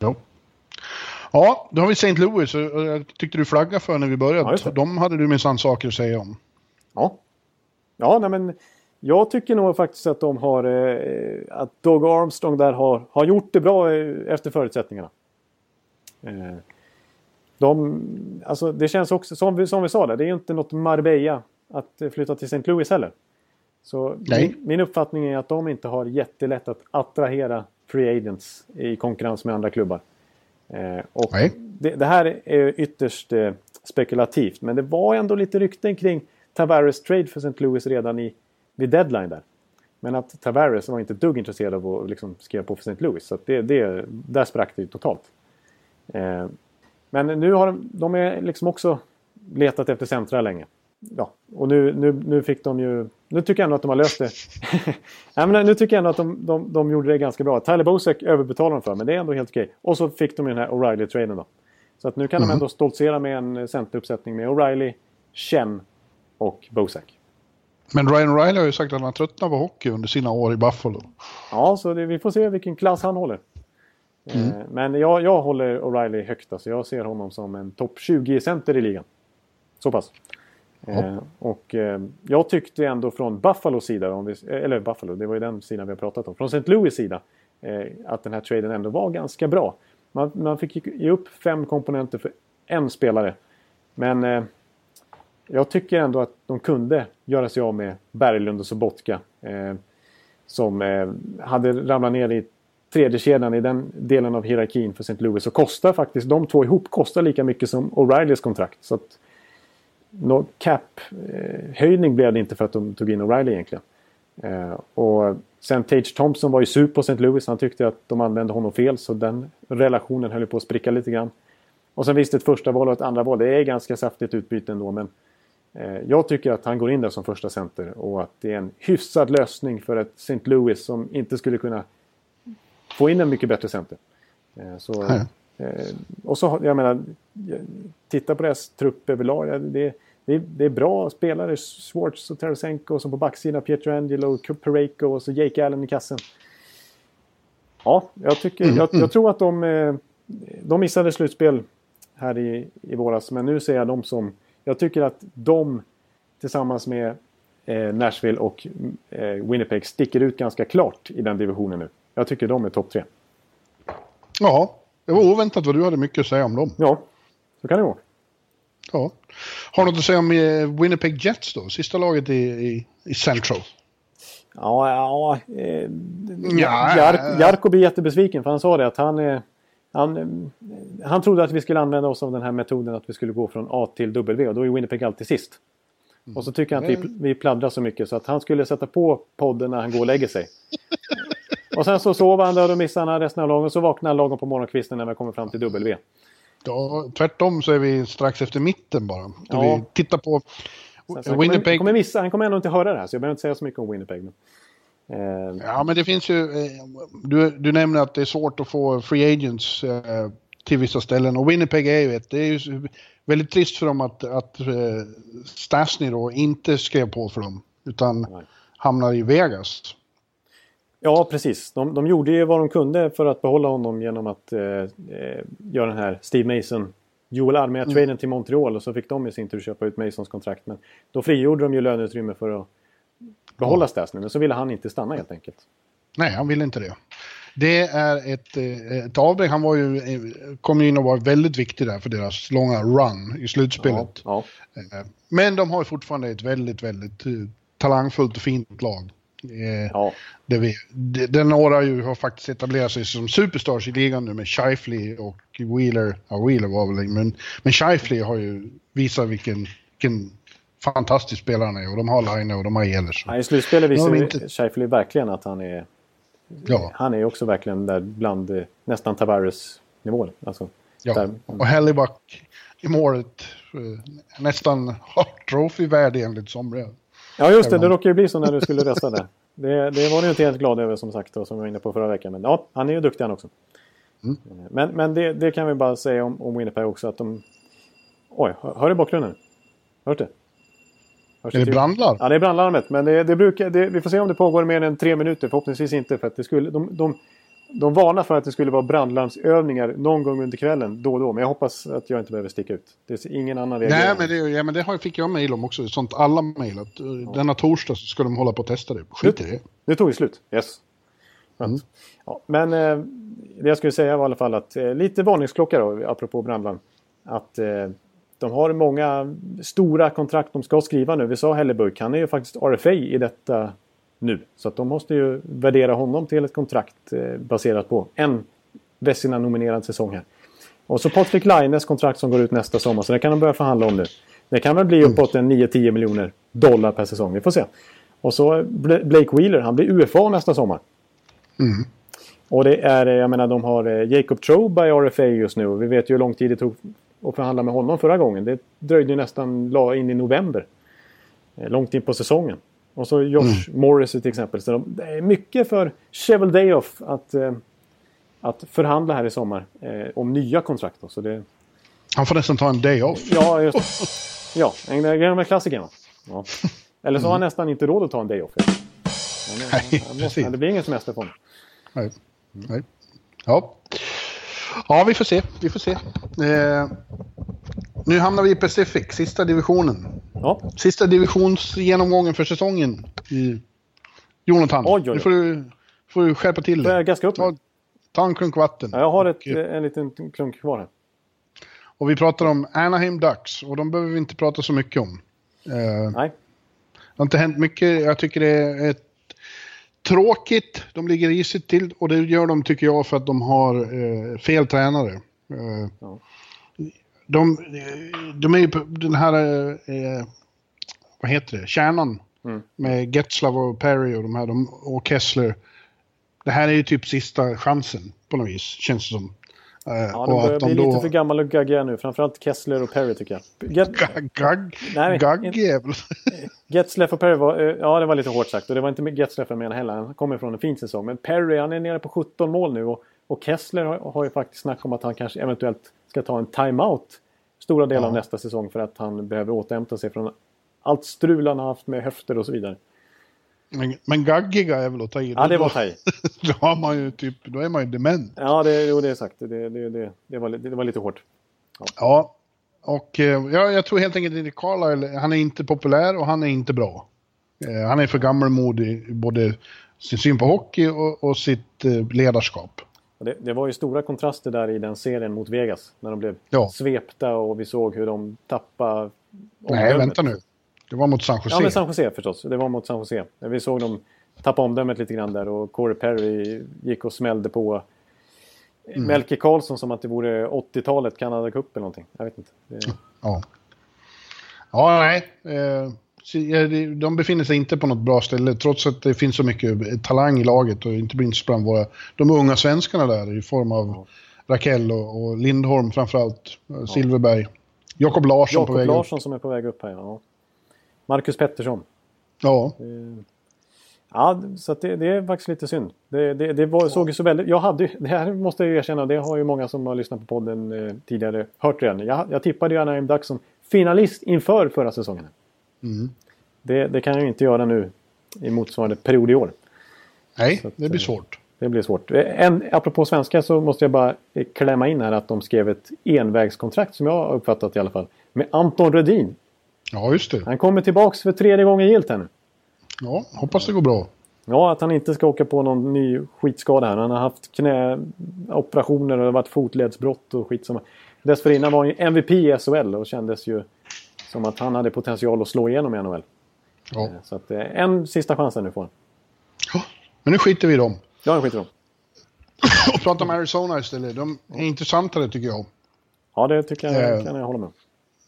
Ja. Ja, då har vi St. Louis. Jag tyckte du flaggade för när vi Ja, började. det. De hade du minsann saker att säga om. Ja. Ja, nej, men jag tycker nog faktiskt att de har... Eh, att Doug Armstrong där har, har gjort det bra eh, efter förutsättningarna. Eh, de, alltså det känns också, som vi, som vi sa där, det är ju inte något Marbella att flytta till St. Louis heller. Så Nej. min, min uppfattning är att de inte har jättelätt att attrahera free agents i konkurrens med andra klubbar. Eh, och det, det här är ytterst eh, spekulativt, men det var ändå lite rykten kring Tavares trade för St. Louis redan i, vid deadline där. Men att Tavares var inte ett dugg intresserad av att liksom skriva på för St. Louis. Så det, det, där sprack det ju totalt. Eh, men nu har de, de är liksom också letat efter centra länge. Ja, och nu, nu, nu fick de ju... Nu tycker jag ändå att de har löst det. <laughs> Nej, men nu tycker jag ändå att de, de, de gjorde det ganska bra. Tyler Bosek överbetalade de för, men det är ändå helt okej. Och så fick de den här O'Reilly-traden då. Så att nu kan de ändå stoltsera med en centeruppsättning med O'Reilly, Chen och Bosek. Men Ryan Riley har ju sagt att han tröttnat på hockey under sina år i Buffalo. Ja, så det, vi får se vilken klass han håller. Eh, men jag, jag håller O'Reilly högt. Alltså. Jag ser honom som en topp 20-center i ligan. Så pass. Eh, och eh, jag tyckte ändå från Buffalos sida, om vi, eh, eller Buffalo, det var ju den sidan vi har pratat om. Från St. Louis sida, eh, att den här traden ändå var ganska bra. Man, man fick ge upp fem komponenter för en spelare. Men eh, jag tycker ändå att de kunde göra sig av med Berglund och Sobotka. Eh, som eh, hade ramlat ner i tredje kedjan i den delen av hierarkin för St. Louis så kostar faktiskt de två ihop kostar lika mycket som O'Reillys kontrakt. Så att, no cap-höjning blev det inte för att de tog in O'Reilly egentligen. Eh, och sen Tage Thompson var ju sur på St. Louis. Han tyckte att de använde honom fel så den relationen höll på att spricka lite grann. Och sen visst ett första val och ett andra val. Det är ganska saftigt utbyte ändå men eh, jag tycker att han går in där som första center och att det är en hyfsad lösning för ett St. Louis som inte skulle kunna få in en mycket bättre center. Eh, så, eh, och så, jag menar, titta på deras trupp överlag. Det, det, det är bra spelare. Schwartz och Tarasenko och så på backsidan Pietrangelo, Pareko och så Jake Allen i kassen. Ja, jag, tycker, mm. jag, jag, tror att de, eh, de missade slutspel här i, i våras. Men nu ser jag dem som... Jag tycker att de tillsammans med eh, Nashville och eh, Winnipeg sticker ut ganska klart i den divisionen nu. Jag tycker de är topp tre. Ja, det var oväntat vad du hade mycket att säga om dem. Ja, så kan det vara. Ja. Har du något att säga om eh, Winnipeg Jets då? Sista laget i, i, i Central. Ja, ja, eh, ja. Jar, Jarko blir jättebesviken för han sa det att han, eh, han, han trodde att vi skulle använda oss av den här metoden att vi skulle gå från A till W och då är Winnipeg alltid sist. Och så tycker han att vi, mm. vi pladdrar så mycket så att han skulle sätta på podden när han går och lägger sig. Och sen så sov han där och missade han resten av lagen och så vaknade han lagom på morgonkvisten när vi kommer fram till W. Ja, tvärtom så är vi strax efter mitten bara. Ja. Vi tittar på Sen, Winnipeg. Kommer, kommer missa, han kommer ändå inte höra det här så jag behöver inte säga så mycket om Winnipeg. Men, eh. Ja, men det finns ju... Eh, du, du nämner att det är svårt att få free agents eh, till vissa ställen och Winnipeg är ju ett. Det är ju väldigt trist för dem att, att Stasny då inte skrev på för dem utan Nej. hamnar i Vegas. Ja, precis. De, de gjorde ju vad de kunde för att behålla honom genom att eh, eh göra den här Steve Mason Joel Armia-traden mm. till Montreal och så fick de i sin tur köpa ut Masons kontrakt. Men då frigjorde de ju löneutrymme för att behålla ja. Stasny, men så ville han inte stanna helt enkelt. Nej, han ville inte det. Det är ett, eh, ett avbräck. Han var ju, eh, kom in och var väldigt viktig där för deras långa run i slutspelet. Ja, ja. Men de har fortfarande ett väldigt, väldigt talangfullt och fint lag. Eh, ja. Det vi, det, den några ju har faktiskt etablerat sig som superstars i ligan nu med Shifley och Wheeler. Ja, Wheeler var väl men, men Shifley har ju visat vilken, vilken fantastisk spelare han är och de har Line och de har Ehlers. Ja, I slutspelet visar inte... Shifley verkligen att han är... Ja. Han är också verkligen där bland eh, nästan Tavares nivån. Alltså, ja, där... och Hellebuck i målet eh, nästan <laughs> Hart Trophy-värdig enligt somliga. Ja just det, det råkade ju bli så när du skulle rösta där. Det, det var du inte helt glad över som sagt och som vi var inne på förra veckan. Men ja, han är ju duktig han också. Mm. Men, men det, det, kan vi bara säga om, om Winnipeg också att de... Oj, hör, du bakgrunden? Hört det? Hörs är det brandlarm? Ja, det är brandlarmet. Men det, det brukar, vi får se om det pågår mer än tre minuter. Förhoppningsvis inte. För att det skulle, de, de, de varnar för att det skulle vara brandlarmsövningar någon gång under kvällen då och då. Men jag hoppas att jag inte behöver sticka ut. Det är ingen annan reagerar. Nej, men det, ja, men det fick jag mejl om också. Sånt alla mejl. Att eh, ja. denna torsdag så ska de hålla på och testa det. Skit i det. Det tog ju slut. Yes. Mm. Ja, men eh, det jag skulle säga var i alla fall att eh, lite varningsklocka då, apropå brandlarm. Att eh, de har många stora kontrakt de ska skriva nu. Vi sa Helleburg, han är ju faktiskt RFA i detta nu. Så att de måste ju värdera honom till ett kontrakt eh, baserat på en Vessina-nominerad säsong här. Och så Patrik Laines kontrakt som går ut nästa sommar. Så det kan de börja förhandla om nu. Det kan väl bli mm. uppåt en 9-10 miljoner dollar per säsong. Vi får se. Och så Blake Wheeler, han blir UFA nästa sommar. Mm. Och det är, jag menar, de har eh, Jacob Trobe i RFA just nu. Vi vet ju hur lång tid det tog att förhandla med honom förra gången. Det dröjde nästan in i november. Eh, långt in på säsongen. Och så Josh mm. Morris till exempel. Så det är mycket för Chevel Dayoff att, eh, att förhandla här i sommar. Eh, om nya kontrakt. Så det... Han får nästan ta en day off. Ja, just Ja, en gamla klassikerna. Ja. Eller så har han mm. nästan inte råd att ta en day off. Han, Nej, han måste, det blir ingen semester på honom. Nej. Nej. Ja. ja, vi får se. Vi får se. Eh, nu hamnar vi i Pacific, sista divisionen. Ja. Sista divisionsgenomgången för säsongen. I Jonathan, oj, oj, oj. nu får du, får du skärpa till dig. gaska upp ta, ta en klunk vatten. Ja, jag har ett, en liten klunk kvar här. Och vi pratar om Anaheim Ducks och de behöver vi inte prata så mycket om. Uh, Nej. Det har inte hänt mycket. Jag tycker det är ett tråkigt. De ligger risigt till och det gör de tycker jag för att de har eh, fel tränare. Eh, Ja. De, de är ju på den här, eh, vad heter det, kärnan Mm. med Getzlav och Perry och de här de, och Kessler. Det här är ju typ sista chansen på något vis, känns det som. Eh, Ja, de börjar bli de då... lite för gammal och gaggiga nu. Framförallt Kessler och Perry tycker jag. Get, gagg väl... <laughs> Getzlaff och Perry var, eh, ja det var lite hårt sagt. Och det var inte Getzlaff jag menar heller. Han kommer från en fin säsong. Men Perry han är nere på 17 mål nu. Och, och Kessler har, har ju faktiskt snack om att han kanske eventuellt ska ta en timeout. Stora delar av Ja. nästa säsong för att han behöver återhämta sig från allt strul han har haft med höfter och så vidare. Men, men gaggiga är väl att ta i. Ja det var Då- taj. Då, har man ju typ, då är man ju dement. Ja det, jo, det är sagt. Det, det, det, det, var, det var lite hårt. Ja, och eh, ja, jag tror helt enkelt att Carlisle, han är inte populär och han är inte bra. Eh, han är för gammalmodig i både sin syn på hockey och, och sitt eh, ledarskap. Det, det var ju stora kontraster där i den serien mot Vegas. När de blev Ja. svepta och vi såg hur de tappade Nej, omdömet. vänta nu. Det var mot San Jose. Ja, men San Jose förstås. Det var mot San Jose. Vi såg dem tappa omdömet lite grann där och Corey Perry gick och smällde på Mm. Melke Karlsson som att det vore 80-talet, Canada Cup eller någonting. Jag vet inte. Det, Ja. Ja, nej. Eh, så, ja, de befinner sig inte på något bra ställe trots att det finns så mycket talang i laget och inte minst bland våra, de unga svenskarna där i form av Rakell och, och Lindholm framförallt, eh, Silverberg. Jakob Larsson på Jakob väg Larsson som är på väg upp här. Ja. Marcus Pettersson. upp. Ja, Ja, så det, det är faktiskt lite synd. Det, det, det var, såg ju så väldigt... Jag hade, det här måste jag erkänna, det har ju många som har lyssnat på podden eh, tidigare hört redan. Jag, jag tippade ju Anaheim Ducks som finalist inför förra säsongen. Mm. Det, det kan jag ju inte göra nu i motsvarande period i år. nej, att, det blir eh, svårt. Det blir svårt. En, apropå svenska så måste jag bara eh, klämma in här att de skrev ett envägskontrakt som jag har uppfattat i alla fall. Med Anton Rödin. Ja, just det. Han kommer tillbaks för tredje gången gillt här nu. Ja, hoppas det går bra. Ja, att han inte ska åka på någon ny skitskada här. Han har haft knäoperationer och det har varit fotledsbrott och skit som... Dessförinnan var han ju MVP i SHL och kändes ju som att han hade potential att slå igenom i NHL. Ja. Eh, Så att eh, en sista chans här nu får han. Ja, Men nu skiter vi i dem. Ja, jag skiter i dem. <laughs> Och pratar om Arizona istället. De är intressantare tycker jag. Ja, det tycker jag Eh. kan jag hålla med.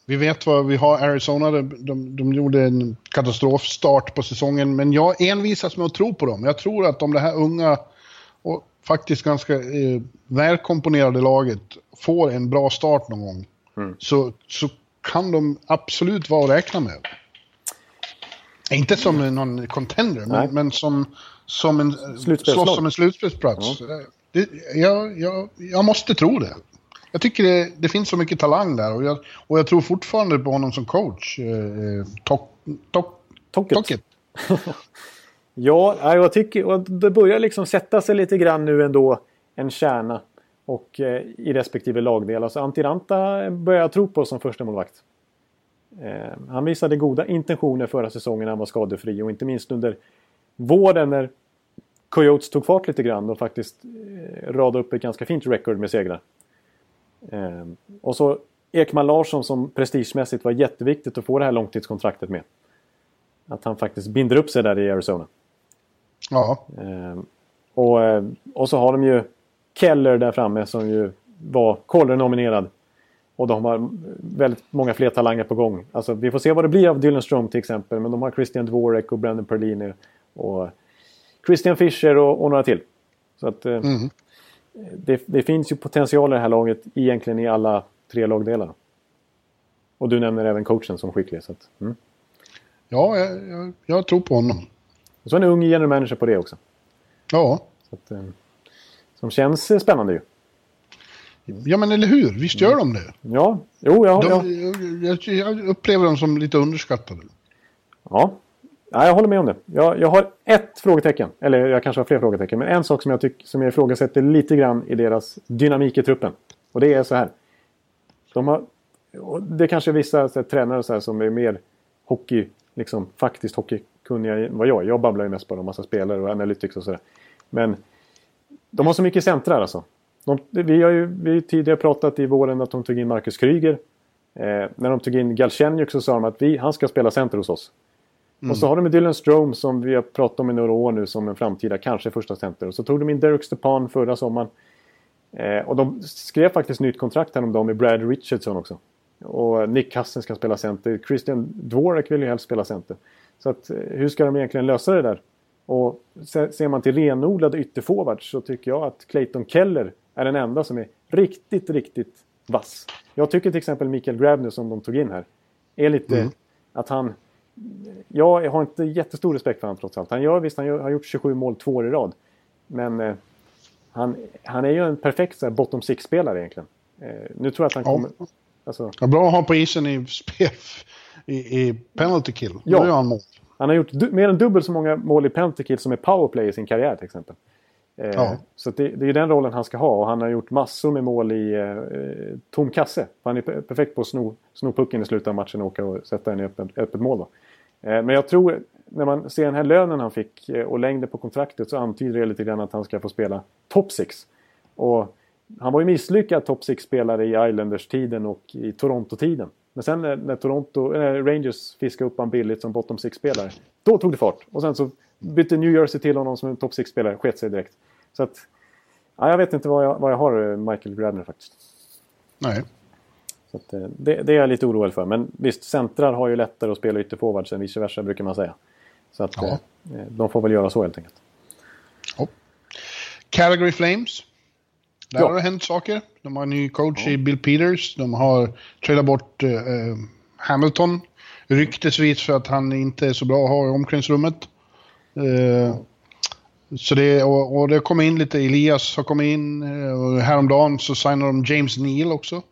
Vi vet vad vi har Arizona. De, de, de gjorde en katastrofstart på säsongen. Men jag envisas med att tro på dem. Jag tror att om det här unga och faktiskt ganska eh, välkomponerade laget får en bra start någon gång. Så, så kan de absolut vara att räkna med. Inte som någon contender, men, men som, som en, slåss om en slutspelsplats. Det, jag, jag, jag måste tro det. Jag tycker det, det finns så mycket talang där och jag, och jag tror fortfarande på honom som coach. Eh, Tok- Tok- Tocket. <laughs> Ja, jag tycker och det börjar liksom sätta sig lite grann nu ändå en kärna och eh, i respektive lagdel. Alltså Antiranta börjar jag tro på som första målvakt. Eh, han visade goda intentioner förra säsongen när han var skadefri och inte minst under våren när Coyotes tog fart lite grann och faktiskt eh, radade upp ett ganska fint record med segrar. Eh, och så Ekman Larsson som prestigemässigt var jätteviktigt att få det här långtidskontraktet med. Att han faktiskt binder upp sig där i Arizona. Ja, Eh, och, eh, och så har de ju Keller där framme som ju var Calder-nominerad. Och de har väldigt många fler talanger på gång. Alltså, vi får se vad det blir av Dylan Strome till exempel. Men de har Christian Dvorak och Brandon Perlini. Och Christian Fischer och, och några till. Så att, eh, det, det finns ju potential i det här laget egentligen i alla tre lagdelar. Och du nämner även coachen som skicklig. Så att, mm. ja jag, jag, jag tror på honom. Och så en ung general manager på det också. Ja. Så att, eh, som känns eh, spännande ju. ja, men eller hur? Visst gör de det? Ja, jo, ja, De, ja. jag, jag upplever dem som lite underskattade. ja. ja jag håller med om det. Jag, jag har ett frågetecken. Eller jag kanske har fler frågetecken. Men en sak som jag, tycker som jag ifrågasätter lite grann i deras dynamik i truppen. Och det är så här. De har, det kanske är vissa så här, tränare så här, som är mer hockey, liksom faktiskt hockeykunniga än vad jag är. Jag babblar ju mest bara om massa spelare och analytics och sådär. Men de har så mycket centrar alltså. De, vi har ju vi tidigare pratat i våren att de tog in Marcus Kryger. Eh, när de tog in Galchenyuk så sa de att vi, han ska spela center hos oss. Mm. Och så har de med Dylan Strome som vi har pratat om i några år nu som en framtida, kanske första center. Och så tog de in Derek Stepan förra sommaren. Eh, och de skrev faktiskt nytt kontrakt häromdagen med Brad Richardson också. Och Nick Cousins ska spela center. Christian Dvorak vill ju helst spela center. Så att, eh, hur ska de egentligen lösa det där? Och ser man till renodlade ytterforwards så tycker jag att Clayton Keller är den enda som är riktigt, riktigt vass. Jag tycker till exempel Mikael Grabner som de tog in här är lite mm. att han... Jag har inte jättestor respekt för honom trots allt. Han gör visst, han gör, har gjort 27 mål två år i rad. Men eh, han, han är ju en perfekt så här, bottom six-spelare egentligen. Eh, nu tror jag att han kommer... Alltså, ja, bra att ha på isen i, i, i penalty kill. Ja. Då gör han mål. Han har gjort mer än dubbelt så många mål i penalty kill som i powerplay i sin karriär till exempel. Eh, ja. Så det, det, är den rollen han ska ha och han har gjort massor med mål i eh, tom kasse. Han är perfekt på att sno, sno pucken i slutet av matchen och åka och sätta den i öppet, öppet mål. Eh, men jag tror, när man ser den här lönen han fick eh, och längden på kontraktet så antyder det lite grann att han ska få spela top six. Och han var ju misslyckad top six spelare i Islanders-tiden och i Toronto-tiden. Men sen när, Toronto, äh, Rangers fiskade upp honom billigt som bottom six-spelare, då tog det fart. Och sen så bytte New Jersey till honom som en top six-spelare, sket sig direkt. Så att, ja, jag vet inte vad jag, vad jag har eh, Michael Gradner faktiskt. Nej. Så att, eh, det, det, är jag lite orolig för. Men visst, centrar har ju lättare att spela ytterforwards än vice versa brukar man säga. Så att ja. de får väl göra så helt enkelt. Ja. Calgary Flames. Där ja. har det hänt saker. De har en ny coach ja. i Bill Peters. De har tradat bort eh, Hamilton. Ryktesvis för att han inte är så bra att ha i omklädningsrummet. Eh, så det, och, och det kom in lite, Elias har kommit in. Eh, och häromdagen så signade de James Neal också.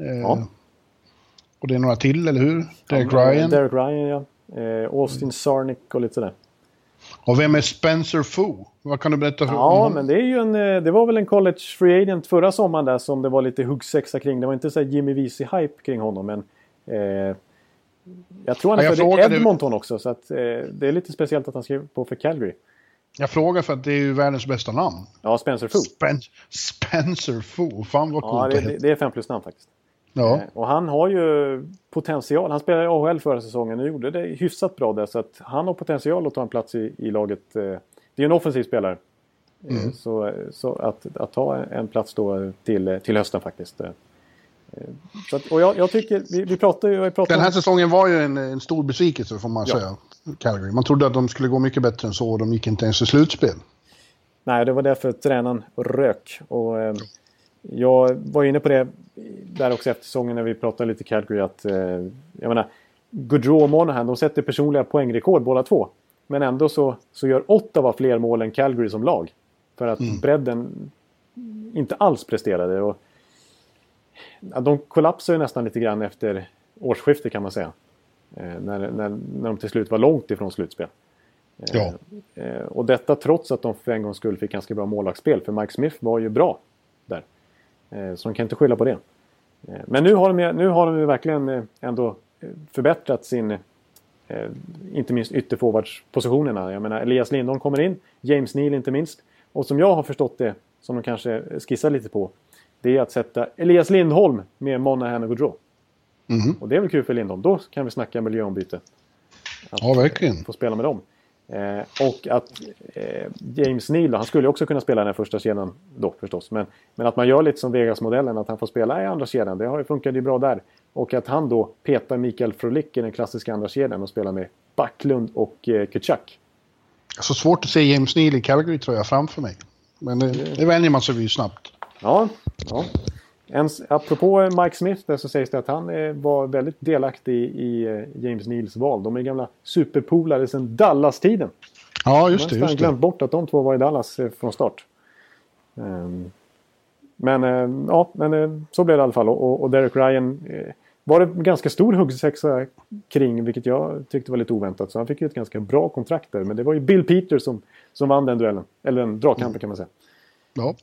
Eh, ja. Och det är några till, eller hur? Derek Ryan. Derek Ryan, ja. Eh, Austin Sarnick och lite sådär. Och vem är Spencer Fu? Vad kan du berätta för Ja, men det är ju en... Eh, det var väl en college free agent förra sommaren där som det var lite huggsexa kring. Det var inte så Jimmy Vesey-hype kring honom, men... Eh, jag tror han är ja, född i Edmonton det... också, så att, eh, det är lite speciellt att han skrev på för Calgary. Jag frågar för att det är ju världens bästa namn. Ja, Spencer Fu. Spen Spencer Fu, fan vad coolt ja, det, det är fem plus namn faktiskt. Ja. Eh, och han har ju potential. Han spelade i AHL förra säsongen och gjorde det hyfsat bra där. Så att han har potential att ta en plats i, i laget. Eh, det är ju en offensiv spelare. Eh, mm. Så, så att, att ta en plats då till, till hösten faktiskt. Att, och jag, jag, tycker, vi, vi pratar ju... Pratar Den här säsongen var ju en, en stor besvikelse får man ja. säga. Calgary. Man trodde att de skulle gå mycket bättre än så och de gick inte ens i slutspel. Nej, det var därför tränaren rök. Och, jag var inne på det där också efter säsongen när vi pratade lite Calgary att eh, jag menar Gaudreau och Monahan, de sätter personliga poängrekord båda två. Men ändå så, så gör Ottawa fler mål än Calgary som lag. För att mm. bredden inte alls presterade. Och, ja, de kollapsade nästan lite grann efter årsskiftet kan man säga. Eh, när, när, när de till slut var långt ifrån slutspel. Eh, ja. Eh, och detta trots att de för en gångs skull fick ganska bra målvaktsspel. För Mike Smith var ju bra där. Så de kan inte skylla på det. Men nu har de, nu har de verkligen ändå förbättrat sin, inte minst ytterforwardspositionerna. Jag menar Elias Lindholm kommer in, James Neal inte minst. Och som jag har förstått det, som de kanske skissar lite på, det är att sätta Elias Lindholm med Monahan och Gaudreau. Mm. Och det är väl kul för Lindholm. Då kan vi snacka miljöombyte. Att ja, verkligen. Få spela med dem. Eh, och att eh, James Neal, han skulle också kunna spela den här första kedjan då förstås. Men, men att man gör lite som Vegas-modellen, att han får spela i andra kedjan. Det har ju funkat ju bra där. Och att han då petar Mikael Frolik i den klassiska andra kedjan och spelar med Backlund och eh, Kutchak. Så svårt att se James Neal i Calgary tror jag framför mig. Men det, det vänjer man sig vid snabbt. Ja, ja. En, apropå Mike Smith där så sägs det att han eh, var väldigt delaktig i eh, James Neals val. De är gamla superpolare sedan Dallas-tiden. Ja, just det. Jag har nästan glömt bort att de två var i Dallas eh, från start. Um, men ja, men så blev det i alla fall. Och, och Derek Ryan var det ganska stor huggsexa kring, vilket jag tyckte var lite oväntat. Så han fick ju ett ganska bra kontrakt där. Men det var ju Bill Peters som, som vann den duellen. Eller den dragkampen mm. kan man säga. Ja.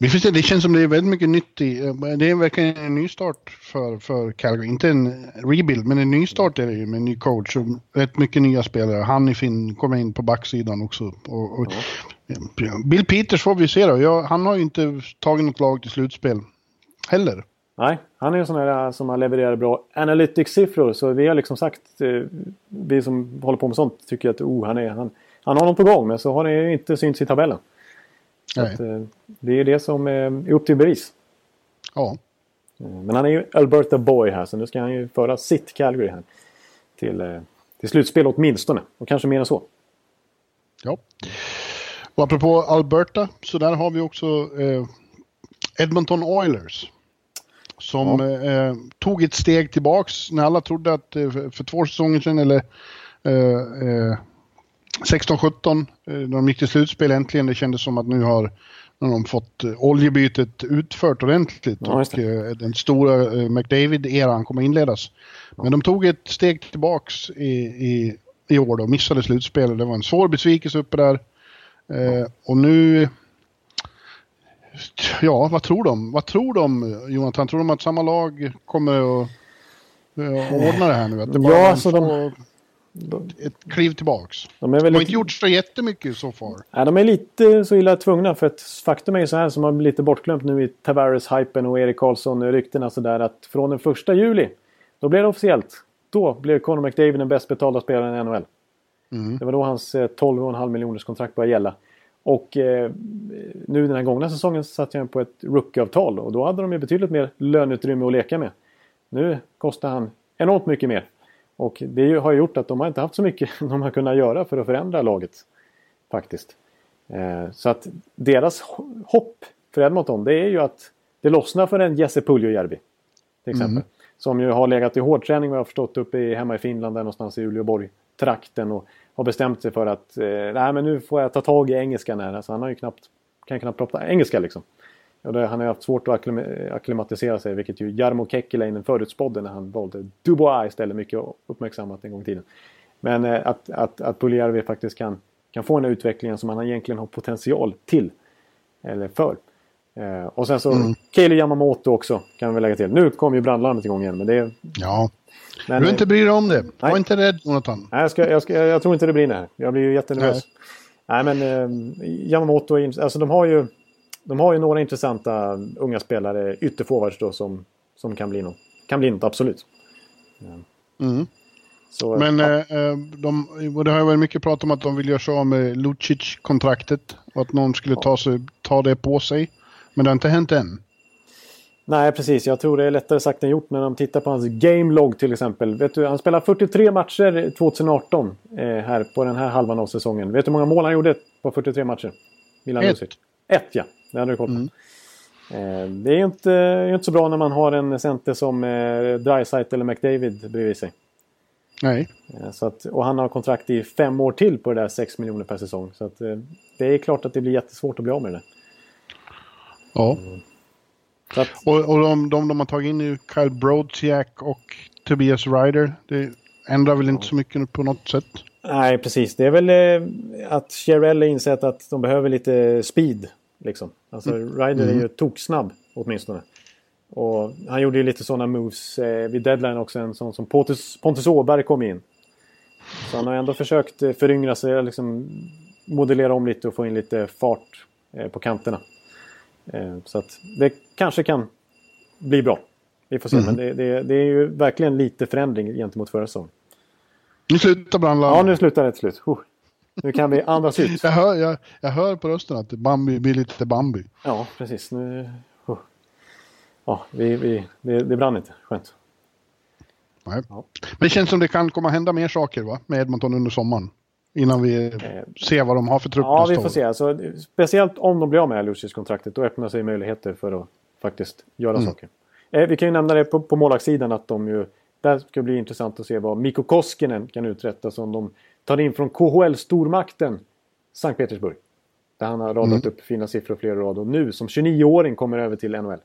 Vi får se, det känns som det är väldigt mycket nytt i, det är verkligen en ny start för, för Calgary. Inte en rebuild, men en ny start är det ju med en ny coach och rätt mycket nya spelare. Hanifin kommer in på backsidan också. Och, och ja. Bill Peters får vi se då. Ja, han har ju inte tagit något lag till slutspel heller. Nej, han är en sån här som har levererat bra analytics-siffror. Så vi har liksom sagt, eh, vi som håller på med sånt tycker att oh, han, är, han, han har något på gång. Men så har det inte synts i tabellen. Att, eh, det är det som är upp till bevis. Ja. Eh, men han är ju Alberta Boy här så nu ska han ju föra sitt Calgary här. Till, till slutspel åtminstone. Och kanske mer än så. Ja. Och apropå Alberta så där har vi också eh, Edmonton Oilers. Som ja. eh, tog ett steg tillbaks när alla trodde att eh, för två säsonger sedan eller 16-17 eh, när de gick till slutspel äntligen. Det kändes som att nu har när de fått oljebytet utfört ordentligt ja, och den stora McDavid-eran kommer inledas. Men de tog ett steg tillbaks i, i, i år då, missade slutspel. Det var en svår besvikelse uppe där. Eh, och nu... Ja, vad tror de? Vad tror de, Jonathan? Tror de att samma lag kommer att uh, ordna det här nu? Att det bara ja, så de, de, ett kliv tillbaks. De, de har inte gjort så jättemycket så far. Nej, de är lite så illa tvungna. För att faktum är ju så här som har blivit lite bortglömt nu i Tavares-hypen och Erik Karlsson-ryktena sådär att från den första juli, då blev det officiellt. Då blev Conor McDavid den bäst betalda spelaren i NHL. Mm. Det var då hans 12,5 eh, miljoners kontrakt började gälla. Och eh, nu den här gångna säsongen satt jag på ett rookieavtal och då hade de ju betydligt mer löneutrymme att leka med. Nu kostar han enormt mycket mer. Och det har gjort att de har inte haft så mycket <laughs> de har kunnat göra för att förändra laget. Faktiskt. Eh, så att deras hopp för Edmonton det är ju att det lossnar för en Jesse Puljujärvi. Till exempel. Mm. Som ju har legat i hårdträning vad jag har förstått uppe i, hemma i Finland där någonstans i Uleåborg-trakten. Och har bestämt sig för att eh, men nu får jag ta tag i engelskan här. Alltså han har ju knappt, kan knappt prata engelska liksom. Och det, han har haft svårt att akklimatisera sig vilket ju Jarmo Kekkeläinen förutspådde när han valde Dubois istället. Mycket uppmärksammat en gång i tiden. Men eh, att, att, att Puljärvi faktiskt kan, kan få den här utvecklingen som han egentligen har potential till. Eller för. Eh, och sen så mm. Kaeli Yamamoto också kan vi lägga till. Nu kommer ju brandlarmet igång igen men det... Ja. Men, du inte bry dig om det. Var inte rädd Jonathan. Nej, jag, ska, jag, ska, jag tror inte det brinner här. Jag blir ju jättenervös. Nej, nej men eh, Yamamoto, alltså de har ju... De har ju några intressanta unga spelare, ytterforwards då, som, som kan bli något. Kan bli något, absolut. Mm. Så, men ja. eh, de, det har ju varit mycket prat om att de vill göra sig av med Lucic-kontraktet. Och att någon skulle ta, sig, ta det på sig. Men det har inte hänt än. Nej, precis. Jag tror det är lättare sagt än gjort när de tittar på hans gamelog till exempel. Vet du, han spelade 43 matcher 2018 eh, här på den här halvan av säsongen. Vet du hur många mål han gjorde på 43 matcher? Milan Ett. Lucic. Ett, ja. Det hade du koll på. Mm. Eh, det är inte, inte så bra när man har en center som eh, Dreisaitl eller McDavid bredvid sig. Nej. Eh, så att, och han har kontrakt i fem år till på det där 6 miljoner per säsong. Så att, det är klart att det blir jättesvårt att bli av med det. Ja. Mm. Att... Och, och de, de de har tagit in är Kyle Brodziak och Tobias Ryder. Det ändrar väl inte så mycket på något sätt. Nej, precis. Det är väl att Cherrell har insett att de behöver lite speed. Liksom. Alltså mm. Ryder är ju mm. toksnabb åtminstone. Och han gjorde ju lite sådana moves eh, vid deadline också. En sån som Pontus, Pontus Åberg kom in. Så han har ändå försökt eh, föryngra sig, liksom modellera om lite och få in lite fart eh, på kanterna. Eh, så att det kanske kan bli bra. Vi får se, mm. men det, det, det, är ju verkligen lite förändring gentemot förra säsongen. Nu slutar brandlarmet. Ja, nu slutar det till slut. Uh. Nu kan vi andas ut. jag, hör, jag, jag hör på rösten att Bambi blir lite Bambi. Ja, precis. Nu, uh. Ja, vi, vi, det, det brann inte. Skönt. Nej. Ja. Men det känns som det kan komma hända mer saker va? med Edmonton under sommaren. Innan vi eh, ser vad de har för trupp Ja, vi får se. Alltså, speciellt om de blir av med Lucius-kontraktet. Då öppnar sig möjligheter för att faktiskt göra mm. saker. Eh, vi kan ju nämna det på, på målvaktssidan att de ju... Där ska det bli intressant att se vad Mikko Koskinen kan uträtta som de tar in från KHL-stormakten Sankt Petersburg. Där han har radat mm. upp fina siffror flera rad och nu som 29-åring kommer över till NHL.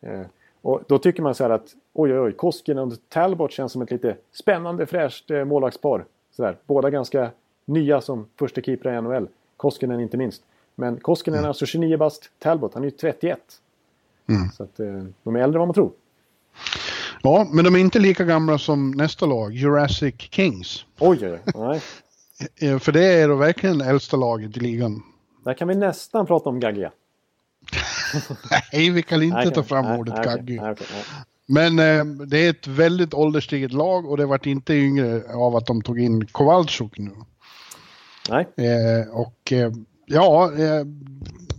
Eh, och då tycker man så här att oj oj oj, Koskinen och Talbot känns som ett lite spännande fräscht eh, målvaktspar. Sådär. Båda ganska nya som första keeper i NHL. Koskinen inte minst. Men Koskinen mm. är alltså 29 bast. Talbot, han är ju 31. Mm. Så att eh, de är äldre än vad man tror. Ja, men de är inte lika gamla som nästa lag, Jurassic Kings. Oj, oj, oj. <laughs> För det är då verkligen äldsta laget i ligan. Där kan vi nästan prata om Gaggia. <laughs> Nej, vi kan inte ta fram nej, ordet nej, kaggig. nej, nej. Men eh, det är ett väldigt ålderstiget lag och det vart inte yngre av att de tog in Kowalczuk nu. Nej, Eh, och eh, ja, eh,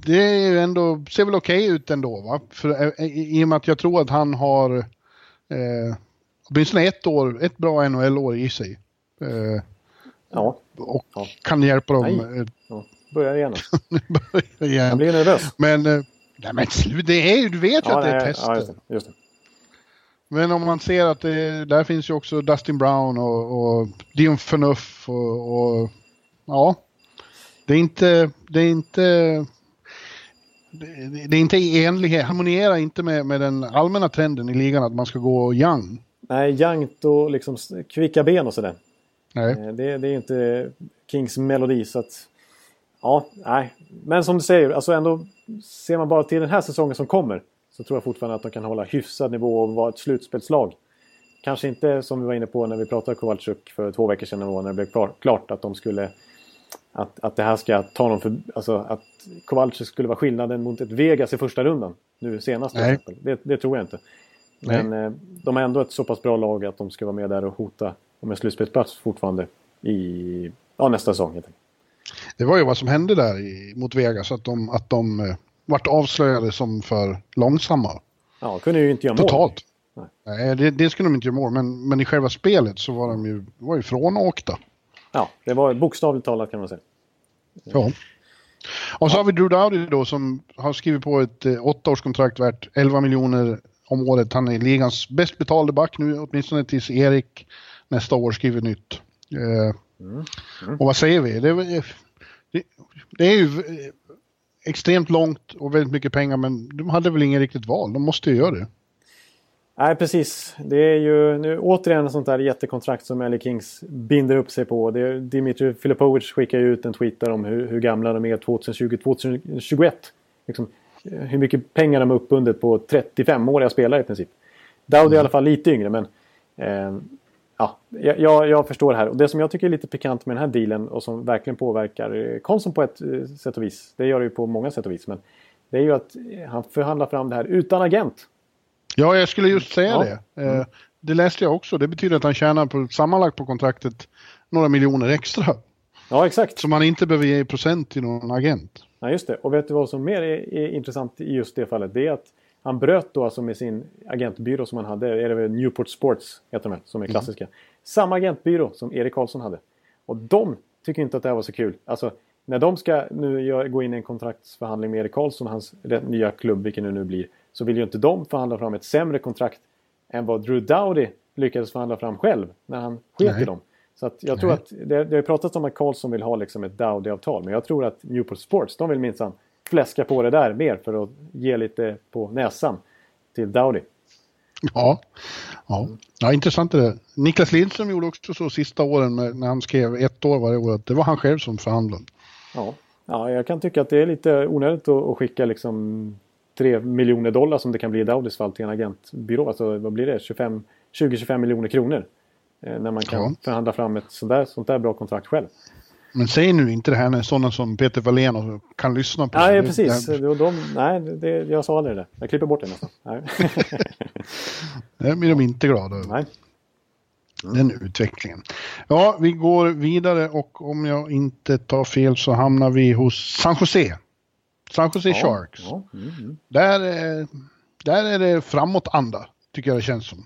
det är ju ändå, ser väl okej ut ändå va? För, eh, i, I och med att jag tror att han har eh, åtminstone ett år, ett bra NHL-år i sig. Eh, ja. och Ja. kan hjälpa dem Nej. eh, ja. Börjar igen. <laughs> Jag igen. blir nervös. Men, eh, nej men slut, det är ju, du vet ju att det är nej, tester. ja, just det, just det. Men om man ser att det, där finns ju också Dustin Brown och, och Dion Phaneuf och, och ja. Det är inte, det är inte det, det är inte i enlighet, harmonierar inte med, med den allmänna trenden i ligan att man ska gå young. Nej, jankt och liksom kvicka ben och sådär. Nej. Eh, Det, det är inte Kings melodi så att... Ja, nej. Men som du säger, alltså ändå ser man bara till den här säsongen som kommer så tror jag fortfarande att de kan hålla hyfsad nivå och vara ett slutspelslag. Kanske inte som vi var inne på när vi pratade Kowalczyk för två veckor sedan när det blev klar, klart att de skulle... Att, att det här ska ta dem för... Alltså att Kowalczyk skulle vara skillnaden mot ett Vegas i första rundan. Nu senast till exempel. Det, det tror jag inte. Men eh, de är ändå ett så pass bra lag att de ska vara med där och hota om en slutspelsplats fortfarande i ja, nästa säsong. Det var ju vad som hände där i, mot Vegas, att de, att de eh, vart avslöjade som för långsamma. Ja, kunde ju inte göra mål. Totalt. Nej. Nej, det, det skulle de inte göra mål, men, men i själva spelet så var de ju, var ju frånåkta. Ja, det var bokstavligt talat kan man säga. Ja. Och så har vi Drew Dowdy då som har skrivit på ett eh, åttaårskontrakt värt 11 miljoner om året. Han är ligans bäst betalde back nu, åtminstone tills Erik nästa år skriver nytt. Eh, Och vad säger vi? Det, det, det är ju eh, extremt långt och väldigt mycket pengar, men de hade väl ingen riktigt val. De måste ju göra det. Nej, precis. Det är ju nu återigen ett sånt där jättekontrakt som LA Kings binder upp sig på. Det är, Dimitri Filipovic skickar ju ut en tweet där om hur, hur gamla de är 2020-2021. Liksom, eh, hur mycket pengar de har uppbundet på 35-åriga spelare i princip. Dowd är i alla fall lite yngre men eh, ja, jag, jag, förstår det här. Och det som jag tycker är lite pikant med den här dealen och som verkligen påverkar eh, Konsum på ett eh, sätt och vis. Det gör det ju på många sätt och vis. Men det är ju att han förhandlar fram det här utan agent. Ja, jag skulle just säga Ja. det. Eh, Det läste jag också. Det betyder att han tjänar på, sammanlagt på kontraktet några miljoner extra. Ja, exakt. Som han inte behöver ge i procent till någon agent. Ja, just det. Och vet du vad som mer är, är intressant i just det fallet? Det är att han bröt då alltså med sin agentbyrå som han hade, är det väl Newport Sports heter de som är klassiska. Samma agentbyrå som Erik Karlsson hade. Och de tycker inte att det här var så kul. Alltså, när de ska nu gå in i en kontraktsförhandling med Erik Karlsson hans nya klubb, vilken det nu blir, så vill ju inte de förhandla fram ett sämre kontrakt än vad Drew Dowdy lyckades förhandla fram själv när han sket i dem. Så att jag tror Nej. att det, det har pratats om att Karlsson vill ha liksom ett Dowdy-avtal. Men jag tror att Newport Sports, de vill minsann fläska på det där mer för att ge lite på näsan till Dowdy. Ja, ja. ja intressant det där. Niklas Lindström gjorde också så sista åren med, när han skrev ett år varje år. att Det var han själv som förhandlade. Ja. ja, jag kan tycka att det är lite onödigt att, att skicka liksom 3 miljoner dollar som det kan bli i Dowdys fall till en agentbyrå. Alltså vad blir det? 25 20-25 miljoner kronor. Eh, när man kan Ja. förhandla fram ett sånt där, sånt där bra kontrakt själv. Men säg nu inte det här när sådana som Peter Wallén och kan lyssna på Nej, det. precis. De, de, nej, det, jag sa aldrig det. Jag klipper bort det nästan. Nej. <laughs> det blir de inte glada över. nej. Den utvecklingen. Ja, vi går vidare och om jag inte tar fel så hamnar vi hos San Jose. San Jose Sharks. Ja, mm, mm. Där, är- där är det framåtanda, tycker jag det känns som.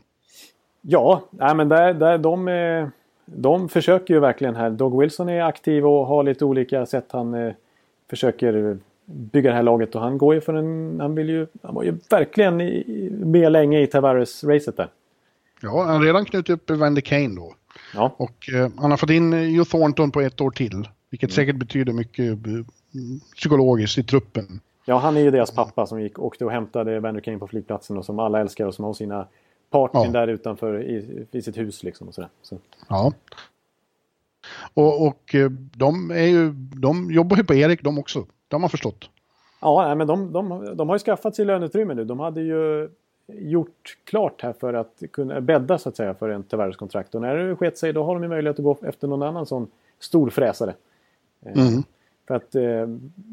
Ja, nej, men där, där de, eh, de försöker ju verkligen här. Doug Wilson är aktiv och har lite olika sätt han eh, försöker bygga det här laget. Och han går ju för en... Han vill ju... Han var ju verkligen i- med länge i Tavares-racet där. Ja, han har redan knutit upp Evander Kane då. Ja, Och eh, han har fått in eh, Joe Thornton på ett år till. Vilket Mm. säkert betyder mycket eh, psykologiskt i truppen. ja han är ju deras pappa som gick åkte och hämtade Vander Kane på flygplatsen och som alla älskar och som har sina partyn Ja. där utanför i, i sitt hus liksom och sådär. Så, Ja. Och, och eh, de, är ju, de jobbar ju på Erik de också. Det har man förstått. Ja, men de, de, de har ju skaffat sig löneutrymme nu. De hade ju gjort klart här för att kunna bädda så att säga för en Tavares-kontrakt. Och när det sket sig då har de ju möjlighet att gå efter någon annan sån stor fräsare. Eh, Mm. För att eh,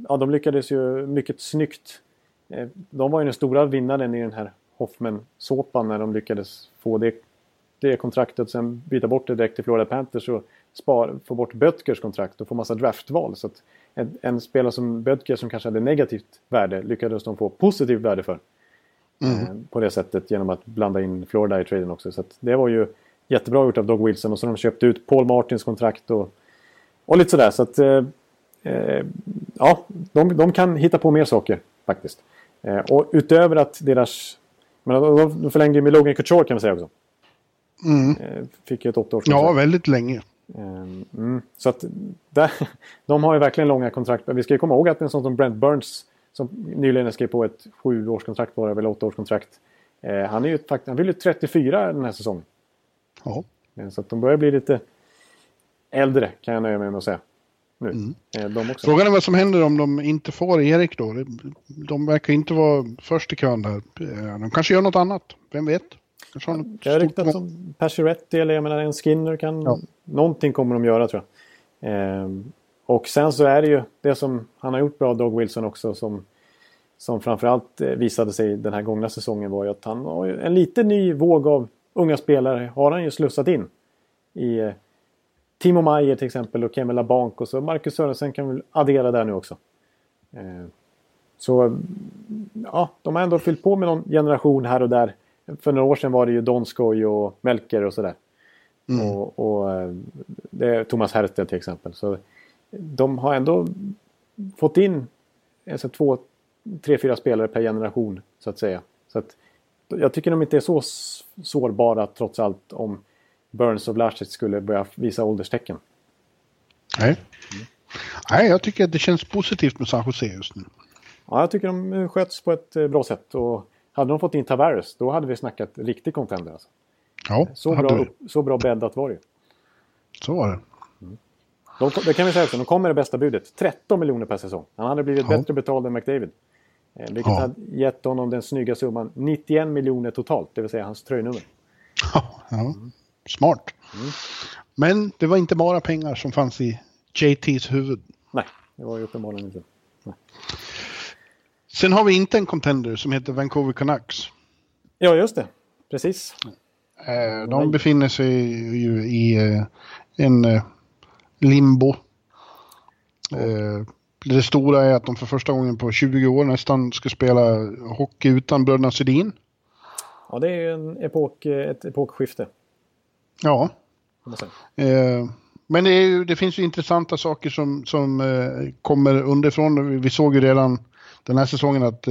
ja, de lyckades ju mycket snyggt Eh, de var ju den stora vinnaren i den här Hoffman-såpan när de lyckades få det, det kontraktet sen byta bort det direkt till Florida Panthers och spar, få bort Bötkers kontrakt och få massa draftval. Så en, en spelare som Böttger som kanske hade negativt värde lyckades de få positivt värde för. Mm. Eh, på det sättet genom att blanda in Florida i traden också. Så det var ju jättebra gjort av Doug Wilson och så de köpt ut Paul Martins kontrakt och, och lite sådär. Så att eh, eh, ja, de, de kan hitta på mer saker faktiskt. Eh, och utöver att deras... Men de förlängde ju med Logan Couture kan man säga också. Mm. Fick ju ett åttaårskontrakt. Ja, väldigt länge. Mm, så att där, <laughs> de har ju verkligen långa kontrakt. Vi ska ju komma ihåg att en sån som Brent Burns som nyligen skrev på ett sjuårskontrakt bara, eller åttaårskontrakt. Eh, han, är ju, han vill ju 34 den här säsongen. Ja. Så att de börjar bli lite äldre kan jag nöja mig med att säga. Nu. Mm. Eh, Frågan är vad som händer om de inte får Erik då. De verkar inte vara först i kön där. Eh, de kanske gör något annat, vem vet? Det har ryktats om Pacioretty eller jag menar en Skinner kan... Ja. Någonting kommer de göra tror jag. Ehm, och sen så är det ju det som han har gjort bra, Dog Wilson också, som, som framförallt eh, visade sig den här gångna säsongen var ju att han har en lite ny våg av unga spelare har han ju slussat in. I Timo Meyer till exempel och Kemela Bank och så Marcus Sörensen kan vi addera där nu också. Eh, så ja, de har ändå fyllt på med någon generation här och där. För några år sedan var det ju Donskoj och Melker och sådär. Mm. Och, och eh, det är Thomas Hertel till exempel. Så de har ändå fått in alltså, två, tre, fyra spelare per generation så att säga. Så att, jag tycker de inte är så sårbara trots allt om Burns och Vlasic skulle börja visa ålderstecken. Nej. Mm. Nej, jag tycker att det känns positivt med San Jose just nu. Ja, jag tycker de sköts på ett eh, bra sätt. Och hade de fått in Tavares, då hade vi snackat riktig contender. Alltså. Ja, så, bra, så bra bäddat var det Så var det. Mm. De, det kan vi säga också, de kom med det bästa budet. 13 miljoner per säsng. Han hade blivit ja. bättre betald än McDavid. Eh, vilket ja. hade gett honom den snygga summan 91 miljoner totalt, det vill säga hans tröjnummer. <laughs> Ja, ja. Smart. Mm. Men det var inte bara pengar som fanns i JTs huvud. Nej, det var ju uppenbarligen inte. Nej. Sen har vi inte en contender som heter Vancouver Canucks. Ja, just det. Precis. Eh, de befinner sig ju i eh, en eh, limbo. Det stora är att de för första gången på 20 år nästan ska spela hockey utan bröderna Sedin. Ja, det är en epok, ett epokskifte. Ja. Men det, ju, det, finns ju intressanta saker som, som kommer underifrån. Vi såg ju redan den här säsongen att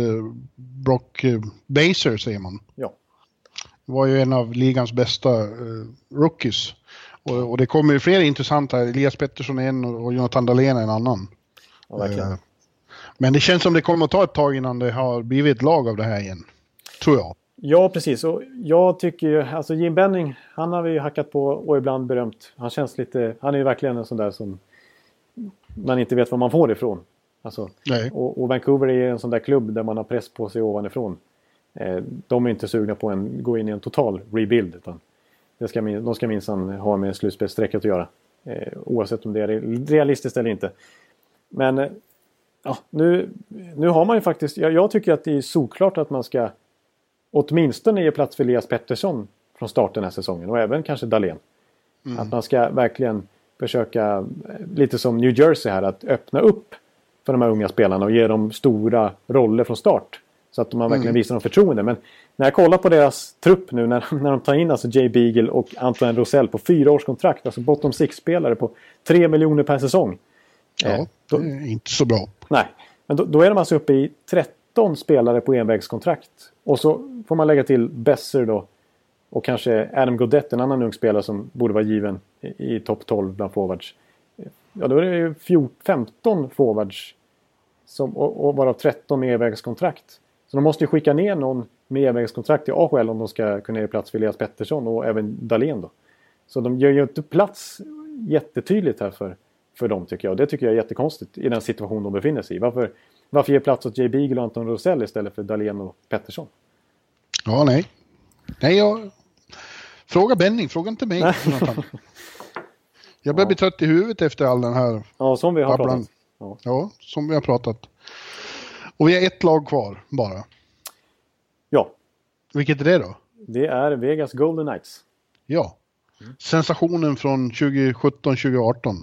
Brock Baser, säger man. Ja var ju en av ligans bästa rookies. Och, och, det kommer ju fler intressanta, Elias Pettersson är en och Jonathan Dahlén är en annan. Ja, uh, men det känns som det kommer att ta ett tag innan det har blivit ett lag av det här igen. Tror jag. Ja, precis. Och jag tycker ju, alltså Jim Benning, han har vi ju hackat på och ibland berömt. Han känns lite, han är ju verkligen en sån där som man inte vet var man får ifrån. Alltså, och, och, Vancouver är en sån där klubb där man har press på sig ovanifrån. Eh, de är inte sugna på att gå in i en total rebuild. Utan det ska, de ska minsann ha med slutspelsstrecket att göra. Eh, oavsett om det är realistiskt eller inte. Men eh, ja, nu, nu har man ju faktiskt... Jag, jag tycker att det är såklart att man ska åtminstone ge plats för Elias Pettersson från start den här säsongen och även kanske Dahlén. Mm. Att man ska verkligen försöka, lite som New Jersey här, att öppna upp för de här unga spelarna och ge dem stora roller från start. Så att man verkligen mm. visar dem förtroende. Men när jag kollar på deras trupp nu när, <laughs> när de tar in alltså Jay Beagle och Antoine Rosell på fyra års kontrakt. Alltså bottom six-spelare på tre miljoner per säsong. Ja, eh, då, det är inte så bra. Nej, men då, då, är de alltså uppe i 13 spelare på envägskontrakt. Och så får man lägga till Besser då. Och kanske Adam Godett, en annan ung spelare som borde vara given i, i topp 12 bland forwards. Ja, då är det ju 14, 15 forwards. Som, och, och varav 13 med envägskontrakt. Så de måste ju skicka ner någon med envägskontrakt till AHL om de ska kunna ge plats för Elias Pettersson och även Dahlén då. Så de gör ju inte plats jättetydligt här för, för dem tycker jag. Och det tycker jag är jättekonstigt i den situation de befinner sig i. Varför, varför ge plats åt Jay Beagle och Anton Rosell istället för Dahlén och Pettersson? Ja, nej. Nej, jag... Fråga Benning, fråga inte mig. <laughs> jag börjar ja. bli trött i huvudet efter all den här Ja, som vi har pratat. Ja. ja, som vi har pratat. Och vi har ett lag kvar bara. Ja, Vilket är det då? det är Vegas Golden Knights. Ja. Sensationen från 2017-2018.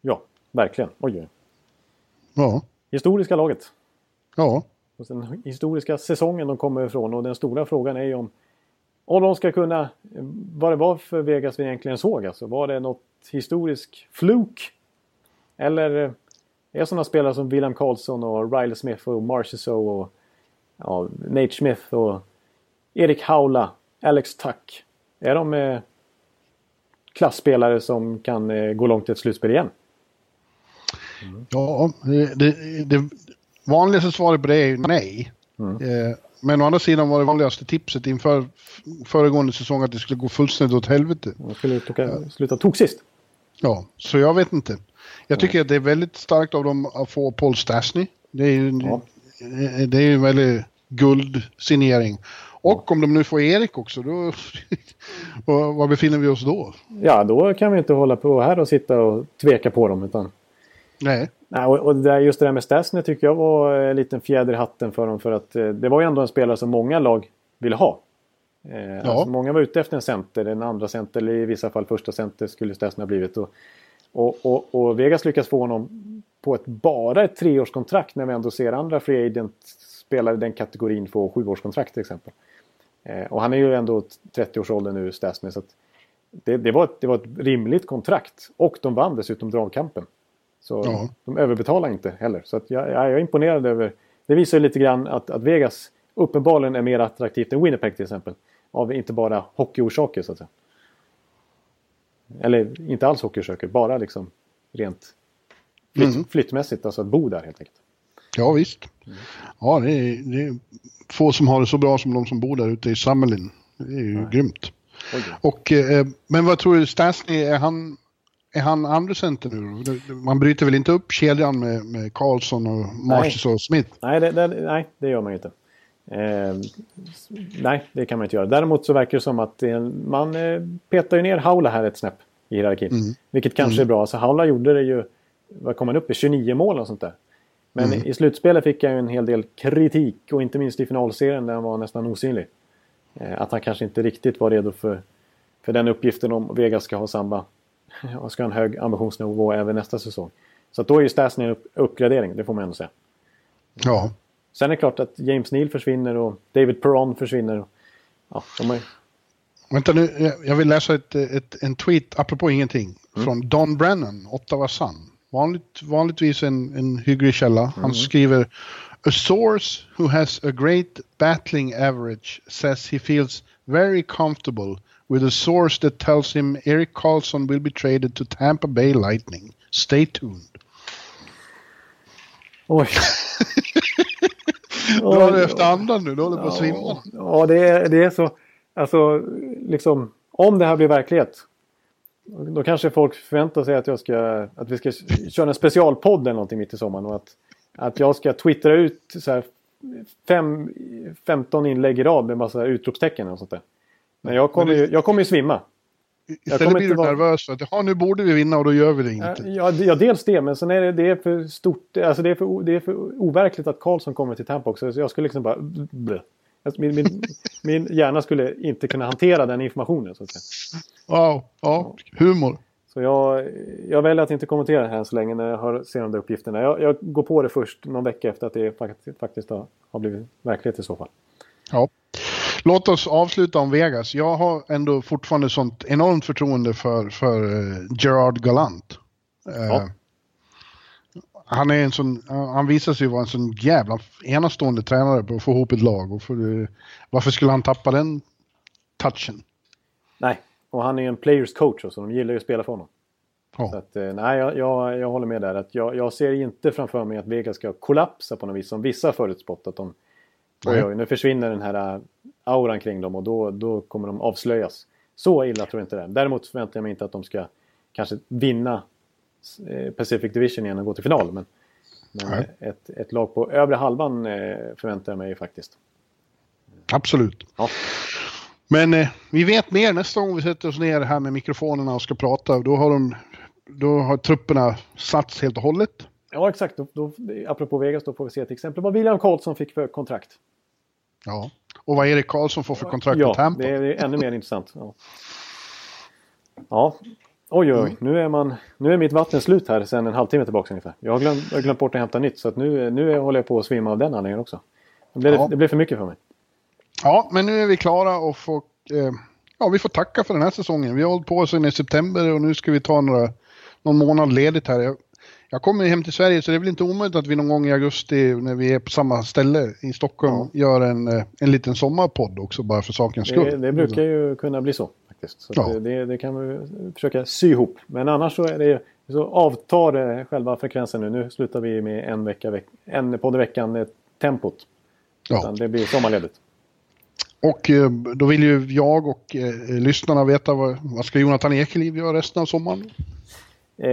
Ja, verkligen. Oj. Ja. Historiska laget. Ja. Och den historiska säsongen de kommer ifrån och den stora frågan är ju om om de ska kunna, vad det var för Vegas vi egentligen såg alltså. Var det något historisk fluk? Eller eh, är sådana spelare som William Karlsson och Riley Smith och Marchessault och ja, Nate Smith och Erik Haula, Alex Tuck. Är de eh, klassspelare som kan eh, gå långt i ett slutspel igen? Ja, det, det, vanligaste svaret på det är ju nej. Eh, men å andra sidan var det vanligaste tipset inför föregående säsong att det skulle gå fullständigt åt helvete. De skulle toka, sluta tok sist. Ja, så jag vet inte. Jag tycker att det är väldigt starkt av dem att få Paul Stastny. Det är ju Ja. eh, det är ju en väldigt guldsignering. Och om de nu får Erik också, då... <laughs> var befinner vi oss då? Ja, då kan vi inte hålla på här och sitta och tveka på dem. Utan, Nej. nej, och, och det där, just det där med Stasny tycker jag var en liten fjäder i hatten för dem. För att eh, det var ju ändå en spelare som många lag ville ha. Eh, alltså, många var ute efter en center, en andra center eller i vissa fall första center skulle Stasny ha blivit. Och, och, och, och Vegas lyckas få honom på ett bara ett treårskontrakt när vi ändå ser andra free agent-spelare i den kategorin få sjuårskontrakt till exempel. Eh, och han är ju ändå 30-årsåldern nu, Stasny. Så det, det, var ett, det var ett rimligt kontrakt. Och de vann dessutom dragkampen. Så Ja. de överbetalar inte heller. Så jag, jag är imponerad över... Det visar ju lite grann att, att Vegas uppenbarligen är mer attraktivt än Winnipeg till exempel. Av inte bara hockeyorsaker så att säga. Eller inte alls hockeyorsaker, bara liksom rent flytt, Mm. flyttmässigt. Alltså att bo där helt enkelt. Ja, visst. Ja, det är, det är få som har det så bra som de som bor där ute i Summerlin. Det är ju grymt. Oj. Och, eh, men vad tror du, Stasny, är han, är han andra center nu Man bryter väl inte upp kedjan med, med Karlsson och Marcus och Smith? Nej, det, det, nej, det gör man ju inte. Eh, nej, det kan man inte göra. Däremot så verkar det som att man eh, petar ju ner Haula här ett snäpp i hierarkin. Vilket kanske är bra. Alltså Haula gjorde det ju, vad kom han upp i, 29 mål och sånt där. Men i slutspelet fick han ju en hel del kritik och inte minst i finalserien där han var nästan osynlig. Eh, att han kanske inte riktigt var redo för, för den uppgiften om Vegas ska ha samma, <laughs> och ska ha en hög ambitionsnivå även nästa säsong. Så då är ju Stasny en upp, uppgradering, det får man ändå säga. Ja. Sen är det klart att James Neal försvinner och David Perron försvinner. Ja, de är, Vänta nu, jag- vill läsa ett, ett, en tweet, apropå ingenting, från Don Brennan, Ottawa Sun. Vanligt, vanligtvis en, en hygglig källa. Han skriver A source who has a great battling average says he feels very comfortable with a source that tells him Eric Carlson will be traded to Tampa Bay Lightning. Stay tuned. oj! <laughs> Du efter andan nu? Du håller på att svimma. Ja, det är, det är så. Alltså, liksom, om det här blir verklighet. Då kanske folk förväntar sig att, jag ska, att vi ska köra en specialpodd eller någonting mitt i sommaren. Och att, att jag ska twittra ut så här fem, 15 inlägg i rad med massa utropstecken och sånt där. Men jag kommer ju, jag kommer ju svimma. Istället blir du vara- nervös för att ja, nu borde vi vinna och då gör vi det inte. Ja, ja, dels det, men sen är det, det är för stort. Alltså det är för, det är för overkligt att Karlsson kommer till Tampa också. Så jag skulle liksom bara... Blö. Alltså min, min, <laughs> min hjärna skulle inte kunna hantera den informationen. Så, att säga. Wow, ja, humor. så jag, jag väljer att inte kommentera det här så länge när jag hör, ser de där uppgifterna. Jag, jag går på det först någon vecka efter att det faktiskt, faktiskt har, har blivit verklighet i så fall. Ja. Låt oss avsluta om Vegas. Jag har ändå fortfarande sånt enormt förtroende för, för eh, Gerard Gallant. Eh, Ja. Han är en sån, han visar sig vara en sån jävla enastående tränare på att få ihop ett lag. Och för, eh, varför skulle han tappa den touchen? Nej, och han är en players coach också. De gillar ju att spela för honom. Så Ja. att, nej, jag, jag, jag håller med där. Att jag, jag ser inte framför mig att Vegas ska kollapsa på något vis som vissa har förutspått. Att de, oj, oj, nu försvinner den här auran kring dem och då, då kommer de avslöjas. Så illa tror jag inte det är. Däremot förväntar jag mig inte att de ska kanske vinna eh, Pacific Division igen och gå till final. Men, men ett, ett lag på övre halvan eh, förväntar jag mig faktiskt. Absolut. Ja. Men eh, vi vet mer nästa gång vi sätter oss ner här med mikrofonerna och ska prata. Då har, de, då har trupperna satts helt och hållet. Ja, exakt. Då, då, apropå Vegas, då får vi se till exempel vad William Karlsson fick för kontrakt. Ja, och vad Erik Karlsson får för kontrakt ja, med Tampa. det är ännu mer <laughs> intressant. Ja. ja. Oj, oj, mm. nu, är man, nu är mitt vatten slut här sedan en halvtimme tillbaka ungefär. Jag har glömt, jag har glömt bort att hämta nytt så att nu, nu håller jag på att svimma av den anledningen också. Det blev, ja. det blev för mycket för mig. Ja, men nu är vi klara och får, eh, ja, vi får tacka för den här säsongen. Vi har hållit på sedan i september och nu ska vi ta några, någon månad ledigt här. Jag, jag kommer hem till Sverige så det är väl inte omöjligt att vi någon gång i augusti när vi är på samma ställe i Stockholm ja. gör en, eh, en liten sommarpodd också bara för sakens skull. Det, det brukar ju kunna bli så faktiskt. Så ja. det, det, kan vi försöka sy ihop. Men annars så är det så avtar själva frekvensen nu. Nu slutar vi med en, vecka, veck, en podd i veckan, eh, tempot. Ja. det blir sommarledigt. Och eh, då vill ju jag och eh, lyssnarna veta vad, vad ska Jonathan Ekeliv göra resten av sommaren? Eh,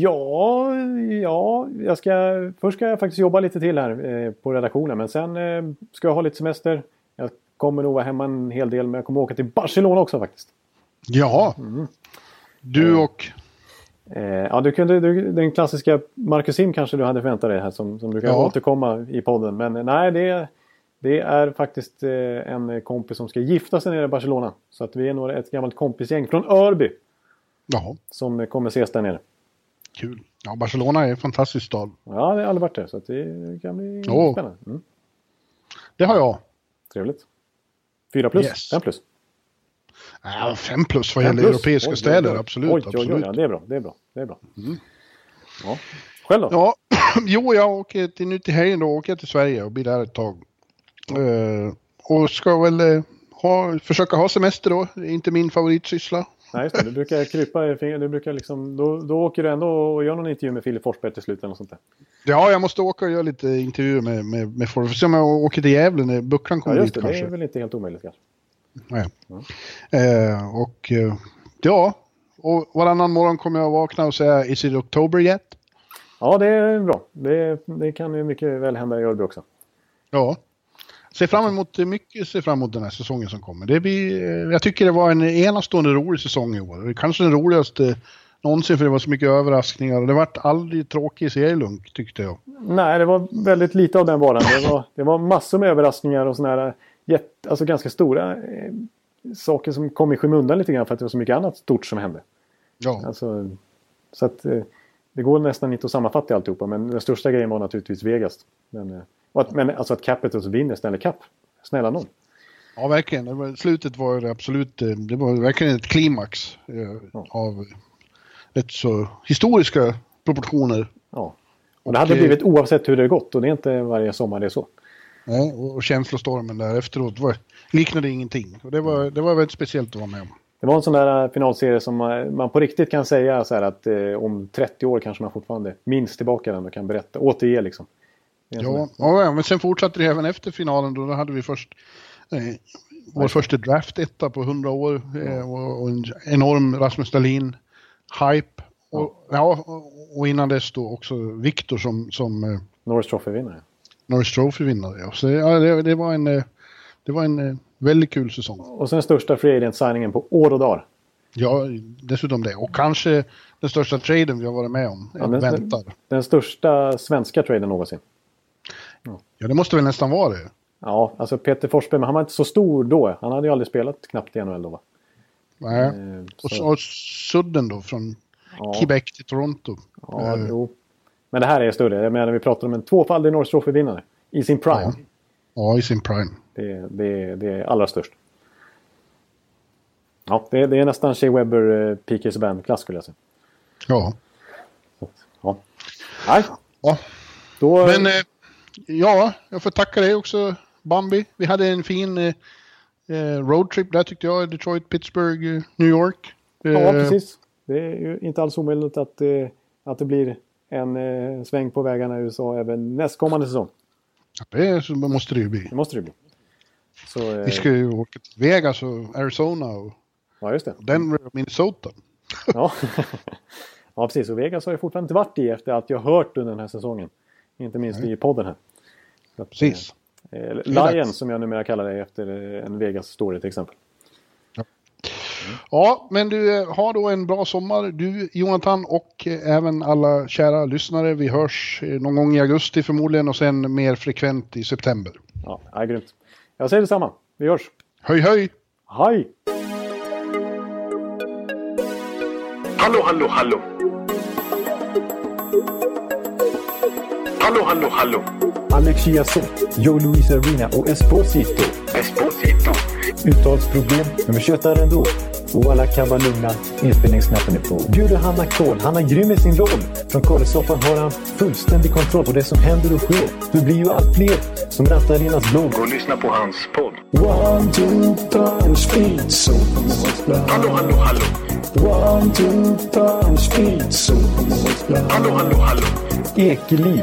ja, ja jag ska, först ska jag faktiskt jobba lite till här eh, på redaktionen men sen eh, ska jag ha lite semester. Jag kommer nog vara hemma en hel del men jag kommer åka till Barcelona också faktiskt. Ja, mm. du eh, och? ja, du kunde, du, den klassiska Marcus Sim kanske du hade förväntat dig här som, som brukar ja. återkomma i podden. Men nej, det, det är faktiskt en kompis som ska gifta sig nere i Barcelona. Så att vi är nog ett gammalt kompisgäng från Örby. Jaha. Som kommer ses där nere. Kul. Ja, Barcelona är en fantastisk stad. Ja, det har aldrig varit det. Så det kan bli oh. spännande. Mm. Det har jag. Trevligt. Fyra plus? Yes. Fem plus? Ja, fem plus vad gäller europeiska oj, städer. Oj, oj. Absolut. Oj, absolut. Oj, ja, det är bra. Det är bra. Det är bra. Mm. Ja. Själv då? Ja, <clears throat> jo, jag åker till, nu till helgen då åker jag till Sverige och blir där ett tag. Uh, och ska väl uh, ha, försöka ha semester då. Det är inte min favoritsyssla. Nej, just det. Du brukar krypa i fingret. Du brukar liksom, då, då åker du ändå och gör någon intervju med Filip Forsberg till slut eller något sånt där. Ja, jag måste åka och göra lite intervjuer med, med, med Forsberg. Se om jag åker till Gävle när Bucklan kommer ja, dit kanske. Det är väl inte helt omöjligt kanske. Nej. Ja. Eh, och eh, ja, och varannan morgon kommer jag vakna och säga Is it October yet? Ja, det är bra. Det, det kan ju mycket väl hända i Örby också. Ja. Ser fram emot mycket, ser fram emot den här säsongen som kommer. Det blir, eh, jag tycker det var en enastående rolig säsong i år. Kanske den roligaste någonsin för det var så mycket överraskningar. Och det vart aldrig tråkig serielunk tyckte jag. Nej, det var väldigt lite av den varan. Det var, det var massor med överraskningar och sådana här jätt, alltså ganska stora eh, saker som kom i skymundan lite grann för att det var så mycket annat stort som hände. Ja. Alltså, så att eh, det går nästan inte att sammanfatta alltihopa men den största grejen var naturligtvis Vegas. Men, eh, att, men alltså att Capitals vinner Stanley Cup. Snälla någon. Ja, verkligen. Det var, slutet var det absolut, eh, det var verkligen ett klimax eh, ja. av rätt så historiska proportioner. Ja. Och det hade och, eh, blivit oavsett hur det gått och det är inte varje sommar det är så. Nej, och känslostormen där efteråt var, liknade ingenting. Och det var, det var väldigt speciellt att vara med om. Det var en sån där finalserie som man på riktigt kan säga så här att eh, om 30 år kanske man fortfarande minns tillbaka den och kan berätta, återge liksom. Ja, ja, men sen fortsatte det även efter finalen. Då, då hade vi först eh, vår första draft-etta på 100 år eh, och, och, en enorm Rasmus Dahlin-hype. Och, ja. och innan dess då också Viktor som... som eh, Norris Trophy-vinnare. Norris Trophy-vinnare, ja. Så ja, det, det, var en, eh, det var en eh, väldigt kul säsong. Och sen största free agent-signingen på år och dagar. Ja, dessutom det. Och kanske den största traden vi har varit med om. Ja, den, väntar. den största svenska traden någonsin. Ja, det måste väl nästan vara det. Ja, alltså Peter Forsberg, men han var inte så stor då. Han hade ju aldrig spelat knappt i NHL då va? Nej, eh, och, och Sudden då från ja. Quebec till Toronto. Ja, eh. jo. Men det här är större. Jag menar, vi pratar om en tvåfaldig North Trophy-vinnare. I sin prime. Ja. ja, i sin prime. Det, det, det är allra störst. Ja, det, det är nästan Shea Webber, eh, PK Subban-klass skulle jag säga. Ja. Ja. Nej. Ja. Då, Men eh, Ja, jag får tacka dig också Bambi. Vi hade en fin eh, eh roadtrip där tyckte jag. Detroit, Pittsburgh, eh, New York. Ja, eh, precis. Det är ju inte alls omöjligt att, eh, att det blir en eh, sväng på vägarna i USA även nästkommande säsong. Det så måste det ju bli. Det måste det bli. Så, Vi ska ju åka till Vegas och Arizona och ja, just det. Denver och Minnesota. ja. <laughs> ja, precis. Och Vegas har jag fortfarande inte varit i efter att jag hört under den här säsongen. Inte minst Nej. i podden här. Att, Precis. Eh, Lion som jag numera kallar det efter en Vegas-story till exempel. Ja. Ja, men du eh, har då en bra sommar du Jonathan och eh, även alla kära lyssnare. Vi hörs eh, någon gång i augusti förmodligen och sen mer frekvent i september. Ja, ja grymt. Jag säger detsamma. Vi hörs. Höj höj! Hej! Hallå, hallå, hallå. Hallå, hallå, hallå. Alex Chiazot, Joe Luis Arena och Esposito. Esposito. Uttalsproblem, men vi tjötar ändå. Och alla kan vara lugna, inspelningsknappen är på. Bjuder Hanna Kohl, han är grym i sin roll. Från Kållesoffan har han fullständig kontroll på det som händer och sker. Det blir ju allt fler som rattar Linas blogg. Gå och lyssna på hans podd. One, two, three, speed, so Hallå, hallå, hallå. One, two, three, speed, so Hallå, hallå, hallå. Ekeliv,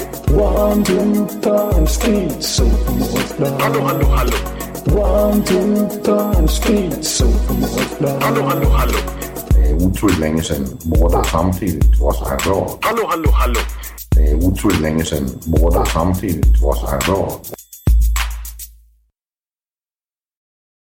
One, two, three, speed, so Hallå, hallå, hallå. One, two, three, speed, so Hallå, hallå, hallå. Det är otroligt länge sedan båda samtidigt var så här bra. Hallå, hallå, hallå. Det är otroligt länge sedan båda samtidigt var så här bra.